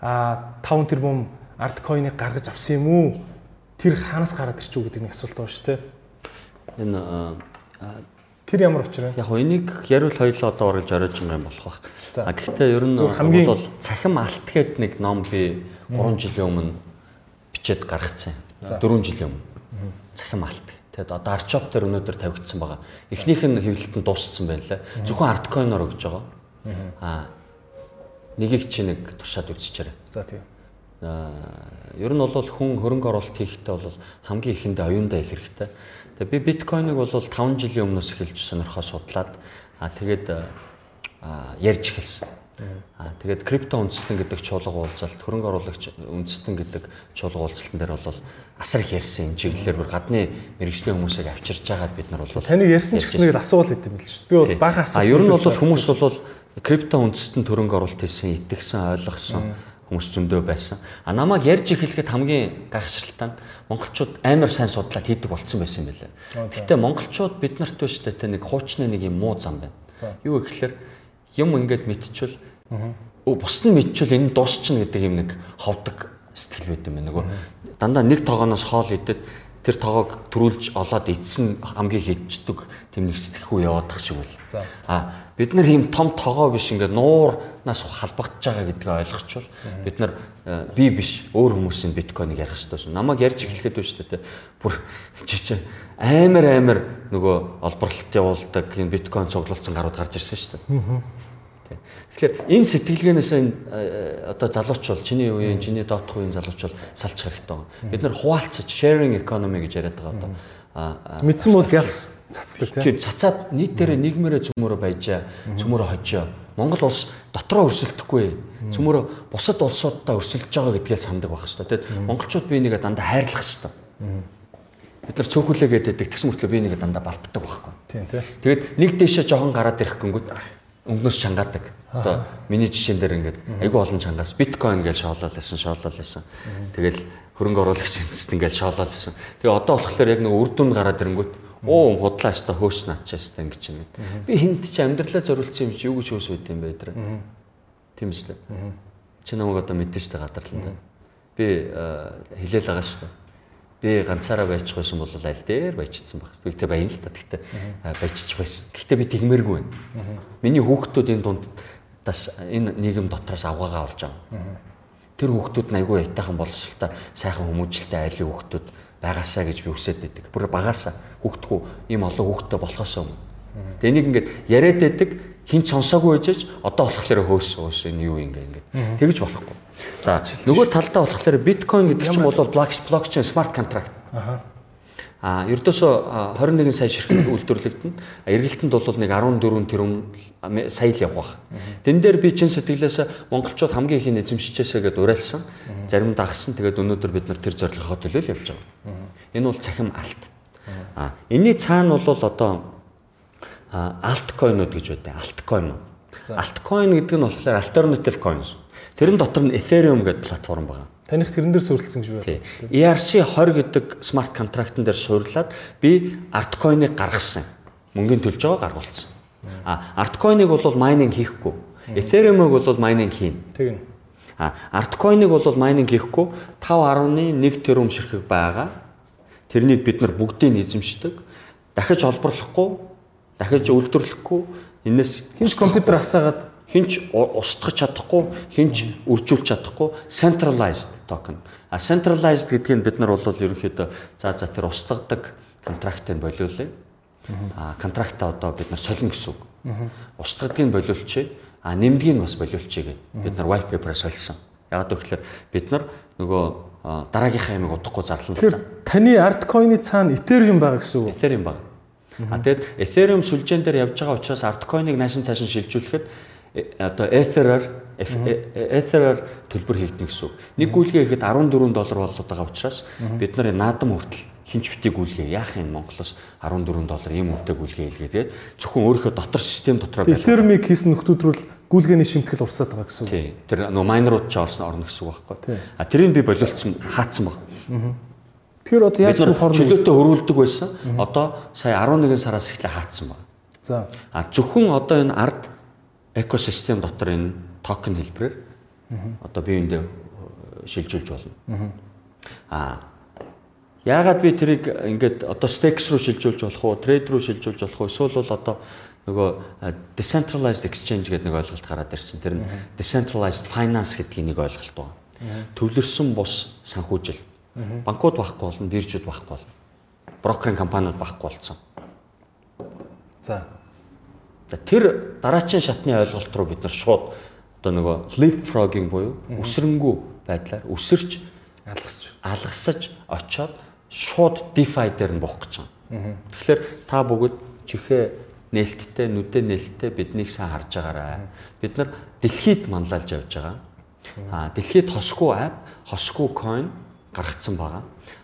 а 5 тэрбум арт койныг гаргаж авсан юм уу? Тэр хаанаас гараад ирчихв гэдэг нэг асуулт байна шүү дээ. Энэ Тэр ямар учраа? яг хоо энийг яриул хоёлоо одоо оруулж оройж байгаа юм болох бах. А гэхдээ ер нь бол цахим алт гээд нэг ном би 3 жилийн өмнө бичээд гаргацсан. 4 жилийн өмнө. Цахим алт. Тэгэд одоо арчоп дээр өнөөдөр тавигдсан байгаа. Эхнийх нь хэвлэлт нь дууссан байна лээ. Зөвхөн арткойноор өгж байгаа. Аа нэгийг чи нэг туршаад үзчихээрэй. За тийм. Аа, ер нь бол хүн хөрөнгө оруулалт хийхдээ бол хамгийн ихэндээ оюундаа их хэрэгтэй. Тэгээ би биткойныг бол 5 жилийн өмнөөс эхэлж сонирхоо судлаад аа тэгээд аа ярьж эхэлсэн. Аа тэгээд крипто үндэстэн гэдэг чуулга уулзалт хөрөнгө оруулагч үндэстэн гэдэг чуулга уулзалтан дээр бол асар их ярьсан юм чиглэлээр бүр гадны мэрэгжлийн хүмүүсийг авчирж байгаад бид нар бол Таныг ярьсан ч гэсэн нэг асуул идэм бил шүү. дээ. Би бол баахан асуулт. А ер нь бол хүмүүс бол крипто үндэстэн төрөнгө оруулалт хийсэн, итгэсэн, ойлгосон хүмүүс зөндөө байсан. А намайг ярьж эхлэхэд хамгийн гайхшралтай нь монголчууд амар сайн судлаад хийдэг болцсон байсан юм байлээ. Гэхдээ монголчууд бид нарт биш тэ нэг хуучны нэг юм муу зам байна. Юу гэхээр юм ингээд мэдчихвэл өө бусд нь мэдчихвэл энэ дуусчихна гэдэг юм нэг ховдог сэтгэл байд юм байна. Нөгөө дандаа нэг тоогоноос хоол идэд тэр тоогоог төрүүлж олоод эдсэн хамгийн хийждэг тийм нэг сэтгэхүй яваадах шиг үл. А бид нар ийм том тогоо биш ингээд нуурнаас халбагдж байгаа гэдгийг ойлгочвол бид нар э, би биш өөр хүмүүсийн биткойныг ярих хэрэгтэй шин. Намайг ярьж эхлэхэд биш үү те. Бүр чи чи амар амар нөгөө олборлолт явуулдаг энэ биткойн цуглуулсан гарууд гарч ирсэн шүү дээ. Тэгэхээр энэ сэтгэлгээнээс энэ э, одоо залууч бол чиний үеийн чиний доотх үеийн залууч бол салж хэрэгтэй байна. Бид нар хуваалцаж sharing economy гэж яриад байгаа одоо. Мэдсэн бол гяс цацдаг тийм. тий цацаад нийтээрээ нийгмээрээ цөмөрө баяжаа, цөмөрө хожоо. Монгол улс дотроо өрсөлдөхгүй. Цөмөрө бусад улсуудтай өрсөлдөж байгаа гэдгээ сандаг байх хэрэгтэй. Тэгэд монголчууд бие нэгэ дандаа хайрлах хэрэгтэй. Бид нар цөөхүлээгээд байдаг тэгс мөртлөө бие нэгэ дандаа балтдаг байхгүй. Тийм тийм. Тэгээд нэг дэшээ жоохон гараад ирэх гингүүд өнгнөөс чангаадаг. Одоо миний жишээн дээр ингээд айгүй олон чангаас биткойн гэж шоолол байсан, шоолол байсан. Тэгэл хөрөнгө оруулагч институт ингээд шоолол байсан. Тэгээ одоо болохоор яг нэг үр дүн гараад ирэнгүүт оо худлаа өстой хөөс наачаастай ингэж юм. Би хинт чи амьдралаа зориулсан юм чи юу гэж хөөс үүд юм бэ тэр. Тийм үстэй. Чи намайг одоо мэдэн штэ гадарлан та. Би э, хэлээл байгаа штэ. Би ганцаараа байчих байсан бол аль дээр баяжчихсан баг. Би тэгтээ баян л та. Тэгтээ э, баяжчих байсан. Гэхдээ би тэгмээргүй байна. Миний хүүхдүүд энэ дунд тас энэ нийгэм дотроос авгаагаа олж байгаа. Тэр хүүхдүүд нь айгүй ятайхан боловсралтай сайхан хүмүүжлэлтэй айлын хүүхдүүд байгаасаа гэж би хүсэж байдаг. Бүр багаасаа хүүхдгүү ийм олон хүүхдтэй болохоос өмнө. Тэгээ энийг ингээд яриад байдаг хин ч сонсоогүй байж одоо болохоор хөөс хөөс энэ юу ингээ ингээ тэгж болохгүй. За нөгөө талдаа болохоор биткойн гэдэг чинь бол блокчейн смарт контракт. Аха. А ердөөсөө 21 сая ширхэг үйлдвэрлэгдэнэ. Эргэлтэнд бол нэг 14 тэрбум сая л явах. Тэн дээр би чин сэтгэлээс монголчууд хамгийн их эзэмшижээсэ гэдээ уриалсан. Зарим дагсан. Тэгээд өнөөдөр бид нар тэр зорилгоо төлөө л явж байгаа. Энэ бол цахим алт. А энэний цаана бол одоо алткойнууд гэж байдаг. Алткойнууд. Алткойн гэдэг нь болохоор alternative coins. Тэрэн дотор нь Ethereum гэдэг платформ байна. Таних тэрэн дээр суурилсан гэж байна. ERC 20 гэдэг смарт контрактын дээр суурлаад би арткойныг гаргасан. Мөнгөний төлж байгаа гаргуулсан. А арткойныг бол майнинг хийхгүй. Ethereum-ыг бол майнинг хийн. Тэгнь. А арткойныг бол майнинг хийхгүй 5.1 тэрбум ширхэг байгаа. тэрнийг бид нар бүгдийг эзэмшдэг. Дахиж олборлохгүй, дахиж үйлдвэрлэхгүй энэс Хинч компьютер асаагаад хинч устгах чадахгүй, хинч үржүүлж чадахгүй centralized token. А centralized гэдгийг бид нар бол ерөнхийдөө за за тэр устгадаг контрактыг болиулъя. А контрактаа одоо бид нар солино гэсэн үг. Устгадгийг болиулчихъя. А нэмдгийг бас болиулчихъя гэд бид нар white paper-аар сольсон. Яг гэвэл бид нар нөгөө дараагийнхаа ямиг удахгүй зарлана. Тэгэхээр таны арткойны цаана Ethereum байгаа гэсэн үг. Ethereum баг. А тэгэд Ethereum сүлжээн дээр явж байгаа учраас арткойныг наашин цаашин шилжүүлэхэд э, одоо Ether-аар Ether-аар төлбөр хийгдэнэ гэсэн үг. Нэг гүйлгээ хийхэд 14 доллар болоод байгаа учраас бид нар наадам хүртэл хинч битгий гүйлгээ яах юм Монголоос 14 доллар ийм үнэтэй гүйлгээ хийлгээд зөвхөн өөрийнхөө дотор систем дотроо байж. Ethereum-ийг хийсэн нөхдүүд рүү гүйлгээний шимтгэл урсаад байгаа гэсэн үг. Тий. Тэр нөө майнерууд ч орсон орно гэсэн үг байхгүй. А тэрийг би болиулсан хаацсан баг. Тэгэхээр одоо яаж бүх хооронд чөлөөтэй хөрвүүлдэг байсан. Одоо сая 11 сараас эхлээ хаацсан баг. За. А зөвхөн одоо энэ арт экосистем дотор энэ токен хэлбэрээр одоо биеиндээ шилжүүлж болно. А яагаад би тэрийг ингээд одоо stakes руу шилжүүлж болох уу, trade руу шилжүүлж болох уу, эсвэл бол одоо нөгөө decentralized exchange гэдэг нэг ойлголт гараад ирсэн. Тэр нь decentralized finance гэдгийг нэг ойлголт байна. Төвлөрсөн бус санхүүжил. Банкуд байхгүй болно, биржүүд байхгүй болно. Брокеринг компаниуд байхгүй болсон. За. За тэр дараачийн шатны ойлголт руу бид нар шууд одоо нөгөө leapfrogging буюу өсрөнгүү байдлаар өсөрч алгасч алгасаж очоод шууд DeFi дээр нь буух гэж байгаа. Тэгэхээр та бүгд чихээ нээлттэй, нүдэ нээлттэй биднийг сайн харж байгаарай. Бид нар дэлхийд манлайлж явж байгаа. Аа дэлхийд хосгүй ап, хосгүй coin гаргацсан байгаа.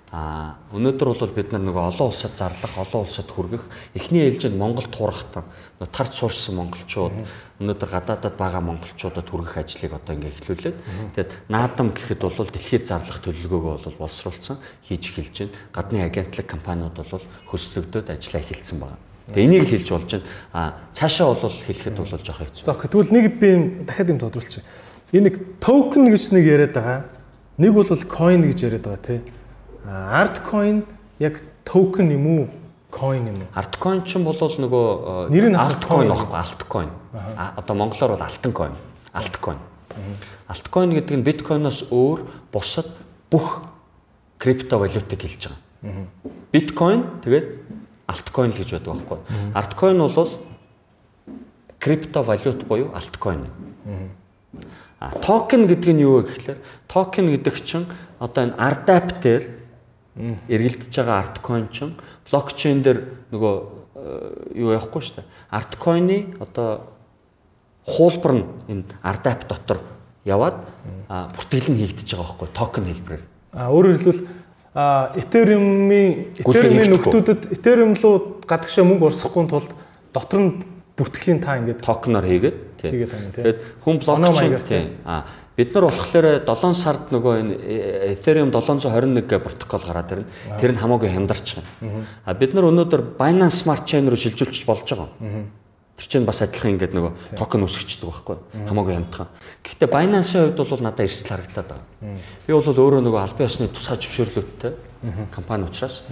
Аа өнөөдөр бол бид нар нөгөө олон улсад зарлах, олон улсад хүргэх эхний ээлжинд Монголд туурахтан тарч суурсан монголчууд өнөөдөр гадаадад байгаа монголчуудад хүргэх ажлыг одоо ингээ эхлүүлээд тэгээд наадам гэхэд бол дэлхийд зарлах төлөвлөгөөгөө бол боловсруулсан хийж эхэлж байна. Гадны агентлаг компаниуд бол хөсөлгдөд ажиллаа эхэлсэн байна. Тэгээ энийг л хэлж болж байна. А цаашаа бол хэлэхэд бол жоох хэцүү. За тэгвэл нэг би дахиад юм тодруулчих. Энэ нэг токен гэж нэг яриад байгаа. Нэг бол coin гэж яриад байгаа тий. А art coin яг токен юм уу? Coin юм уу? Art coin ч бол нөгөө нэр нь art coin байхгүй alt coin. Одоо монголоор бол алтан coin. Alt coin. Alt coin гэдэг нь биткойноос өөр бусад бүх крипто валютыг хэлж байгаа. Биткойн тэгээд альткойн гэж байдаг байхгүй. Альткойн бол крипто валют буюу альткойн. А токен гэдэг нь юу вэ гэхээр токен гэдэг чинь одоо энэ ардап дээр эргэлдэж байгаа арткойн чинь блокчейн дээр нөгөө юу яахгүй шүү дээ. Арткойны одоо хуулбар нь энэ ардап дотор яваад бүртгэл нь хийгдэж байгаа байхгүй токен хэлбэрээр. А өөрөөр хэлбэл Ethereum-ийн Ethereum-ийн нөхдүүдэд Ethereum руу гадагшаа мөнгө урсахгүй тулд дотор нь бүртгэлийн та ингээд токеноор хийгээд тийм. Тэгээд хүн блокчейн тийм. А бид нар болохоор 7 сард нөгөө энэ Ethereum 721 гэх протокол гараад ирнэ. Тэр нь хамаагүй хямдарч байгаа. А бид нар өнөөдөр Binance Smart Chain руу шилжүүлчих болж байгаа. Тэр чинь бас адилхан ингээд нөгөө токен өсгчдөг байхгүй хамаагүй хямдхан. Гэхдээ Binance-ийн хувьд бол надад эрсдэл харагдаад байгаа. Би бол өөрөө нөгөө албан ёсны тусгай зөвшөөрлөлттэй компани учраас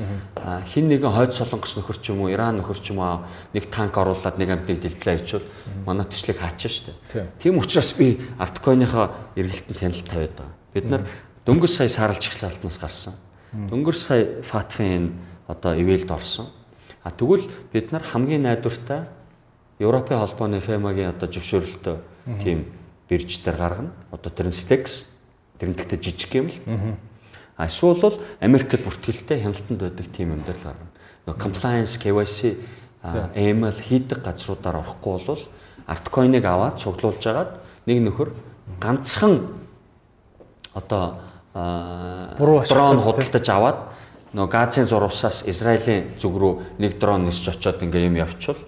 хин нэгэн хойд солонгос нөхөр ч юм уу Иран нөхөр ч юм уу нэг танк оруулаад нэг амтныг дэлглээ хийчихвэл манай төслийг хаачаа штэ. Тийм учраас би арткойныхоо эргэлтэнд хяналт тавиад байгаа. Бид нар дөнгөж сая сааралж ихлэлтнаас гарсан. Дөнгөж сая Фатфин одоо ивэлд орсон. А тэгвэл бид нар хамгийн найдвартай Европын холбооны FEMA-гийн одоо зөвшөөрлөлтөй тийм бирж дээр гаргана. Одоо тэр нь Stex тэр нь гэхдээ жижиг юм л. Эсвэл бол Америкт бүртгэлтэй хяналтанд байдаг тийм юм дээр л гаргана. Нөгөө compliance KYC AML хийдэг газруудаар орохгүй бол артcoin-ыг аваад цуглуулж агаад нэг нөхөр ганцхан одоо дрон худалдаж аваад нөгөө газын зурвасаас Израилийн зүг рүү нэг дрон нисч очоод ингээ юм явуучвал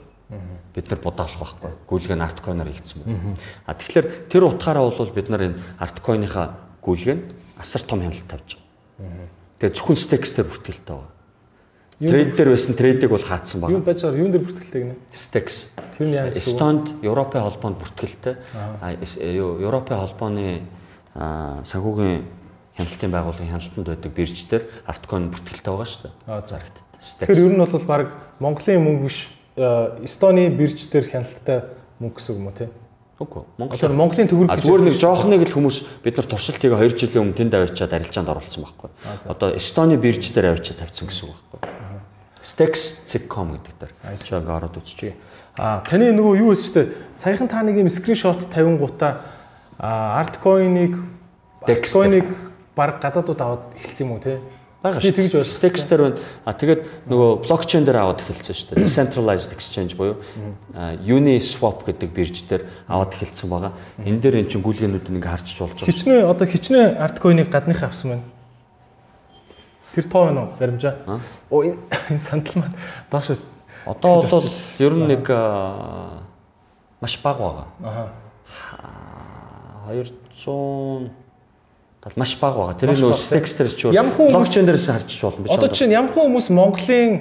бид нар будаалах байхгүй. Гүйлгээ нь арткойноор хийгдсэн байна. А тэгэхээр тэр утгаараа бол бид нар энэ арткойныхаа гүйлгээ нь асар том хяналт тавьж байгаа. Тэгээ зөвхөн стекстэй бүртгэлтэй байгаа. Трейд дээр байсан трейдийг бол хаацсан байна. Юу байж байгаа? Юун дээр бүртгэлтэй гинэ? Стекс. Тэр нь яг Эстонд Европын холбоонд бүртгэлтэй. А юу Европын холбооны санхүүгийн хяналтын байгууллагын хяналтанд байдаг бирждэр арткойн бүртгэлтэй байгаа шүү дээ. Аа за. Зарагтд. Тэгэхээр ер нь бол баг Монголын мөнгө биш э, Эстоны бирж дээр хяналттай мөнгө гэсэн үг юм уу те? Үгүй. Монгол Одоо Монголын төгрөг гэж зүгээр нэг жоохныг л хүмүүс бид нар туршилтыг 2 жилийн өмнө тэнд авчиад арилжаанд оруулсан байхгүй. Одоо Эстоны бирж дээр авчиад тавьсан гэсэн үг байхгүй. Stex.com гэдэг дээр. Чаг ороод үзчихье. А таны нөгөө юу дээ. Саяхан та нэг юм скриншот тавингуудаа арткойныг арткойныг баг гадаадууд аваад эхэлсэн юм уу те? Бага шүү. тэгж. Stex дээр байна. А тэгээд нөгөө блокчейн дээр аваад эхэлсэн шүү дээ. Decentralized exchange буюу Uniswap гэдэг бирж дээр аваад эхэлсэн байгаа. Энэ дээр эн чинь гүйлгээнүүд ингээ харчиж болж байгаа. Хичнээн одоо хичнээн арткойныг гадных авсан байна. Тэр тоо байна уу? Баримжаа. Оо энэ сандал маань доош Одоо бол ер нь нэг маш бага байгаа. Аха. 200 тал маш бага байгаа. Тэр Stex дээр ч Ямар хүн хүмүүс- блокчейн дээрээс харчиж болно биш Одоо чинь ямар хүмүүс Монголын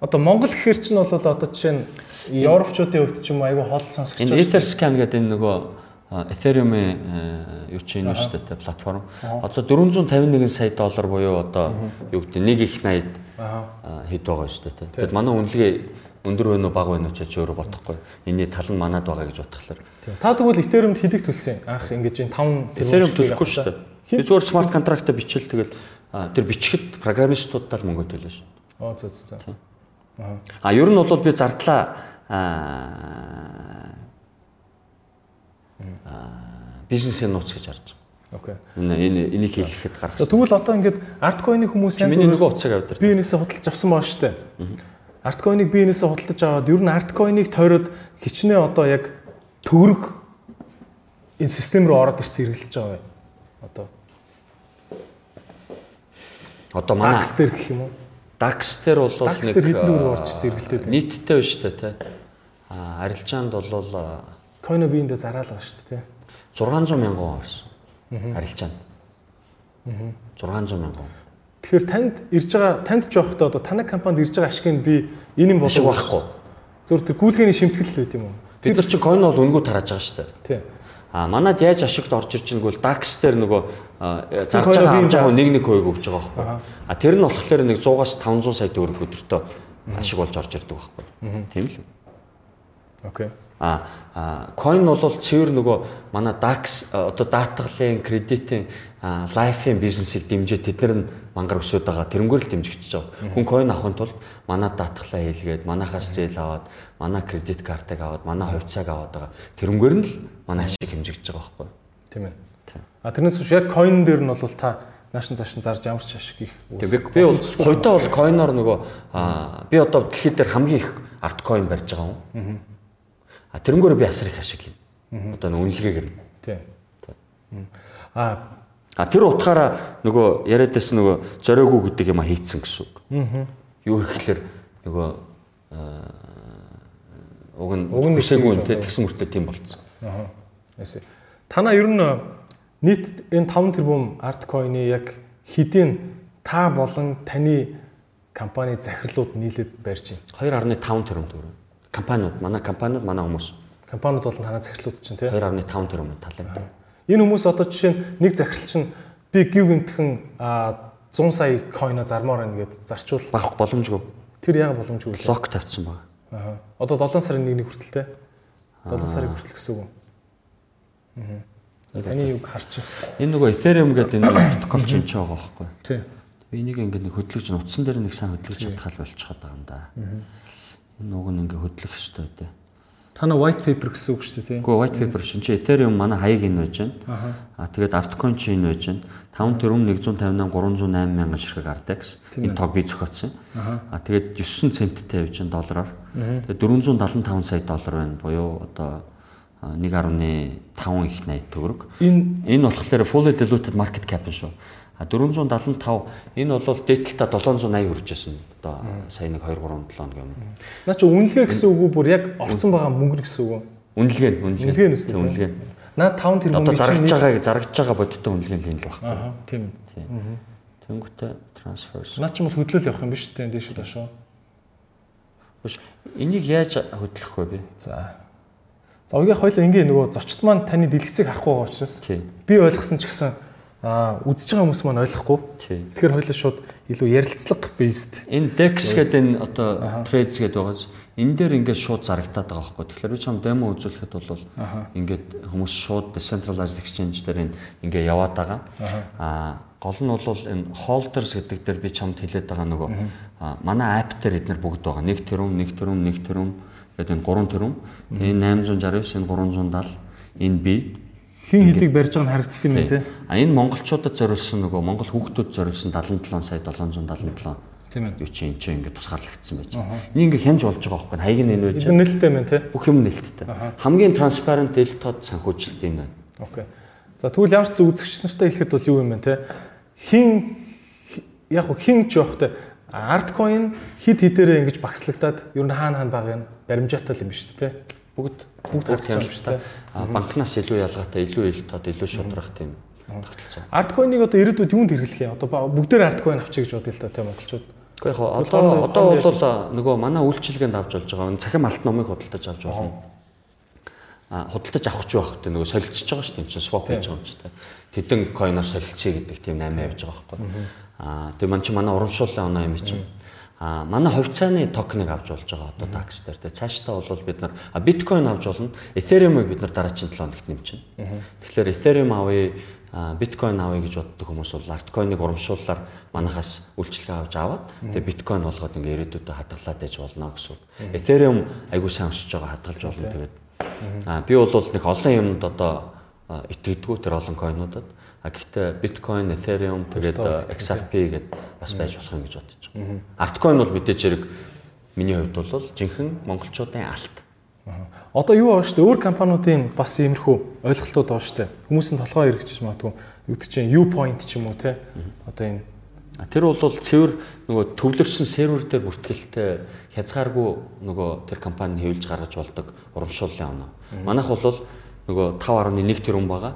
одоо Монгол гэхэр чинь бол одоо жишээ нь Европчуудын хувьд ч юм уу айгүй хол сонсогч Энэ. Etherscan гэдэг энэ нөгөө Ethereum-ийн э, юу чи энэ шүү дээ платформ. Одоо 451 сая доллар буюу одоо юу гэдэг нэг их 80 Аха. а, хэд байгаа шүү дээ. Тэгэд манай үнэлгээ өндөр байна уу бага байна уу ч өөрөө бодохгүй. Энийний тал нь манад байгаа гэж. Тийм. Та тэгвэл Ethereum-д хэдийг төлсөн? Анх ингэж энэ 5 Ethereum төлөхгүй шүү дээ. Би зүгээр смарт контрактаа бичил тэгэл тэр бичихэд программистуудаа л мөнгө төлөө шүү. Оо зөө зөө. зөө. А ер нь бол би зардлаа а бизнесийн нууц гэж харж байгаа. Окей. Энэ энийг хэлэхэд гарах. Тэгвэл одоо ингээд арткойны хүмүүс янз миний бүр нөгөө утсыг авдар. би энэсээ худалдаж авсан баа штэ. Арткойныг би энэсээ худалдаж аваад ер нь арткойныг тойроод хичнээн одоо яг төгрөг энэ систем рүү ороод ирсэн хэрэгэлдэж байгаа бай. Одоо Одоо манай DAX дээр гэх юм уу? DAX дээр бол DAX дээр хэдэн төгрөг орж хэрэгэлтэй дээ. нийтдээ биш үү те. А арилжаанд бол Койно биендээ зараал байгаа шүү дээ. 600 мянган орсон. Арилжаанд. 600 мянган. Тэгэхээр танд ирж байгаа танд ч явахдаа одоо танай компанид ирж байгаа ашиг нь би энэ юм болов байхгүй. Зөвхөн тэр гүйлгээний шимтгэл л байт юм уу? Бид нар чи coin бол өнгөө тарааж байгаа шүү дээ. Тий. А манад яаж ашигт орж ирж байгааг бол DAX дээр нөгөө зарж байгаа авж байгаа нэг нэг хувийг өгж байгаа байхгүй. А тэр нь болохоор нэг 100-аас 500 сая төгрөг өдөртөө ашиг болж орж ирдэг байхгүй. Тийм л үү? Окей. А coin бол цэвэр нөгөө манай DAX а, одоо даатгалын кредитийн лайфын бизнесийг дэмжиж тэд нар нь мангар өсөд байгаа тэрнгээр л дэмжигдэж байгаа. Хүн coin авахын тулд манай даатгалаа хийлгээд манахаас зээл аваад манай кредит картыг аваад манай хувьцааг аваад байгаа. Тэрнгээр нь л манай ашиг хэмжигдэж байгаа байхгүй. Тийм ээ. А тэрнээс биш яг coin дээр нь бол та наашин цаашин зарж ямар ч ашиг их Тэгээ би бол хоёдоо бол coin-оор нөгөө би одоо дэлхийд дээр хамгийн их арт coin барьж байгаа юм. А тэрнгээр би асар их ашиг хийнэ. Одоо нэг үнэлгээгээр нь. Тийм. А А тэр утгаараа нөгөө яриад байсан нөгөө зориогүй гэдэг юм а хийцэн гэсэн үг. Аа. Юу ихлээр нөгөө аа, уг нь Уг нь те тийм тэгсэн мөртөө тийм болцсон. Аа. Эсэ. Танаа ер нь нийт энэ 5 тэрбум арткойны яг хэдийн та болон таны компани захирлууд нийлээд барьж байна. 2.5 тэрбум төгрөг. Компаниуд, манай компаниуд, манай хүмүүс Компаниуд болон танаа захирлууд чинь тий. 2.5 тэрбум талент. Энэ хүмүүс одоо жишээ нь нэг захирал чинь би гів гинтхэн а 100 сая койно зармаар байна гэд зарчвал Бах боломжгүй. тэр яг боломжгүй лээ. Лок тавьсан байна. Аа. Одоо 7 сарын 1-ний хүртэл те. 7 сарын хүртэл гэсэн үг. Аа. Таны юг харч. Энэ нөгөө Ethereum гэдэг энэ протокол чинь ч байгаа байхгүй. Тий. Би энийг ингээд хөдлөж нутсан дээр нэг сайн хөдлөж чадхал болчиход байгаа юм да. Энэ уг нь ингээд хөдлөх хэрэгтэй дээ. Тана white paper гэсэн үг шүү дээ тий. Гэхдээ white paper шин чи Ethereum манай хаяг энэ байж байна. Аа тэгээд Altcoin чи энэ байж байна. 5 тэрбум 158 308 мянган ширхэг Artex энэ тог би зохиоцсон. Аа тэгээд 9 центтэй явж байна доллараар. Тэгээд 475 сая доллар байна. Буюу одоо а, 1.5 их 80 төгрөг. Энэ Энэ болохоор fully diluted market cap шүү. А 475 энэ бол дээдлэлтаа 780 хүрч байсан. Одоо сая нэг 2 3 7 хоног юм. наа чи үнэлгээ гэсэн үг бүр яг орцсон байгаа мөнгө гэсэн үг? Үнэлгээ нь үнэлгээ. Нь үстэй, үнэлгээ. Наа 5 тэрбум Одоо зарагч байгаа зарагч байгаа бодиттой үнэлгээ л энэ л багхгүй. Аа тийм. Тэнгүүтээ transfers. Наа чи бол хөдлөл явах юм биш үү дээш доошоо. Биш. Энийг яаж хөдлөх вэ би? За. За уяа хоёлаа ингээ нөгөө зочд маань таны дэлгэцийг харахгүй байгаа учраас би ойлгосон ч гэсэн үзэж байгаа хүмүүс маань ойлгохгүй. Тэгэхээр хоёлаа шууд илүү ярилцлага based. Энэ Dex гэдэг энэ одоо trades гэдэг байгаас энэ дээр ингээд шууд зарагтаад байгаа байхгүй. Тэгэхээр би чам демо үзүүлэхэд бол ингээд хүмүүс шууд decentralized exchange дээр ингээд яваад байгаа. Аа гол нь бол энэ holders гэдэг дээр би чамд хэлээд байгаа нөгөө манай app дээр эдгээр бүгд байгаа. Нэг тэрүүн, нэг тэрүүн, нэг тэрүүн гэдэг энэ гурван тэрүүн. Тэгээ энэ 869, энэ 370, энэ би Хин хэдийг барьж байгаа нь харагддаг юм тий. А энэ монголчуудад зориулсан нөгөө монгол хүүхдүүд зориулсан 77 сая 777 Тийм ээ. юу чи энэ чи ингээд тусгаарлагдсан байж. Энийг ингээд хянж болж байгаа байхгүй хаяг нь энэ байж. Эдгээр нэлттэй юм тий. Бүх юм нэлттэй. Хамгийн транспарент ил тод санхүүжилт юм байна. Окей. За тэгвэл ямар ч зүй үзэгч нартай хэлэхэд бол юу юм бэ те? Хин яг хин ч явах те артcoin хид хидээрээ ингэж багслагдаад ер нь хаана хаана байгаа юм баримжаатай юм биш үү те? Бүгд бүгд биш те? А банкнаас илүү ялгаатай, илүү ил тод, илүү шудрах тийм тогтолцоо. Артcoin-ыг одоо ирээдүйд юунд хэрэглэх юм? Одоо бүгдээр артcoin авчиг гэж бодъё л та те монголчууд. Гэхдээ яг одоо одоо бол нөгөө манай үйлчилгээнд авч болж байгаа. Цахим алт номыг худалдаж авч болно. А худалдаж авах ч байх гэдэг нөгөө солилцож байгаа шүү дээ. Энэ чинь swap хийж байгаа юм чи тэ. Тэдэн coin-оор солилцъя гэдэг тийм 8 явж байгаа байхгүй. А тийм маань чи манай урамшууллын оноо юм чинь. А манай хувьцааны токеныг авч болж байгаа одоо DAX дээр тэ. Цаашдаа бол бид нар биткойн авч болно. Ethereum-ыг бид нар дараагийн 7 хоногт нэмчихнэ. Тэгэхээр Ethereum авъя биткойн авъя гэж боддог хүмүүс бол арткойныг урамшууллаар манахаас үйлчлэгээ авч аваад тэгээ биткойн болгоод ингээ ирээдүйдээ хадгалаад ээж болно гэсэн. Ethereum айгуу сайн өсөж байгаа хадгалж болно тэгээд а би бол нэг олон юмд одоо итгэдэггүй тэр олон койнуудад а гэхдээ биткойн, Ethereum тэгээд XRP гэдэг бас байж болох юм гэж бодож байгаа. Арткойн бол мэдээж хэрэг миний хувьд бол жинхэнэ монголчуудын алт. Одоо юу байгаа шүү дээ? Өөр компаниудын бас иймэрхүү ойлголтууд байгаа шүү дээ. Хүмүүс нь толгой эргэжиж магадгүй гэдэг чинь U point ч юм уу те. Одоо энэ Тэр бол цэвэр нөгөө төвлөрсөн сервер дээр бүртгэлтэй хязгааргүй нөгөө тэр компани хэвлж гаргаж болдог урамшууллын оноо. Манайх бол нөгөө 5.1 тэрбум байгаа.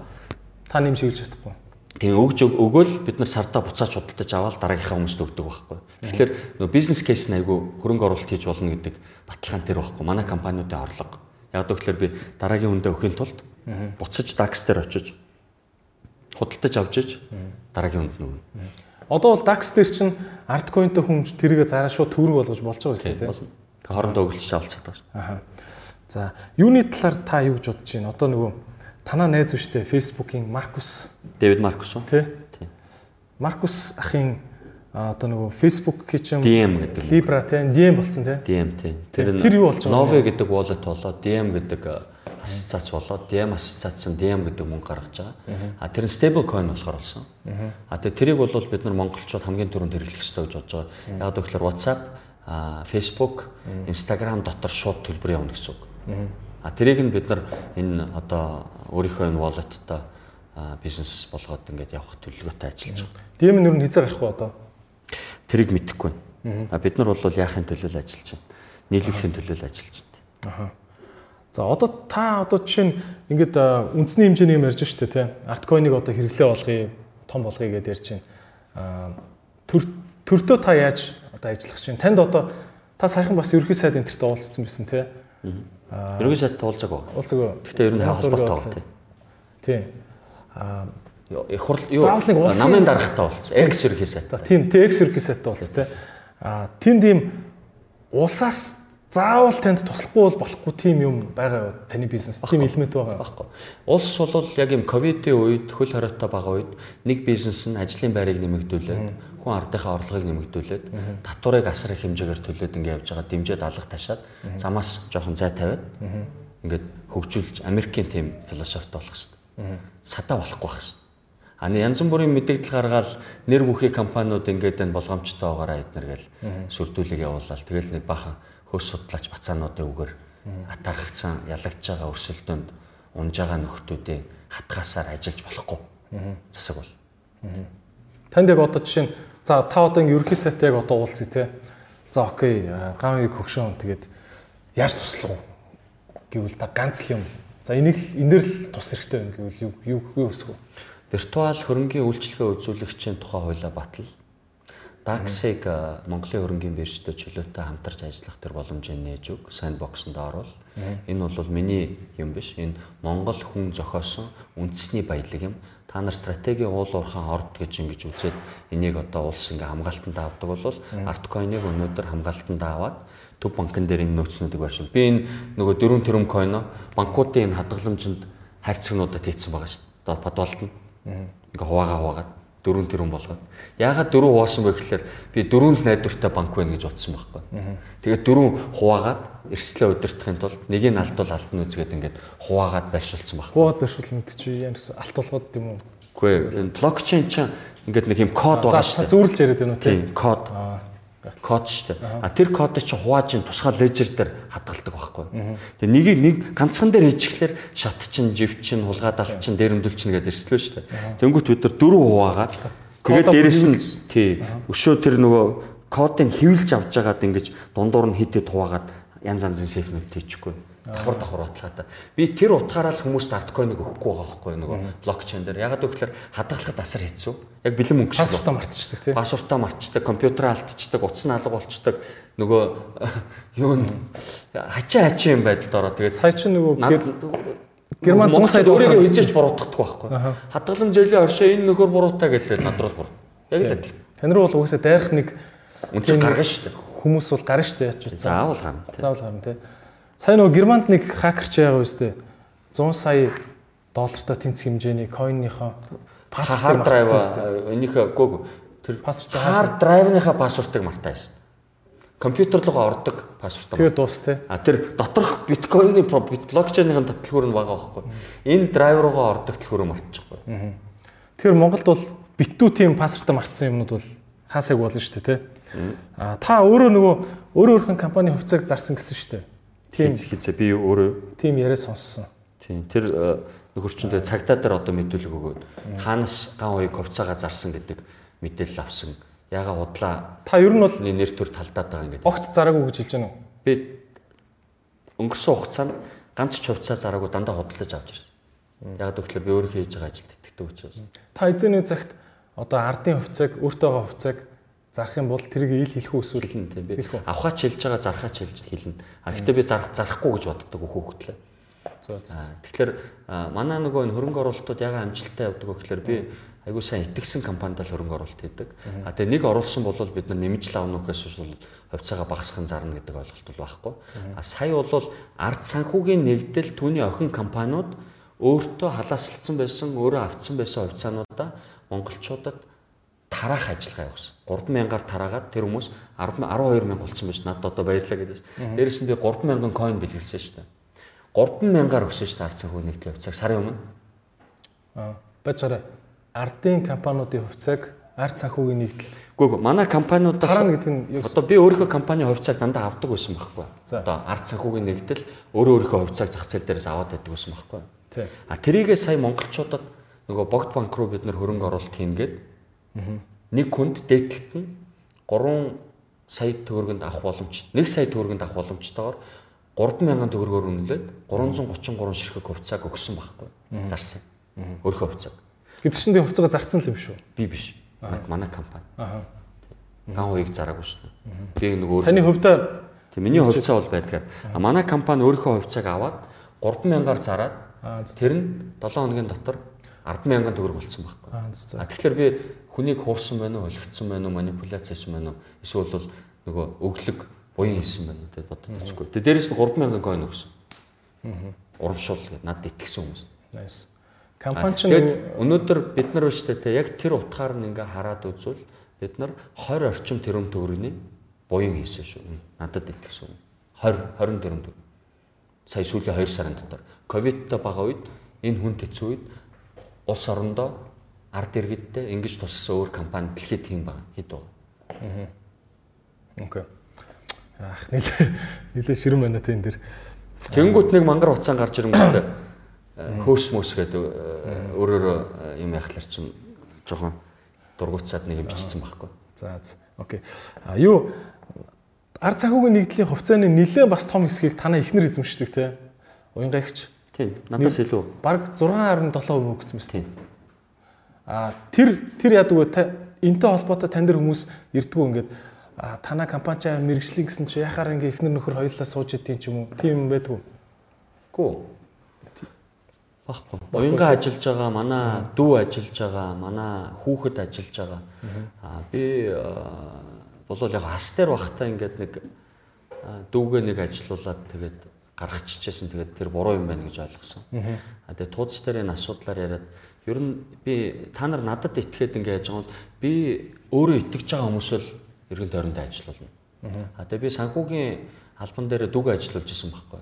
Та нэм шиглэж чадахгүй. Тэгээ өгж өг- өгөөл бид нар сардаа буцааж худалдаж аваад дараагийнхаа хүмүүст өгдөг байхгүй. Тэгэхээр нөгөө бизнес кейс нь айгүй хөрөнгө оруулалт хийж болно гэдэг баталгаан тэр байхгүй. Манай компаниудын орлого. Яг гэвэл би дараагийн хүндээ өхийн тулд буцаж DAX дээр очиж худалдаж авч иж дараагийн хүнд нөгөн. Одоо бол DAX дээр чинь артcoin-тэй хүн тэрийгэ зараа шууд төгрөг болгож болж байгаа юм тийм. Болно. Тэгээ хоорондоо байгаа шүү. Аха. За, юуны талаар та юу гэж бодож байна? Одоо нөгөө танаа найз биш үү Facebook-ийн Маркус Дэвид Маркус уу? тий? Маркус ахын одоо нөгөө Facebook-ийн чинь DM гэдэг. Libra тий, DM болсон тий. DM тий. Тэр- тэр юу болж байгаа юм Nove гэдэг wallet болоод DM гэдэг ассоциац болоод DM ассоциац нь DM гэдэг мөнгө гаргаж байгаа. А тэр нь stable coin болохоор болсон. А тэгээ тэрийг бол бид нар монголчууд хамгийн түрүүнд хэрэглэх ёстой гэж бодож байгаа. Яг гэвэл WhatsApp, Facebook, Instagram дотор шууд төлбөр явна гэсэн үг. А тэрийг нь бид нар энэ одоо өөрийнхөө энэ wallet-тай а, бизнес болгоод ингээд явах төлөвлөгөөтэй ажиллаж байгаа. DM нь юу хизээ гарах вэ одоо? Тэрийг мэдэхгүй байна. А бид нар бол яахын төлөө л ажиллаж байна. Нийлүүлэхийн төлөө л ажиллаж байна. Аха. За одоо та одоо жишээ нь ингээд үндэсний хэмжээний юм ярьж штэ тий. Артcoin-ыг одоо хэрэглээ болгоё, том болгоё гэдээ ярьж байна. Аа төр төртөө та яаж одоо ажиллах чинь? Танд одоо та саяхан бас ерхий сайд энтертэй уулзсан байсан тий. Ерөнхий сайд туулзаг баг. Уулзаг. Гэхдээ ер нь холбоотой явуулаа? баг Тий. Аа тийм. Их хурл юу? Намын дарагтай болсон. X ерөнхий сайд. за тийм TX ерхий сайдтай уулз тий. Аа тэнд ийм улсаас заавал танд туслахгүй бол болохгүй тийм юм байгаа юу? Таны бизнес тийм элемент байгаа. Баггүй. Улс бол яг юм ковидын үед хөл хоройтой байгаа үед нэг бизнес нь ажлын байрыг нэмэгдүүлээд хүн ардынхаа орлогыг нэмэгдүүлээд татварыг асар их хэмжээгээр төлөөд ингээд явж байгаа дэмжээд алга ташаад замаас жоохон зай тавиад ингээд хөгжүүлж Америкийн тийм философи болох хэрэгтэй. Садаа болохгүй байх хэрэгтэй. Аны янз бүрийн мэдээлэл гаргаад нэр бүхий компаниуд ингээд энэ болгоомжтой байгаараа эднэр гэл сүрдүүлэг явуулаад тэгэл нэг бахан хөөс судлаач бацаануудын үгээр атархсан ялагдж байгаа өрсөлдөөнд унж байгаа нөхдүүдийн хатгаасаар ажиллаж болохгүй. Засаг бол. Танд яг одоо жишээ нь за та одоо ингээ ерхий сайтай яг одоо уулзъя те. За окей, гавыг хөгшөөн тэгээд яаж туслах вэ? Гэвэл та ганц л юм. За энийг л энээр л тус хэрэгтэй юм гэвэл юу юу өсгөө. Виртуал хөрөнгийн үйлчлэгээ үзүүлэгчийн тухай хуулиа батал. Daxig Монголын хөрөнгийн биржтэй чөлөөтэй хамтарч ажиллах төр боломжийг нээж өг Sandbox-д орвол энэ бол миний юм биш. Энэ Монгол хүн зохиосон үндэсний баялаг юм. Та нар стратегийн уул уурхаан орд гэж ингэж үзээд энийг одоо улс ингээ хамгаалтанд авдаг бол Artcoin-ыг өнөөдөр хамгаалтанд аваад төв банкн дээр энэ нөөцнүүдийг байршил. Би энэ нөгөө дөрөв төрөм койно банкуудын энэ хадгаламжинд харьцагнуудад хийцэн байгаа шүү. Одоо подвалт нь. Ингээ хуваагаа хуваагаад дөрөв тэрүүн болгоод. Яагаад дөрөв хуваасан бэ гэхээр би дөрөв л найдвартай банк байна гэж бодсон байхгүй. Тэгээд дөрөв хуваагаад эрсдлээ удирдахын тулд нэгийг нь алдвал алдна үзгээд ингээд хуваагаад байршуулсан байхгүй. Хуваагаад байршуулна гэдэг чи ямар алт болгоод юм уу? Үгүй. Блокчейн чинь ингээд нэг юм код байгаа шүү дээ. Зүүрлж яриад байна уу тийм код. Код шүү дээ. А тэр кодыг чи хувааж ин тусгай лежер дээр хадгалдаг байхгүй. Тэгээ нэгийг нэг ганцхан дээр хийчихлээр шат чин, жив чин, хулгайдаалт чин, дээрэмдүүл чин гэдээ эрслөө шүү дээ. Тэнгүүт бид нар дөрөв хуваагаад тэгээд дээрэс нь тий өшөө тэр нөгөө кодыг хөвлж авч жагаад ингэж дундуур нь хитэд хуваагаад янз янзын сейфнүүд хийчихгүй давхар давхар баталгаатай. Би тэр утгаараа л хүмүүст арткойныг өгөхгүй байгаа байхгүй нөгөө блокчейн дээр. Ягаад гэвэл хадгалахад асар хэцүү. Яг бэлэн мөнгө шиг. Пассвортаа мартчихдаг тийм. Пассвортаа мартчихдаг, компьютераа алдчихдаг, утас нь алга болчихдаг. Нөгөө юу н хачаа хачаа юм байдалд ороо. Тэгээд сая чи нөгөө Герман 100 сая өөрийгөө хийж буруутгахгүй байхгүй. Хадгалан зөлийн оршоо энэ нөхөр буруутай гэж над руу буруу. Яг л адил. Тань руу бол угсаа дайрах нэг үнцэг гаргана шүү дээ. Хүмүүс бол гарна шүү дээ. Заавал гарна. Заавал гарна тий. Сайн нөгөө Германд нэг хакерч яагаа үстэй 100 сая доллартай тэнцэх хэмжээний койнныхоо пассвортыг мартсан. Энийхээ гоо тэр пассвортыг хард драйвныхаа пассвортыг мартаасан. Компьютер руу ордог пассворт. Тэгээ дуус те. А тэр доторх биткойны блокчейнийн татлагхөр нь байгаа байхгүй. Энэ драйв руугаа ордог төлхөөрөө мартчихгүй. Тэгэхээр Монголд бол битүү тийм пассвортаа мартсан юмнууд бол хаасайг болно шүү дээ те. А та өөрөө нөгөө өөрөө өөрхөн компани хувьцааг зарсан гэсэн шүү дээ. Хийцээ би өөрөө тийм яриа сонссон. Тийм тэр э, нөхөрчөндөө цагтаа дээр одоо мэдүүлэг өгөөд хаанаас ган уяг хувцаагаа зарсан гэдэг мэдээлэл авсан. Яга удлаа. Та ер нь бол нэр төр талдаад байгаа ингээд. Огт зараагүй гэж хэлж байна уу? Би өнгөрсөн хугацаанд ганц ч хувцаа зараагүй дандаа хөдөлж авч ирсэн. Яг тэгэхээр би өөрөө хийж байгаа ажилд итгэдэг учраас. Та эзэний цагт одоо ардын хувцааг өөртөө байгаа хувцааг зарах юм бол тэрийг ил хэлэх үү эсвэл тийм би авахаач хэлж байгаа зархаач хэлж хэлнэ. А гэхдээ би зарах зарахгүй гэж боддог хөөхтлээ. Тэгэхээр манай нөгөө энэ хөрөнгө оруулалтууд яга амжилттай явдаг гэхээр би айгуу сайн итгэсэн компанид л хөрөнгө оруулалт хийдэг. А тэгээ нэг оруулсан бол бид нар нэмж л авах нөхөөс бол хувьцаагаа багасгахын зарна гэдэг ойлголт бол байхгүй. А сая бол ард санхүүгийн нэгдэл түүний охин компаниуд өөртөө халаасалцсан байсан, өөрөө авцсан байсан хувьцаануудаа монголчуудад тараах ажиллагаа явуулсан. 3000-аар тараагаад тэр хүмүүс 12000 болсон байж надад одоо баярлаа гэдэг. Дээрээс нь би 3000 coin бэлгэлсэн шүү дээ. 3000-аар өгсөн шүү дээ ард санхүү нэгдлийн хувьцааг сарын өмнө. Аа, бачаараа ардын компаниудын хувьцааг ард санхүүгийн нэгдэл. Ээ, манай компаниудаас тараа гэдэг нь одоо би өөрийнхөө компани хувьцааг дандаа авдаг байсан байхгүй. Одоо ард санхүүгийн нэгдэл өөрөө өөрийнхөө хувьцааг зах зээл дээрээс аваад байдаг байсан байхгүй. А тэрийгээ сая монголчуудад нөгөө богд банк руу бид нөр хөрөнгө оруулалт хийнгээд Нэг хүнд дээдлэлт нь 3 сая төгрөгөнд авах боломжтой. 1 сая төгрөгөнд авах боломжтойгоор 3000 төгрөгөөр үнэлээд 333 ширхэг хувьцааг өгсөн байхгүй. Зарсан. Өөрийнхөө хувьцааг. Гэвч чинь тэг хувьцаагаа зарцсан л юм шүү. Би биш. Манай компани. Аа. Ган хуйг зараагүй шүү. Би нэг өөр Таны хувьдаа Тэг миний хувьцаа бол байдгаар. А манай компани өөрийнхөө хувьцааг аваад 3000-аар зараад тэр нь 7 хоногийн дотор 100000 төгрөг болсон байхгүй. А тэгэхээр би хүнийг хуурсан байна уу, олигдсон байна уу, манипуляц хийсэн байна уу? Эсвэл бол нөгөө өглөг буян хийсэн байна уу гэдээ бодож үзэхгүй. Тэгээ дээрэс нь 3000 coin өгсөн. Аа. Урамшуул гэдэг надад итгэсэн хүмүүс. Nice. Компани чинь өнөөдөр бид нар биш тэ яг тэр утгаар нь ингээ хараад үзвэл бид нар 20 орчим тэрбум төгрөгийн буян хийсэн шүү. Надад итгэсэн. 20 20 тэрбум төгрөг. Сая сүүлийн 2 сарын дотор ковидтай байгаа үед энэ хүн тэцүү үед улс орондоо ард иргэдтэй ингэж туссан өөр компани дэлхийд тийм баг хэд вэ? Аа. Окей. Ах нэлээ нэлээ ширэн байна те энэ дэр. Тэнгүүт нэг мангар уцаан гарч ирэнгүүт э, хөөс мөс гэдэг э, өөрөөр юм яхалар чинь жоохон дургуцаад нэг юм бичсэн байхгүй. За за. Окей. А юу ард санхүүгийн нэгдлийн хувьцааны нэлээ бас том хэсгийг танаа ихнэр эзэмшдэг те. Уянгаагч Тийм. Надаас илүү. Бараг 6.7% өгсөн мэт. Тийм. А тэр тэр яадаг вэ? энтэй холбоотой тань дээр хүмүүс ирдгүү ингээд танаа компани чаа мэрэгжлийн гэсэн чи яхаар ингээ ихнэр нөхөр хоёулаа сууж идэв юм уу. Тийм юм байдгүй. Гүү. Баггүй. Уянгаа ажиллаж байгаа, манай дүү ажиллаж байгаа, манай хүүхэд ажиллаж байгаа. Аа би болол яг хас дээр бахтаа ингээд нэг дүүгээ нэг ажилуулад тэгээд гаргачихжсэн. Тэгээд тэр буруу юм байна гэж ойлгосон. Аа тэгээд тууц дээр энэ асуудлаар яриад ер нь би та нар надад итгээд ингээд яаж байгаа бол би өөрөө итгэж байгаа хүмүүсэл эргэн тойронд ажилуулна. Аа тэгээд би санхүүгийн албан дээр дүг ажиллуулж исэн байхгүй.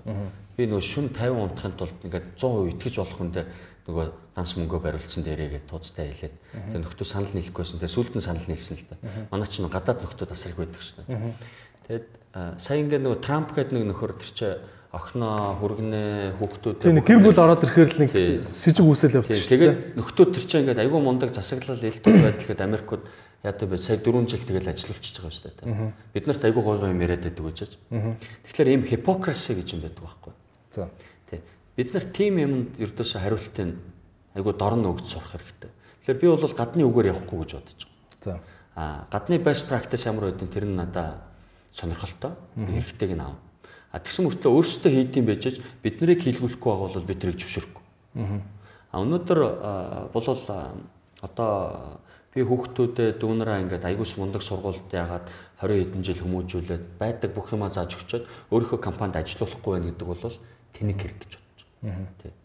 Би нөгөө шүн 50 унтахын тулд ингээд 100% итгэж болох хүндээ нөгөө данс мөнгөө бариулсан дээрээгээ тууцтай хэлээд тэр нөхдөө санал нийлэхгүйсэн. Тэгээ сүлд нь санал нийлсэн л да. Манай ч нөгөө гадаад нөхдөө тасрах байдаг шнэ. Тэгээд сая ингээд нөгөө Трамп гэдэг нэг нөхөр тэр чинь охиноо хүргэнэ хүүхдүүд тийм гэр бүл ороод ирэхээр л нэг сэжиг үсэл явчихсан. Тэгээд нөхдөө тэр чинь ингээд айгүй мундаг засаглал илтгэх байдал гээд Америкууд яадаг бэ? Сая 4 жил тэгэл ажиллаулчихж байгаа шүү дээ. Бид нарт айгүй гой гой юм яриад байдаг гэж. Тэгэхээр ийм hypocrisy гэж юм байдаг байхгүй. За. Тий. Бид нар тийм юмд ердөөсөө хариултыг айгүй дорн өгч сурах хэрэгтэй. Тэгэхээр би бол гадны үгээр явахгүй гэж бодож байгаа. За. Аа гадны best practice ямар байдгийг тэр нь надаа сонирхолтой. Би хэрэгтэйг нь аав. А тэгсэн мөртлөө өөрсдөө хийдэм байж бид нарыг хийлгүүлэхгүй байгаа бол бид тэрийг зөвшөөрөхгүй. Аа өнөөдөр болвол одоо би хүүхдүүдээ дүүнараа ингээд аягуус мундаг сургуульд яагаад 20 хэдэн жил хүмүүжүүлээд байдаг бүх юмаа зааж өгчөөд өөрийнхөө компанид ажилуулахгүй байх гэдэг бол тэнэг хэрэг гэж бодож байна.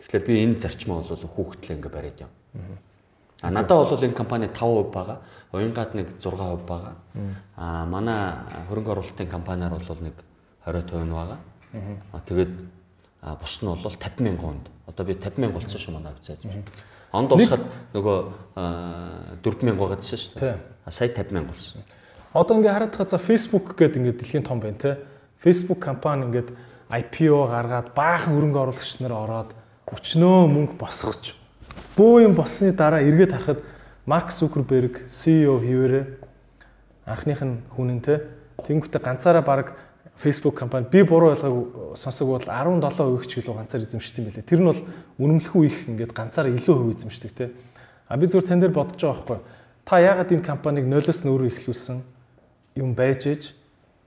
Тэгэхээр би энэ зарчмаа бол хүүхдлээ ингээд бариад юм. А надад бол энэ компани 5% байгаа. Уянгаад нэг 6% байгаа. А манай хөрөнгө оруулалтын компаниар бол нэг 20% байгаа. А тэгээд бус нь бол 50 мянган хонд. Одоо би 50 мянга болсон шүү манай авцаа. Онд уусахад нөгөө 4000 байгаадсэн шүү дээ. Сая 50000 болсон. Одоо ингээ хараад байгаа за Facebook гэдэг ингээ дэлхийн том байна те. Facebook компани ингээд IPO гаргаад баахан хөрөнгө оруулагч нар ороод өчнөө мөнгө босгоч. Бөө юм болсны дараа эргээд харахад Марк Зукерберг CEO хийвэрээ анхных нь хүн нь те. Тэнгүүтээ ганцаараа баг Facebook компани би буруу ойлгоог сонсог бол 17% ч гэлөө ганцаар эзэмшдэг юм билээ. Тэр нь бол үнэмлэхүү их ингээд ганцаараа илүү хөв эзэмшдэг те. А би зүгээр тань дээр бодож байгаа байхгүй. Та яагаад энэ компаниг нойлоос нөрөө ихлүүлсэн юм байж ээж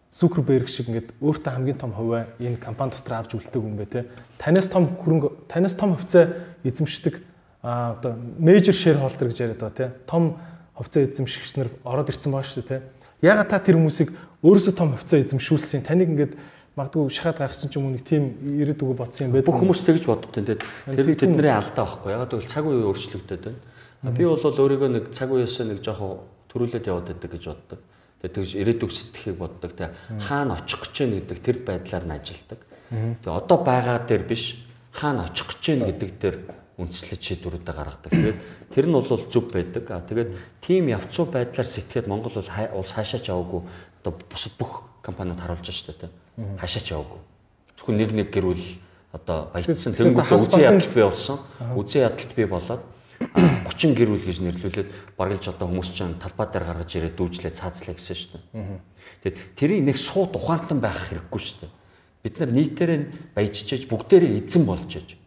Zuckerberg шиг ингээд өөртөө хамгийн том хувиа энэ компани дотор авч үлддэг юм бэ те. Танаас том хөрөнгө танаас том хувьцаа эзэмшдэг а одоо major shareholder гэж яриад байгаа те. Том хувьцаа эзэмшигч нар ороод ирсэн байгаа шүү те. Ягаад та тэр хүмүүсийг өөрөөсөө том хувьцаа эзэмшүүлсэн таныг ингээд магадгүй шахаад гаргасан ч юм уу нэг тийм ирээд үгүй бодсон юм байдаг. Бүх хүмүүс тэгж боддоо тэгээд тэр тэдний алдаа байхгүй. Ягаад гэвэл цаг үе өөрчлөгдөд байна. Би бол өөрийгөө нэг цаг үеэсээ нэг жоохон төрүүлээд яваад байдаг гэж боддог. Тэгээд тэгж ирээдүг сэтгэхийг боддог. Тэгээд хаана очих гэж байна гэдэг тэр байдлаар нь ажилдаг. Тэгээд одоо байгаа дээр биш хаана очих гэж байна гэдэг дээр үндэслэж шийдвэрүүдээ гаргадаг. Тэгээд тэр нь бол зөв байдаг. А тэгээд тийм явцуу байдлаар сэтгэхэд Монгол бол улс хаашаач яваагүй одоо бусад бүх компаниуд харуулж штэ тэ. Хаашаач яваагүй. Зөвхөн нэг нэг гэрүүл одоо баяжсан тэнгууд үзэн ядалт бий болсон. Үзэн ядалт бий болоод 30 гэрүүл гэж нэрлүүлээд баргалж одоо хүмүүс чинь талбай дээр гаргаж ирээд дүүжлээ цаацлаа гэсэн штэ. Тэгээд тэрийг нэг сууд ухаантан байх хэрэггүй штэ. Бид нар нийтээрээ баяжчээж бүгдээрээ эзэн болж ээж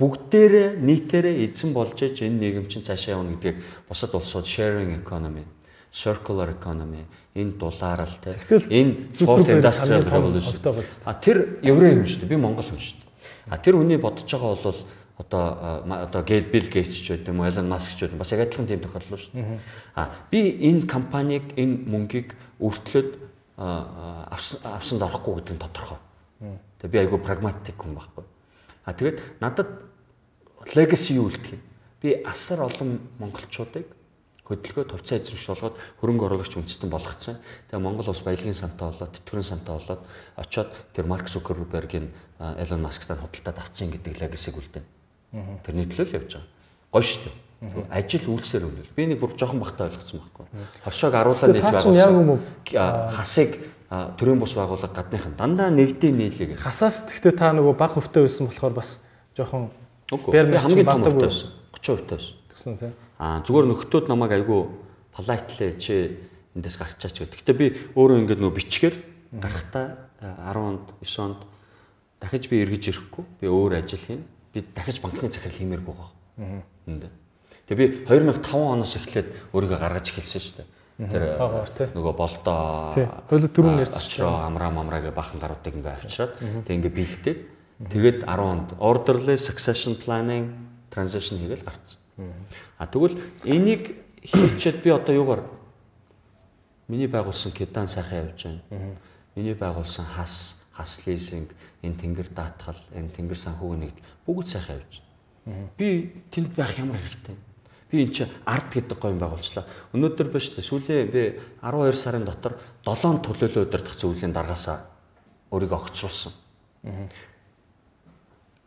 бүгдээрээ нийтээрээ эзэн болж иж энэ нийгэм чинь цаашаа явна гэдгийг бусад улсууд sharing economy, circular economy, энэ дулаарл те. Энэ fourth industrial revolution. А тэр еврей юм шүү дээ. Би монгол юм шүү дээ. А тэр хүний бодож байгаа бол одоо одоо Bill Gates ч байт юм уу, Elon Musk ч байт бас яг адилхан тийм тохиолдол шүү дээ. А би энэ компанийг энэ мөнгийг өртлөд авсанд орохгүй гэдэг нь тодорхой. Тэгээ би айгүй прагматик хүн байхгүй. А тэгээд надад legacy юу үлдэх юм? Би асар олон монголчуудыг хөдөлгөө товцоо эзэмш болгоод хөрөнгө оруулагч үндэстэн болгоцсон. Тэгээ Монгол улс баялагын сантай болоод, тэтгэврийн сантай болоод очоод тэр Марк Зукербергийн Elon Musk-тай худалдаад авцсан гэдэг legacy-г үлдэнэ. Тэрний төлөө л явж байгаа. Гоё шүү дээ. Ажил үйлсээр үнэл. Би нэг бүр жоохон бахтай ойлгоцсон байхгүй. Хоршоог аруулаад нээж байгуулсан. Хасыг төрийн бус байгууллага гадныхан дандаа нэгдийн нийлэг. Хасаас тэгтээ та нөгөө баг хөвтэй байсан болохоор бас жоохон Үгүй. Би хамгийн том байсан. 30% байсан. Тэгсэн тийм. Аа зүгээр нөхдөөд намайг айгүй полайтлээ чи эндээс гарчаач гэх. Гэхдээ би өөрөө ингээд нөө бичгээр гарахтаа 10 онд 9 онд дахиж би эргэж ирэхгүй. Би өөр ажил хийн. Би дахиж банкны захирал хиймээргүй байгаа. Аа. Тэгээ би 2005 оноос эхлээд өөрийгөө гаргаж эхэлсэн шүү дээ. Тэр тий. нөгөө болдоо Тий. Хойло түрүүн ярьсан шүү очроо амраа мамрааගේ бахан гаруудыг ингээ авчираад тэгээ ингээ бэлдээд тэгээд 10 онд orderly succession planning transition хийгээл гарцсан. А тэгвэл энийг хийчихэд би одоо юугаар миний байгуулсан кедан сайхан явж байна. Миний байгуулсан хас, хас лизинг, энэ тэнгэр даатгал, энэ тэнгэр санхүүгийн нэгд бүгд сайхан явж байна. Би тэнд байх ямар хэрэгтэй. Би эн чи арт гэдэг гоё юм байгуулчлаа. Өнөөдөр ба шүү дээ. Сүүлийн би 12 сарын дотор 7 төлөөлөө удирдах зөвлөлийн даргаасаа өөрийгөө огцруулсан.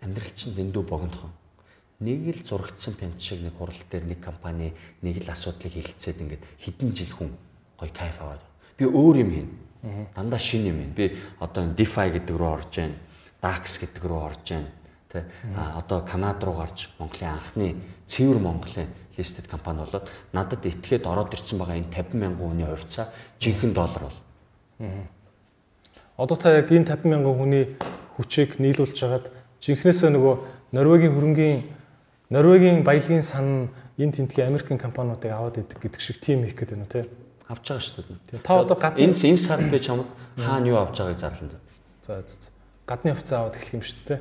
Амьдрал чинь дэндүү богинохон. Нэг л зурагдсан пент шиг нэг хурал дээр нэг компани нэг л асуудлыг хэлцээд ингээд хэдэн жил хүн гоё кайф аваад. Би өөр юм хийнэ. Дандаа шин юм хийнэ. Би одоо DeFi гэдэг рүү орж байна. DAX гэдэг рүү орж байна. Тэ а одоо Канада руу гарч Монголын анхны цэвэр Монголын listed компани болоод надад этгээд ороод ирсэн байгаа энэ 50 мянган хүний хувьцаа жинхэнэ доллар бол. Одоо та яг энэ 50 мянган хүний хүчийг нийлүүлж хагаад жинхнээсээ нөгөө Норвегийн хөрөнгийн Норвегийн баялагын сан энэ тентгийн Америкийн компаниудыг аваад идэг гэдэг шиг тим хийх гэдэг нь тий. авч байгаа шүү дээ. Та одоо гадны Энэ энэ сард би чамд хаана юу авч байгааг зарлана. за за, за. гадны хувьцаа аваад эхлэх юм шүү дээ.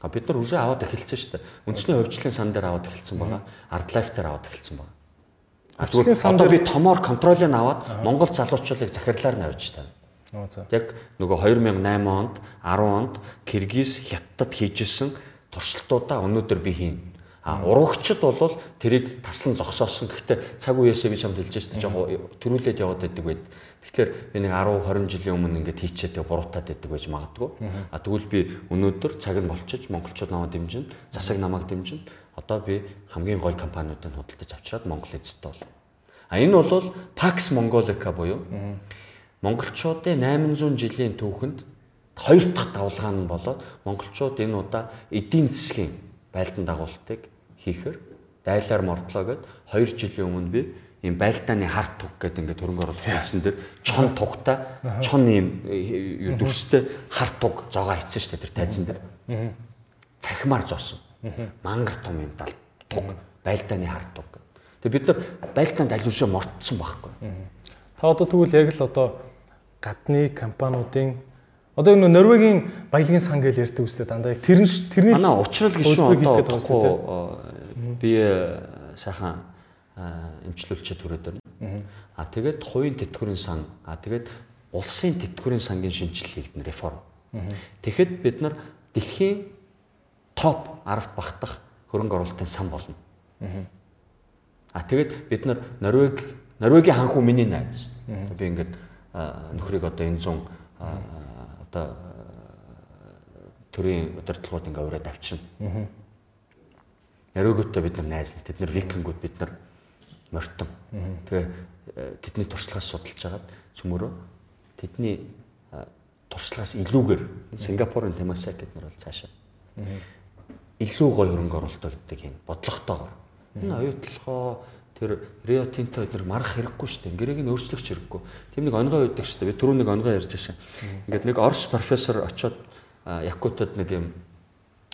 А бид нар уже аваад эхэлсэн шүү дээ. Үндсний хувьчлалын сан дээр аваад эхэлсэн байгаа. Art life дээр аваад эхэлсэн байгаа. Хувьчлалын сан дээр- би томоор контролыг аваад Монгол залуучуудыг захирлаар нь авч таа. Яг нөгөө 2008 онд 10 онд Киргиз Хятадд хийжсэн туршилтуудаа өнөөдөр би хийн. А урагчд бол тэрийг таслан зогсоосон. Гэхдээ цаг үеэсээ би чамд хэлж штэ жоо төрүүлээд яваад байдаг байд. Тэгэхээр би нэг 10 20 жилийн өмнө ингээд хийчээд буруутаад байдаг байж магадгүй. А тэгвэл би өнөөдөр цаг нь болчихж монголчууд намайг дэмжин, засаг намайг дэмжин. Одоо би хамгийн гоё компаниудыг худалдаж авчираад Монгол эзэдтэй бол. А энэ бол Pax Mongolica буюу монголчуудын 800 жилийн түүхэнд хоёр дахь давлгаа нь болоод монголчууд энэ удаа эдийн засгийн байлдан дагуултыг хийхээр дайлаар мордлоо гэд 2 жилийн өмнө би ийм байлдааны харт туг гэдэг ингээд хөрөнгө оруулалт хийсэн дээр чон тугтай чон ийм э, дүрстэй харт туг зогоо хийсэн шүү дээ тэр тайзан дээр. Цахимаар зоосон. Мангар том юм дал туг байлдааны харт туг. Тэгээ бид нар байлдаанд алюушаа мортсон байхгүй. Та одоо тэгвэл яг л одоо гадны компаниудын одоо энэ Норвегийн баялагын сан гэж ярьдаг үстэй дандаа тэр нь тэрний Манай уучрал хийх одоо удахгүй би сайхан эмчлүүлчихэд түрээд байна. А тэгээд хувийн тэтгэврийн сан, а тэгээд улсын тэтгэврийн сангийн шинжилэл хийгдэн реформ. Тэгэхэд бид нар дэлхийн топ 10-т багтах хөрөнгө оруулалтын сан болно. А тэгээд бид нар Норвег Норвегийн ханху миний найз. Би ингээд нөхрийг одоо энэ 100 а, одоо төрийн удирдлагууд ингээ ураад авчирна. Норвегитой бид нар найз. Тэд нар викингүүд бид нар морьтон. Тэгээ э, тэдний туршлагаас судалж хагаад цөмөрөө тэдний туршлагаас илүүгээр Сингапурын Temasek гэдэг нар бол цаашаа илүү гоё хөрөнгө оруулалт гэдэг юм бодлоготойгоор. Энэ оюутлогоо тэр Rio Tinto эдгээр марах хэрэггүй шүү дээ. Гэрээг нь өөрчлөгч хэрэггүй. Тийм нэг онгой байдаг шүү дээ. Би түрүү нэг онгой ярьж байсан. Ингээд нэг Орос профессор очоод Якутад нэг юм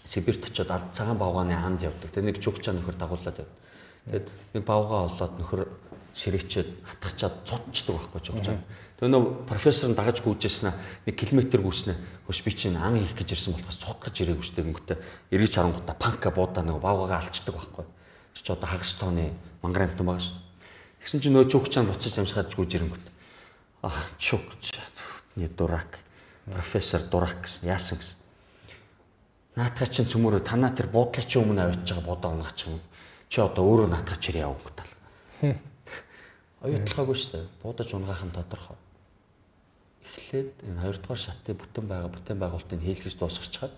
Сибирт очоод алд цагаан бавгааны ханд явдаг. Тэгээ нэг чукчаа нөхөр дагуулад явдаг. Тэгээд нэг бавгаа олоод нөхөр ширээчээд хатгачаад цутчдаг байхгүй чукчаа. Тэгээ нөө профессор нь дагаж гүйжсэн нэг километр гүйснэ. Хөш би чинь ан хийх гэж ирсэн болохоос цутгаж ирээгүй шүү дээ. Гүнтэй эргэж харангуудаа панка буудаа нэг бавгаага алчдаг байхгүй. Тэр чи одоо хагас тооны мангар амтан байгаа шүү. Тэгсэн чинь нөө чукчаа буцаж амсгаад гүйж ирэнгүүт. Аа чукч. Не дурак. Профессор дурак гэсэн яасан гэсэн. Наатах чинь цөмөрөө танаа тэр буудлын чи өмнө авчиж байгаа бодоо унгаач юм. Чи одоо өөрөө наатах чирээ явах гэдэг. Оюутлахаагүй шүү дээ. Буудаж унгаах нь тодорхой. Эхлээд энэ хоёрдугаар шатын бүтэн байгаа бүтээн байгуулалтыг хийлгэж дуусгачихад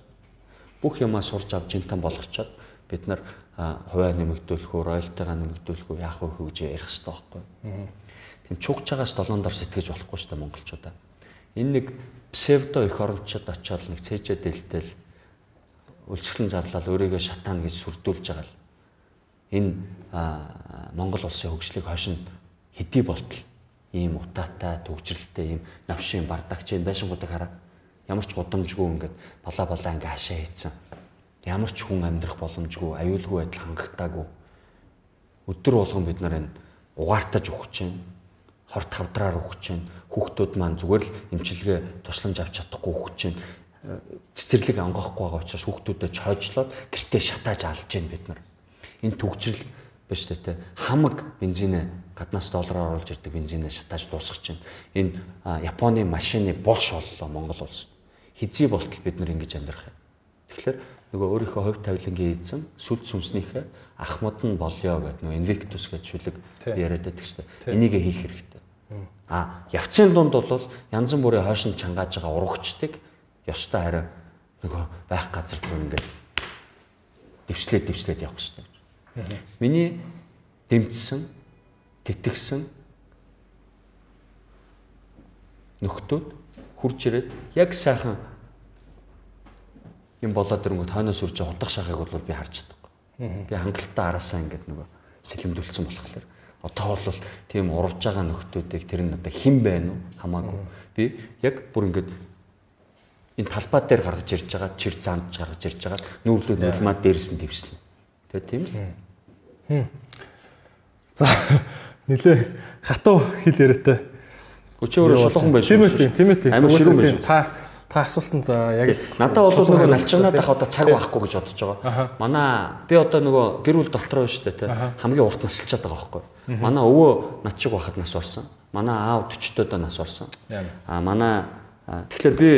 бүх юмаа сурж авч жинтан болгочоод бид нар а, хувиа нэмэгдүүлэх үү, роялтигаа нэмэгдүүлэх үү, яах вэ гэж ярих хэрэгтэй байхгүй. Тийм чугчаагаас долоондор сэтгэж болохгүй шүү дээ монголчуудаа. Энэ нэг псевдо эх орончид очиод нэг цээжээ дэлтэл үлсгэлэн зарлал өөрийгөө шатаана гэж сүрдүүлж байгаа л энэ Монгол улсын хөгжлийг хойшин хэдий болтол ийм утаатай төгжрэлтэй ийм навшин бардагч энэ байшингуудыг хараа ямар ч гудамжгүй ингээд балаа балаа ингээ хашаа хийцэн ямар ч хүн амьдрах боломжгүй аюулгүй байдал хангалтаагүй өдөр болгон бид нар энэ угаартаж өгч чинь хорт хавдраар өгч чинь хүүхдүүд маань зүгээр л эмчилгээ тусламж авч чадахгүй өгч чинь цэцэрлэг онгохгүй байгаа учраас хүүхдүүдэд чойжлоод гэртээ шатааж алж гин бид нар. Энэ төгжрөл биш үү те хамаг бензинээ гаднаас доллараар оруулж ирдэг бензинээ шатааж дуусгах чинь энэ Японы машины булш боллоо Монгол улс. Хизээ болтол бид нар ингэж амьдрах юм. Тэгэхээр нөгөө өөрийнхөө хувь тавилангийн эзэн сүд сүнснийхээ ахмад нь болёо гэдэг нөгөө Invictus гэж шүлэг яриад байдаг шүү дээ. Энийг хийх хэрэгтэй. А явцын дунд бол янз бүрийн хойш нь чангааж байгаа урагчдыг ёстой хараа нөгөө байх газар руу ингээд дэвшлээд дэвшлээд явах хэрэгтэй. Миний дэмжсэн, тэтгсэн нөхдүүд хурж ирээд яг сайхан юм болоод ирэнгүүт хойноос үрж удах шахыг бол би харж чадахгүй. Би хангалттай араасаа ингээд нөгөө сэлэмдүүлсэн болохоор одоо бол тийм урвж байгаа нөхдүүдийг тэр нь одоо хэн байна уу хамаагүй. Би яг бүр ингээд энэ талбай дээр гаргаж ирж байгаа чир заамж гаргаж ирж байгаа нүүрлүүд нулимаа дээрс нь твслэн. Тэгээ тийм л. За нилээ хатуу хэл яриатай. Өөрөө шулуун байж. Тийм үү тийм үү. Амар ширүүн байж. Та Та асуултанд яг надад бол нөгөө налчигнаад ах одоо цаг байхгүй гэж бодож байгаа. Манай би одоо нөгөө гэр бүл дотроо шүү дээ тий. Хамгийн урт насалчаад байгаа байхгүй. Манай өвөө над шиг байхад нас орсон. Манай аав 40 доо нас орсон. А манай тэгэхээр би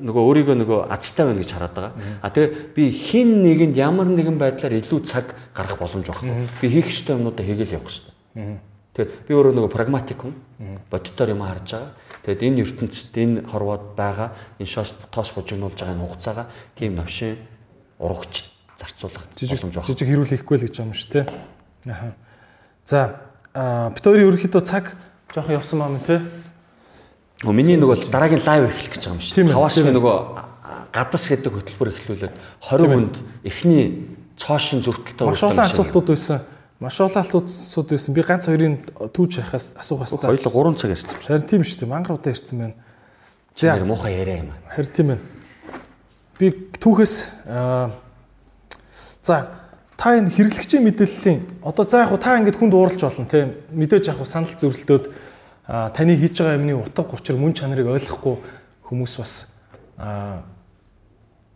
нөгөө өөрийгөө нөгөө азтай байна гэж хараад байгаа. А тэгээ би хин нэгэнд ямар нэгэн байдлаар илүү цаг гарах боломж байхгүй. Би хийх ёстой юмнуудаа хийгээл явах ёстой. Тэгээд би өөрөө нөгөө прагматик хүн. Боддоор юм харж байгаа. Тэгэд энэ ертөнцид энэ хорвоод байгаа энэ шоос тоос бужигнуулж байгаа энэ хугацаага тийм навшин урагч зарцуулах байна. Жижиг хэрүүл хийхгүй л гэж байгаа юм шүү те. Аа. За хоёрын ерөнхийдөө цаг жоохон явсан маа мэн те. Өө миний нөгөө дараагийн лайв эхлэх гэж байгаа юм шүү. Хаваас нөгөө гадас гэдэг хөтөлбөр эхлүүлээд 20 хүнд эхний цоошин зүртэлтэй Маш олон асуултууд байсан Маш олон алтуудсууд байсан. Би ганц хоёрын түүж яхаас асуух хэвээр. Хоёул 3 цаг ярьсан. Харин тийм шүү дээ. Мангар удаа ярьсан байна. За муухай яриа юм аа. Харин тийм байна. Би түүхээс за та энэ хэрэглэгчийн мэдээллийн одоо за яг та ингэж хүнд ууралж болно тийм мэдээж яг санал зөрөлдөөд таны хийж байгаа юмны утга учир мөн чанарыг ойлгохгүй хүмүүс бас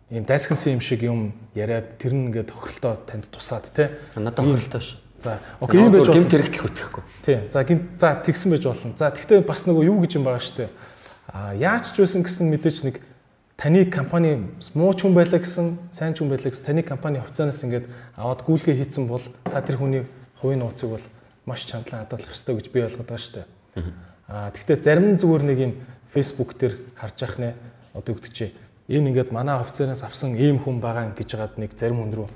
ийм дайсгансан юм шиг юм яриад тэр нь ингээд тохиролтоо танд тусаад тий надад тохиролтоо ш За окей юм байж гэмт хэрэгтэл хөтлөхгүй. Тий. За гэмт за тэгсэн байж болно. За тэгтээ бас нөгөө юу гэж юм байгаа штэ. А яаж ч байсан гэсэн мэдээч нэг таны компани муу ч хүн байлаа гэсэн, сайн ч хүн байлаа гэсэн таны компани хувьцаанаас ингээд аваад гүйлгээ хийцэн бол та тэр хүний хувийн нууцыг бол маш чандлан хадгалах ёстой гэж би ойлгоод байгаа штэ. А тэгтээ зарим зүгээр нэг юм Facebook дээр харж ах нэ одоо өгдөг чи энэ ингээд манай хувьцаанаас авсан ийм хүн байгаа гэж жагаад нэг зарим хүн рүү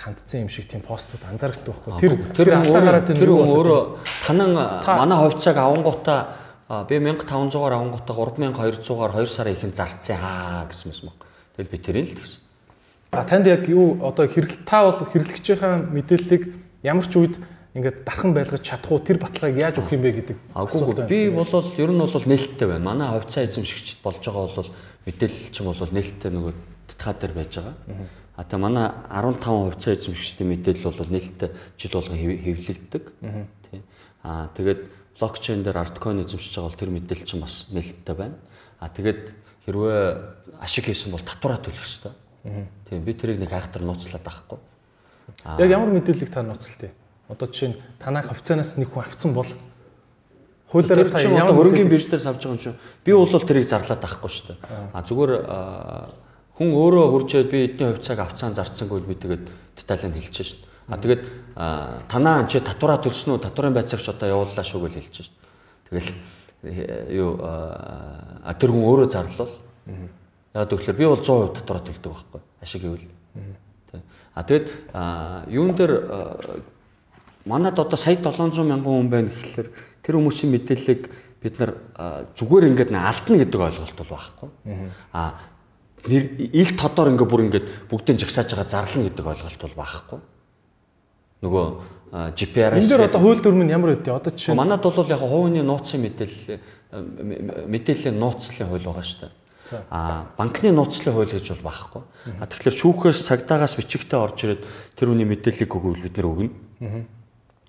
хандсан юм шиг тийм постууд анзаардаг байхгүй. Тэр тэр алдаа гараад тэр өөрөө танан манай хувьцааг авангуудаа би 1500-аар авангуудаа 3200-аар 2 сарын ихэнд зарцсан хаа гэсэн юм байна. Тэгэл би тэрийг л тэгсэн. А танд яг юу одоо хэрэгл та бол хэрэглэгчийн мэдээллийг ямар ч үед ингээд дархан байлгаж чадах уу тэр баталгааг яаж өгөх юм бэ гэдэг асуулт байна. Би бол ер нь бол нээлттэй байна. Манай хувьцаа эзэмшигчд болж байгаа бол мэдээлэл чинь бол нээлттэй нөгөө татхаа дээр байж байгаа. А та манай 15 хувьцаа эзэмшигчдийн мэдээлэл бол нээлттэй жил болгон хэвлэгддэг. Тий. А тэгээд блокчейн дээр арткоин эзэмшиж байгаа бол тэр мэдээлэл чинь бас нээлттэй байна. А тэгээд хэрвээ ашиг хийсэн бол татвараа төлөх ёстой. Тийм би тэрийг нэг айхтар нууцлаад байхгүй. Яг ямар мэдээллийг та нууцлалтай? Одоо жишээ нь танах хувьцаанаас нэг хүн авцсан бол хуулиараа та ямар хөрөнгөний бирж дээр авч байгаа юм шүү. Би бол тэрийг зарлаад байхгүй шүү дээ. А зүгээр хүн өөрөө хуржээд би эдний хувьцааг авцаан зарцсангүй би тэгээд деталь нь хэлчихэж шин. А тэгээд танаа чи татвараа төлсөн үү? Татварын байцаагч одоо явууллаа шүү гэж хэлж шин. Тэгэл э, юу а тэр хүн өөрөө зарлал. Яг тэгэхээр би бол 100% татвараа төлдөг байхгүй. Ашиг гэвэл. А тэгээд юун дээр манад одоо сая 700 мянган хүн байна гэхэлэр тэр хүмүүсийн мэдээллийг бид нар зүгээр ингээд алдна гэдэг ойлголт бол байхгүй. А ил тодор ингээ бүр ингээд бүгдийг жагсааж байгаа зарлана гэдэг ойлголт бол баахгүй. Нөгөө GPRS энэ дээр одоо хууль дүрм нь ямар үдээ? Одоо жишээ манад бол яг хувийн нууцын мэдээлэл мэдээллийн нууцлалын хууль байгаа шүү дээ. А банкны нууцлалын хууль гэж бол баахгүй. А тэгэхээр шүүхээс цагдаагаас бичигтэй орж ирээд тэр үний мэдээллийг өгвөл бид нэр өгнө.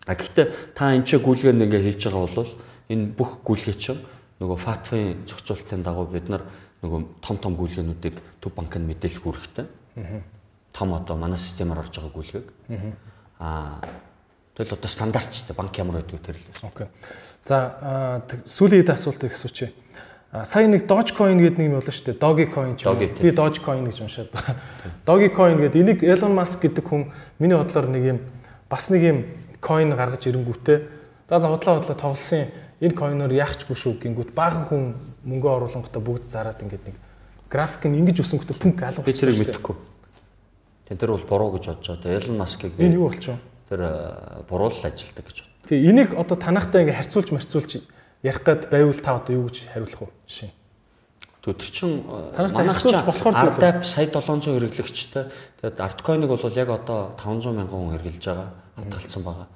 А гэхдээ та энэ ч гүйлгээнд ингээ хийж байгаа бол энэ бүх гүйлгээ чинь нөгөө фатфын зохицуулалтын дагуу бид нар нөгөө том том гүйлгээнүүдийг төв банкнд мэдээлэх үүрэгтэй. Том одоо манай системээр орж байгаа гүйлгээг. Аа тэгэл одоо стандартчтай банк ямар байдгийг тэр л. Окей. За сүүлийн хэд асуултыг асуучих. А сая нэг Dogecoin гэдэг нэг юм болно шүү дээ. Dogecoin ч юм. Би Dogecoin гэж уншаад. Dogecoin гэдэг энийг Elon Musk гэдэг хүн миний бодлоор нэг юм бас нэг юм coin гаргаж ирэнгүүтээ за за худлаа худлаа тоглосон энэ coin-оор яахчгүй шүү гингүүт баахан хүн мөнгө оруулангуудаа бүгд зараад ингээд нэг график нь ингэж өсөнгөтэй пүнк алга би зэрэг мэдэхгүй. Тэн тэр бол буруу гэж бодож байгаа. Elon Musk-ыг энэ юу болчихоо? Тэр буруу л ажилдаг гэж бод. Тэг энийг одоо танахтай ингээд харьцуулж марцуулж ярих гад байвал та одоо юу гэж хариулах вэ? Жишээ. Тэр чин танахтай харьцуулж болохоор зүйл. Ардап сая 700 хэрэглэгчтэй. Тэгээд Artcoin-ыг бол яг одоо 500 мянган хүн хэрэглэж байгаа. Хадгалсан байгаа.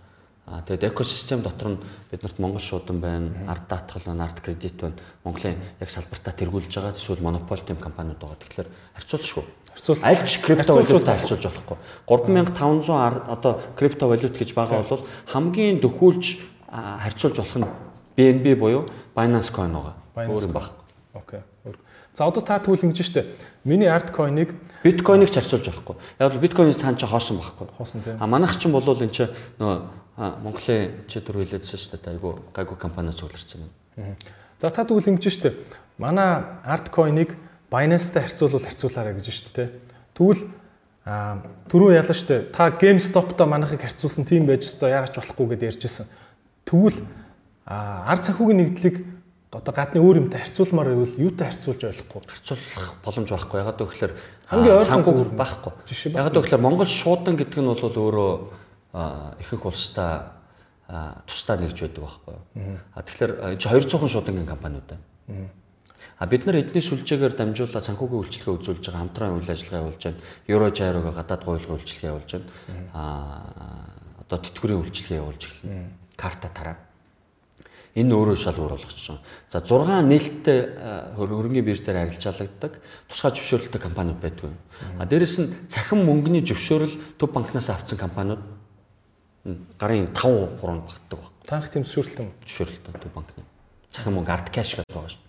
Аа тэгээд экосистем дотор нь биднэрт Монгол шуудан байна, ард даатгал байна, ард кредит байна. Монголын яг салбартаа тэргүүлж байгаа эсвэл монопол тэм компаниуд байгаа. Тэгэхээр харьцуулшгүй. Харьцуул аль ч криптовалютаа харьцуулж болохгүй. 3500 одоо криптовалют гэж байгаа бол хамгийн дөхүүлж харьцуулж болох нь BNB буюу Binance Coin байгаа. Өөр юм баг. Окей. За одоо та тэгвэл ингэж штэ. Миний Artcoin-ыг Bitcoin-ыг ч харьцуулж болохгүй. Яг л Bitcoin-ийг цаана ч хоосон байхгүй. Хоосон тийм. А манайх ч бол энэ ч нөгөө Монголын чи түр хэлээдсэн штэ. Айгу гайгүй компани зөвлөрсөн юм. За та тэгвэл ингэж штэ. Манай Artcoin-ыг Binance-тай харьцуулбал харьцуулаарай гэж штэ. Тэгвэл а түрүү ялаа штэ. Та GameStop-той манайхыг харьцуулсан тийм байж өстой яагаад ч болохгүй гэдээ ярьжсэн. Тэгвэл ард санхүүгийн нэгдлийг одоо гадны өөр юмтай харьцуулмаар байвал юутай харьцуулж ойлгохгүй? Харьцуулах боломж байхгүй. Ягаад гэвэл хамгийн ойрхон зүгээр байхгүй. ягаад гэвэл Монгол шуудан гэдэг нь бол өөрөө ихэнх улстай тусдаа нэгж байдаг байхгүй а тэгэхээр энэ 200хан шуудангийн компаниуд байна. А бид нар эдний сүлжээгээр дамжуулаад санхүүгийн үйлчлэгээ үзүүлж байгаа хамтран үйл ажиллагаа явуулж байна. Евро жайрог гадаад гойлгын үйлчлэгээ явуулж байна. Аа одоо тэтгэврийн үйлчлэгээ явуулж эхэлнэ. Карта тараа. Энэ өөрөө шал өөр болгоч чинь. За 6 нээлттэй хөрөнгөний бир дээр арилжаалагддаг тусгай зөвшөөрөлтөй компаниуд байдгүй. А дээрэс нь цахим мөнгөний зөвшөөрөл төв банкнаас авсан компаниуд гарын 5% хүрээнд багтдаг баг. Танах тийм зөвшөөрөлт юм. Зөвшөөрөлтөй төв банкны. Цахим мөнгө арт кэш гэдэг байгаа шүү.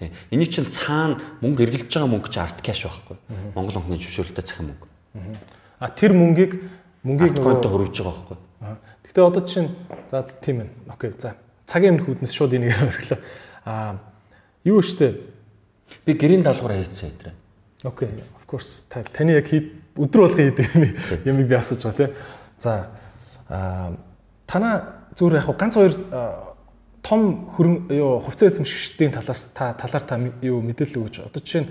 Тэ. Эний чинь цаана мөнгө эргэлж байгаа мөнгө чи арт кэш байхгүй. Монгол банкны зөвшөөрөлтөй цахим мөнгө. А тэр мөнгийг мөнгийг нөгөө хөрвж байгаа байхгүй. Гэтэ одоо чинь за тийм ээ. Окей. За цагийн өмнө хүднэс шууд энийг өргөлөө. Аа юу штэ би гэрийн даалгавар хийсэн хэдрэ. Окей. Of course та таны яг өдөр болгон хийдэг юм би асууж байгаа тий. За аа танаа зүгээр яг ганц хоёр том хөрөн юу хувьцаа эзэмшигчдийн талаас та талаар та юу мэдээлэл өгч одоо жишээ нь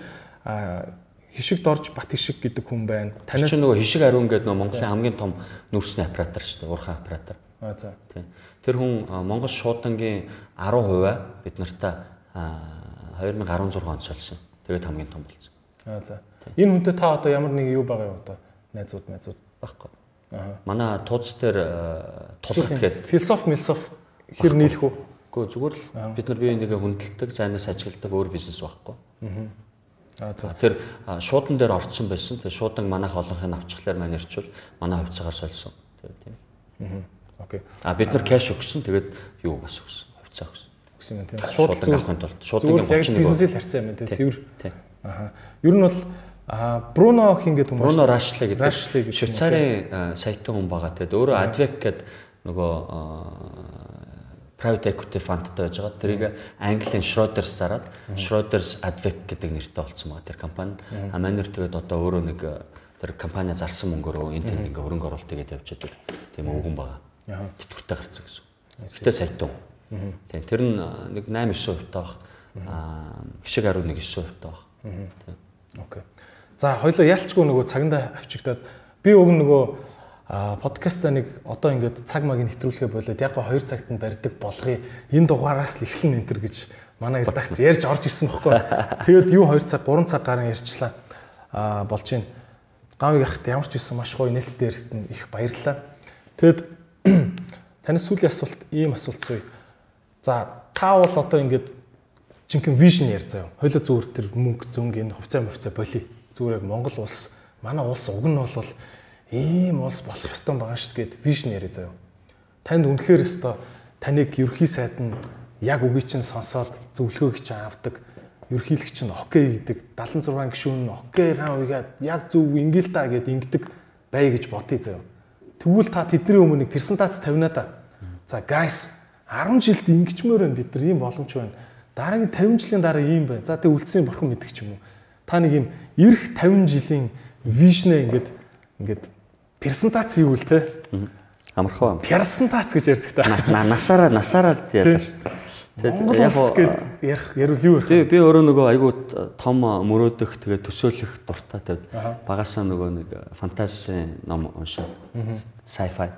хишиг дорж бат хишиг гэдэг хүн байна. Танаас нөгөө хишиг ариун гэдэг нөгөө Монголын хамгийн том нүүрсний оператор шүү дээ. Уурхай оператор. Аа за. Тийм. Тэр хүн Монгол шуудангийн 10% бид нартай 2016 онд солисон. Тэгээд хамгийн том болсон. Аа за. Энэ хүнтэй та одоо ямар нэг юу байгаа юу одоо? Найзууд, найзууд байхгүй. Аа. Манай тууц дээр тулах гэхэд философи, милсоф хэр нийлэх үү? Гэхдээ зүгээр л бид нар бие нэгэ хүндэлдэг, зайнаас ажигладаг өөр бизнес байхгүй. Аа Тэр шуудан дээр орцсон байсан. Тэгээ шуудан манайх олонхыг авчихлаар маань ирчүүл манай хувьцаагаар сольсон. Тэгээ тийм. Аа. Окей. А бид нар кэш өгсөн. Тэгээд юу бас өгсөн. Хувьцаа өгсөн. Өгсөн юм тийм. Шуудан авахын тулд шуудангийн 31 бизнесийг харьцаа юм тийм. Цэвэр. Тийм. Аа. Ер нь бол А Бруно хингээд хүмүүс Бруно Рашле гэдэг Швейцарын сайтын хүн байгаа. Тэгээд өөрөө Advec гэдэг нөгөө private equity fundтай байж байгаа. Тэрийг Английн Schroders зараад Schroders Advec гэдэг нэртэй болсон байгаа тэр компанид. А манер тэгээд одоо өөрөө нэг тэр компани зарсан мөнгөөр энэ тэнд ингээ хөрөнгө оруулалт хийгээд явж байгаа. Тийм өвгөн байгаа. Тэтгэвртэй гарцсан гэсэн. Гэтэ сайтуу. Тийм тэр нь нэг 8 9% таах аа хишиг 11 9% таах. Тийм. Окей. За хоёлоо ялчгүй нөгөө цагандаа авчигдаад би уг нөгөө а подкаста нэг одоо ингээд цаг магийг нэвтрүүлэхэ болоод яг го 2 цагт нь барьдаг болгоё. Энэ дугаараас л эхлэн энэ төр гэж манай редакц ярьж орж ирсэн бохоггүй. Тэгээд юу 2 цаг 3 цаг гарын ярьчлаа. а болж байна. Гавыг ахт ямар ч байсан маш гоё нээлттэй ярьт нь их баярлалаа. Тэгэд танаас сүүлийн асуулт ийм асуулт сууя. За та бол одоо ингээд жинхэнэ вижн яар заяа. Хойло зүгээр тэр мөнгө зөнгө энэ хувьцаа мөвцөө боли. Зүгээр яг Монгол улс манай улс уг нь бол ийм улс болох ёстой байгаа шүү гэд вижн яриа заяа. Танд үнэхээр ёстой таныг ерхий сайд нь яг үгийг чинь сонсоод зөвлөгөөг чинь авдаг ерхийлэгч нь окей гэдэг 76 гишүүн нь окейгаа уйгаад яг зөв ингээл та гэд ингэдэг бай гэж бодъё заяа. Тэгвэл та тэдний өмнө презентац тавина та. За guys 10 жилд ингэчмээр байна бид нар ийм боломж байна. Дараагийн 50 жилийн дараа ийм байна. За тэг үлдсэн бурхан мэддэг ч юм уу. Та нэг юм ирэх 50 жилийн вижнээ ингээд ингээд презентац хийвэл те. Амархаа. Презентац гэж ярьдаг та. Насаараа насаараа яриа шүү дээ. Монгол улс гэд ярих ярил юу ярих. Би би өөрөө нөгөө айгүй том мөрөөдөх тэгээ төсөөлөх дуртай тэгээд багасаа нөгөө нэг фэнтези ном уншаа. Sci-fi.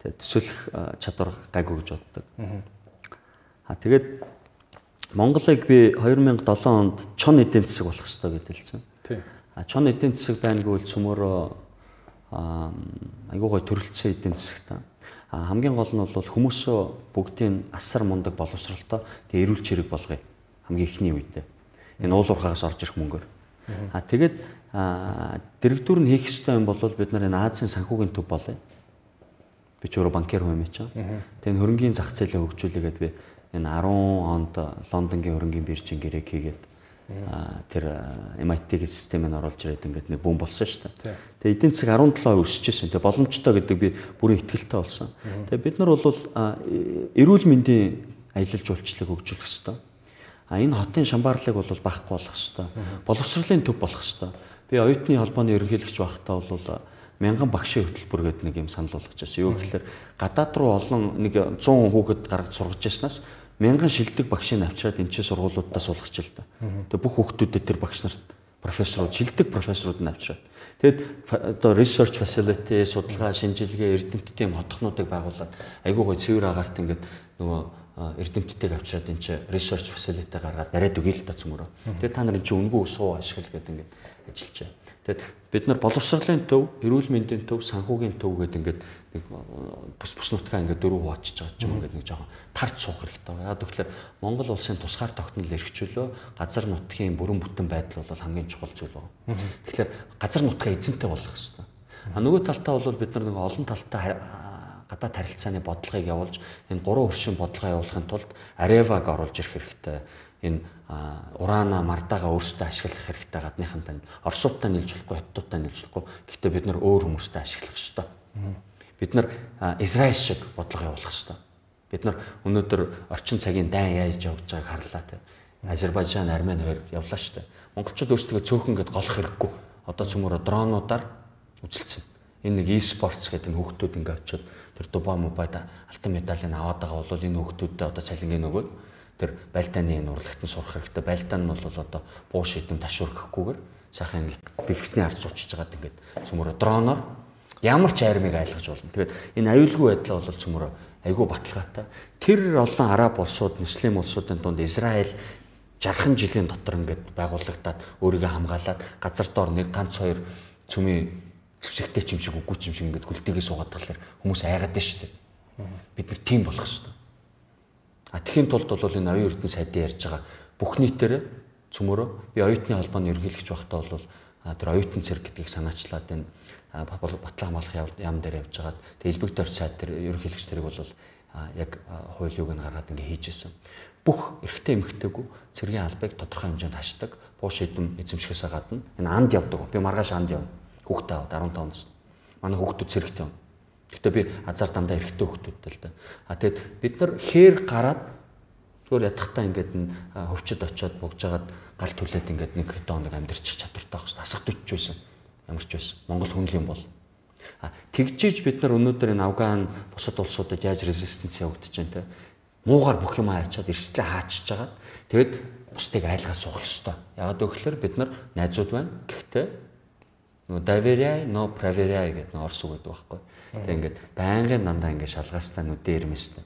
Тэгээд төсөөлөх чадвар гайгүй гэж боддог. А тэгээд Монголыг би 2007 онд чон эдийн засаг болох хэрэгтэй гэж хэлсэн. Тийм. А чон эдийн засаг байнггүй цөмөрөө айгүй гой төрөлцсөн эдийн засаг та хамгийн гол нь бол хүмүүсөө бүгдийн асар мундаг боловсралтай тэгээ эрүүл чирэг болгоё. Хамгийн ихний үедээ. Энэ уулуурхаагаас орж ирэх мөнгөөр. А тэгээд дэрэгдүр нь хийх ёстой юм бол бид нар энэ Азийн санхүүгийн төв болъё. Би ч өөрөө банкер хүн юм чинь. Тэгээд хөрөнгөний зах зээлээ хөгжүүлээгээд би энэ 10 онд Лондонгийн хөрөнгөний биржийн гэрээг хийгээд тэр MIT-ийн системийг оруулж ирээд ингээд нэг бүүн болсон шүү дээ. Тэгээ эдийн засаг 17% өсөж ирсэн. Тэгээ боломжтой гэдэг би бүрэн итгэлтэй болсон. Тэгээ бид нар бол эрүүл мэндийн аялал жуулчлалыг хөгжүүлэх хэрэгтэй. А энэ хотын шамбаарлыг бол баахгүй болох хэрэгтэй. Боловсролын төв болох хэрэгтэй. Би оюутны холбооны ерөнхийлөгч байхдаа бол мянган багшийн хөтөлбөр гэдэг нэг юм санал болгож байсан. Юу гэхээр гадаад руу олон нэг 100 хүүхэд гаргаж сургаж яснаас мянган шилдэг багшийг авчираад энэ чинь сургуулиудаа суулгах ч л да. Тэгээ бүх хүүхдүүдэд тэр багш нарт профессорууд шилдэг профессорууд нь авчираад тэгэд одоо research facility судалгаа шинжилгээ эрдэмтдийн хотхнуудыг байгуулад айгүй гой цэвэр агаарт ингээд нөгөө эрдэмтдийг авчираад энэ чинь research facility гаргаад бариад өгье л та цөмөрөө. Тэгээ та нар энэ чинь үнгүй усуу ашигла гэдэг ингээд ажиллаж байна. Тэгэд бид нар боловсролын төв, эрүүл мэндийн төв, санхүүгийн төв гэдэг ингээд нэг бус бус нутгаа ингээд дөрөв хуваачиж байгаа ч юм ингээд нэг жоохон тарц суух хэрэгтэй. Яг тэгэхээр Монгол улсын тусгаар тогтнол эрхчлөө газар нутгийн бүрэн бүтэн байдал бол хамгийн чухал зүйл байна. Тэгэхээр газар нутгаа эзэнтэй болох хэрэгтэй. А нөгөө талтаа бол бид нар нэг олон талтай гадаад харилцааны бодлогыг явуулж энэ гурван өршин бодлогоо явуулахын тулд Areva-г оруулж ирэх хэрэгтэй. Энэ урана мардаага өөрсдөө ашиглах хэрэгтэй гадныхан тань орсуудтай нийлж болохгүй, хятадтай нийлж болохгүй. Гэхдээ бид нар өөр хүмүүстэй ашиглах ёстой. Бид нар Израиль шиг бодлого явуулах хэрэгтэй. Бид нар өнөөдөр орчин цагийн дайн яаж явж байгааг харлаа те. Азербайджан, Армени хоёр явлаа шүү дээ. Монголчууд өөрсдөө цөөхөн гэд голох хэрэггүй. Одоо цөмөрө дронуудаар үзэлцэн. Энэ нэг e-sports гэдэг энэ хүүхдүүд ингээ очиод тэр Дубай Мубайд алтан медалийг аваад байгаа бол энэ хүүхдүүдэд одоо цалингийн нөгөөд тэр байлдааны энэ урлагт нь сурах хэрэгтэй. Байлдаан нь бол одоо буу шидэм ташуурхахгүйгээр сайхан дэлгэцний ард суучж байгаад ингээд цөмөрө дроноор ямар ч айрмыг айлгаж болно. Тэгээд энэ аюулгүй байдал бол цөмөрөө айгүй баталгаатай. Тэр олон араб улсууд, муслим улсуудын дунд Израиль жархан жилийн дотор ингээд байгуулагдаад өөрийгөө хамгаалаад газар доор нэг ганц хоёр цөмийн зэвсэгтэй ч юм шиг үгүй ч юм шиг ингээд гүлтэйгээ суугаад тахлаар хүмүүс айгаад байна шүү дээ. Бид нар тийм болох шүү дээ. А тхийн тулд бол энэ оюун эрдэнэ сайдын ярьж байгаа бүх нийтээр цөмөрөө би оюутны холбооны ерөнхийлөгч байхдаа бол тэр оюутан цэрэг гэдгийг санаачлаад энэ батлан хамгаалах яам дээр явж хагаад тэг элбэг дор сайд тэр ерөнхийлөгч тэрийг бол яг хууль юуг нь гаргаад ингээ хийжсэн. Бүх эрэгтэй эмэгтэйгүү цэргийн албыг тодорхой хэмжээнд хашдаг. Буу шидэм эзэмшихээсээ гадна энэ анд явдаг. Би маргааш анд явна. Хүүхдээ аваад 15 оноос. Манай хүүхдүүд цэрэгтэй юм. Гэхдээ би азар дандаа эрэгтэй хүүхдүүдтэй л да. А тэгэд бид нар хээр гараад зүгээр ятгахтаа ингээд хөвчөд очиод бугжгаад гал түлээд ингээд нэг хэдэн хоног амьдэрчих чадвартай байх шүү. Асах төчж байсан ямар ч байсан. Монгол хүнлэн бол. А тэгжээж бид нар өнөөдөр энэ Афган бусад улсуудад яаж резистенц явагдаж байна те. Муугар бүх юм ачаад эрсдлээ хаачиж байгаа. Тэгэд бусдыг айлгаж суух ёстой. Яагаад гэвэл бид нар найзууд байна. Гэхдээ нөө доверяй, но проверяй гэдэг нэг орс үг гэдэг байхгүй. Тэг ингээд байнгын дандаа ингээд шалгаастаа нүдэ ирмэстэй.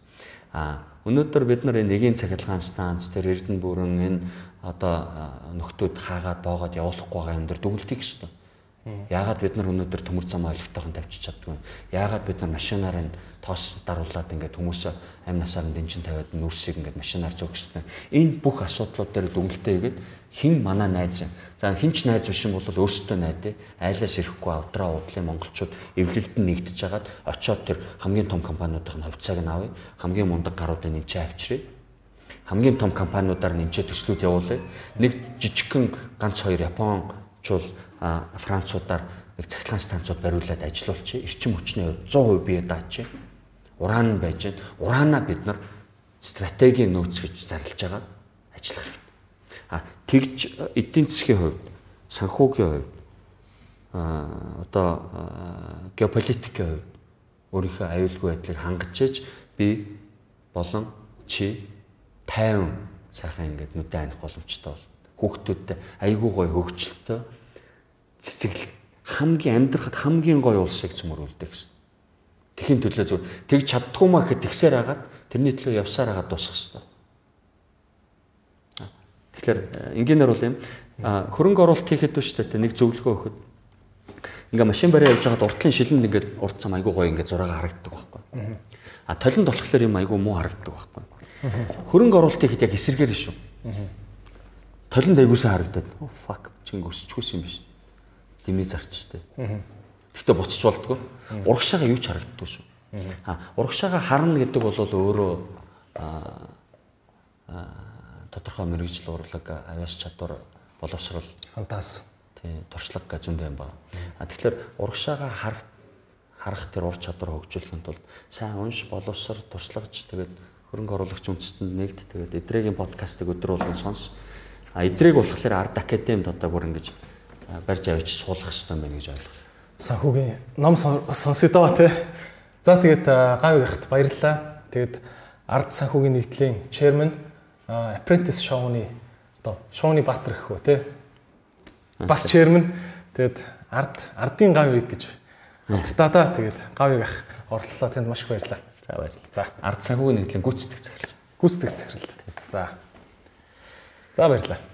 А өнөөдөр бид нар энэ эгийн цахилгаан станц тэр Эрдэнэ бүрэн энэ одоо нөхдүүд хаагаад боогод явуулахгүй байгаа юм дээр дүгнэлтийг өстой Яагаад бид нар өнөөдөр төмөр зам ойлгохтойхон тавьчих чаддгүй? Яагаад бид нар машинаар нь тоос даруулаад ингээд хүмүүс амь насаар нь дэнчин тавиад нүрсийг ингээд машинаар зөөгчсөн. Энэ бүх асуудлууд дээр дүнэлтээ игээд хин манай найз. За хинч найз биш юм бол өөрсдөө найдаа айлаас ирэхгүй авдраа удлын монголчууд эвлэлд нь нэгдэж хагаад очиод тэр хамгийн том компаниудын хувьцааг нь авъя. Хамгийн мундаг гаруудыг нэмчээ авчиръя. Хамгийн том компаниудаар нэмчээ төслүүд явуулъя. Нэг жижигхэн ганц хоёр Япончууд Француудаар нэг цахилгаан станцууд бариулаад ажилуулчих. Эрчим хүчний 100% бие даачих. Уран байж гэн. Ураанаа бид нар стратегийн нөөц гэж зарлж байгаа ажиллах хэрэгтэй. А тэгж эдийн засгийн хувьд, санхүүгийн хувьд, а одоо геополитикийн хувьд өөрийнхөө аюулгүй байдлыг хангаж иж би болон чи тайван сайхан ингээд нүдэн аних боломжтой бол хүүхдүүдтэй айгүй гой хөгжилтөө цэцэглэл хамгийн амьдрахад хамгийн гоё улсыг цөмөрүүлдэг гэсэн. Тэхийн төлөө зөв тэг чаддгүй маа гэхэд тэгсээр хагаад тэрний төлөө явсаар хагаад дуусах хэрэгтэй. Тэгэхээр энгийнээр бол юм хөрөнгө оруулалт хийхэд биш үү нэг зөвлөгөө өгөхөд ингээ машин бариа явж байгаад уртлын шилэнд ингээд урт цам айгуу гоё ингээд зураагаа харагддаг байхгүй. А толинд болохоор юм айгуу муу харагддаг байхгүй. Хөрөнгө оруулалт хийхэд яг эсэргээр шүү. Толинд айгуусаа харагдаад oh fuck чинь өсчихгүйс юм биш дэмий зарчтай. Гэхдээ буцаж болдгоо. Урагшаага юу ч харагддаг шүү. А урагшаага харна гэдэг бол өөрөө тодорхой мэрэгжил урлаг, авиас чадвар, боловсрол, фантаз. Тий, туршлага гэж юм байна. А тэгэхээр урагшаага хар харах тэр ур чадвар хөгжүүлэхэд бол сайн унш, боловср, туршлагаж тэгээд хөрөнгө оруулагч үндэстэн нэгд тэгээд эдрэгийн подкастыг өдөр болгон сонс. А эдрийг болохоор ард академид одоо бүр ингэж барьж авч суулгах хэрэгтэй байна гэж ойлголоо. Санхүүгийн ном сонсё доо те. За тэгээд гав гахт баярлалаа. Тэгээд ард санхүүгийн нэгдлийн chairman apprentice шоуны одоо шоуны баатар гэх үү те. Бас chairman тэгээд ард ардын гав гэж алдартаа да. Тэгээд гав гах оролцлоо танд маш их баярлалаа. За баярлалаа. За ард санхүүгийн нэгдлийн гүйцэтгэх захирал. Гүйцэтгэх захирал. За. За баярлалаа.